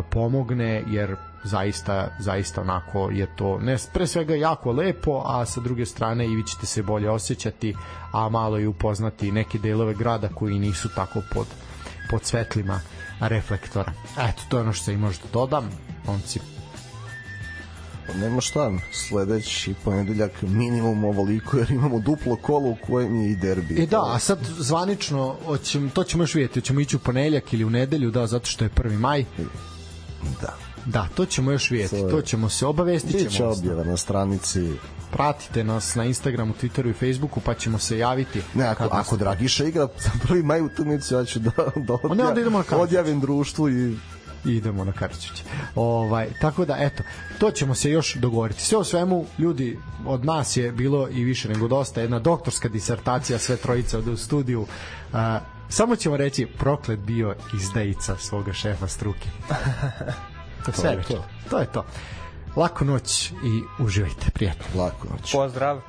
Speaker 4: pomogne jer zaista zaista onako je to ne pre svega jako lepo a sa druge strane i vi ćete se bolje osjećati a malo i upoznati neke delove grada koji nisu tako pod pod svetlima reflektora. Eto, to je ono što i možda dodam. Momci,
Speaker 5: Nema šta, sledeći ponedeljak minimum ovoliko jer imamo duplo kolo u kojem je i derbi.
Speaker 4: E da, a sad zvanično, hoćem, to ćemo još vidjeti, hoćemo ići u ponedeljak ili u nedelju, da, zato što je 1. maj.
Speaker 5: Da.
Speaker 4: Da, to ćemo još vidjeti.
Speaker 5: To je-
Speaker 4: To ćemo se obavestit
Speaker 5: Biće
Speaker 4: ćemo.
Speaker 5: objava na stranici.
Speaker 4: Pratite nas na Instagramu, Twitteru i Facebooku, pa ćemo se javiti.
Speaker 5: Ne, ako, ako Dragiša igra za prvi maj utakmicu, ja ću da, da
Speaker 4: ne, onda idemo na Karađorđe.
Speaker 5: odjavim društvu i
Speaker 4: idemo na Karačić. Ovaj, tako da, eto, to ćemo se još dogovoriti. Sve u svemu, ljudi, od nas je bilo i više nego dosta, jedna doktorska disertacija, sve trojica ovde u studiju. A, samo ćemo reći, proklet bio izdajica svoga šefa struke. To, sve
Speaker 5: je to.
Speaker 4: to je to. Laku noć i uživajte, prijatno.
Speaker 5: lako noć.
Speaker 6: Pozdrav.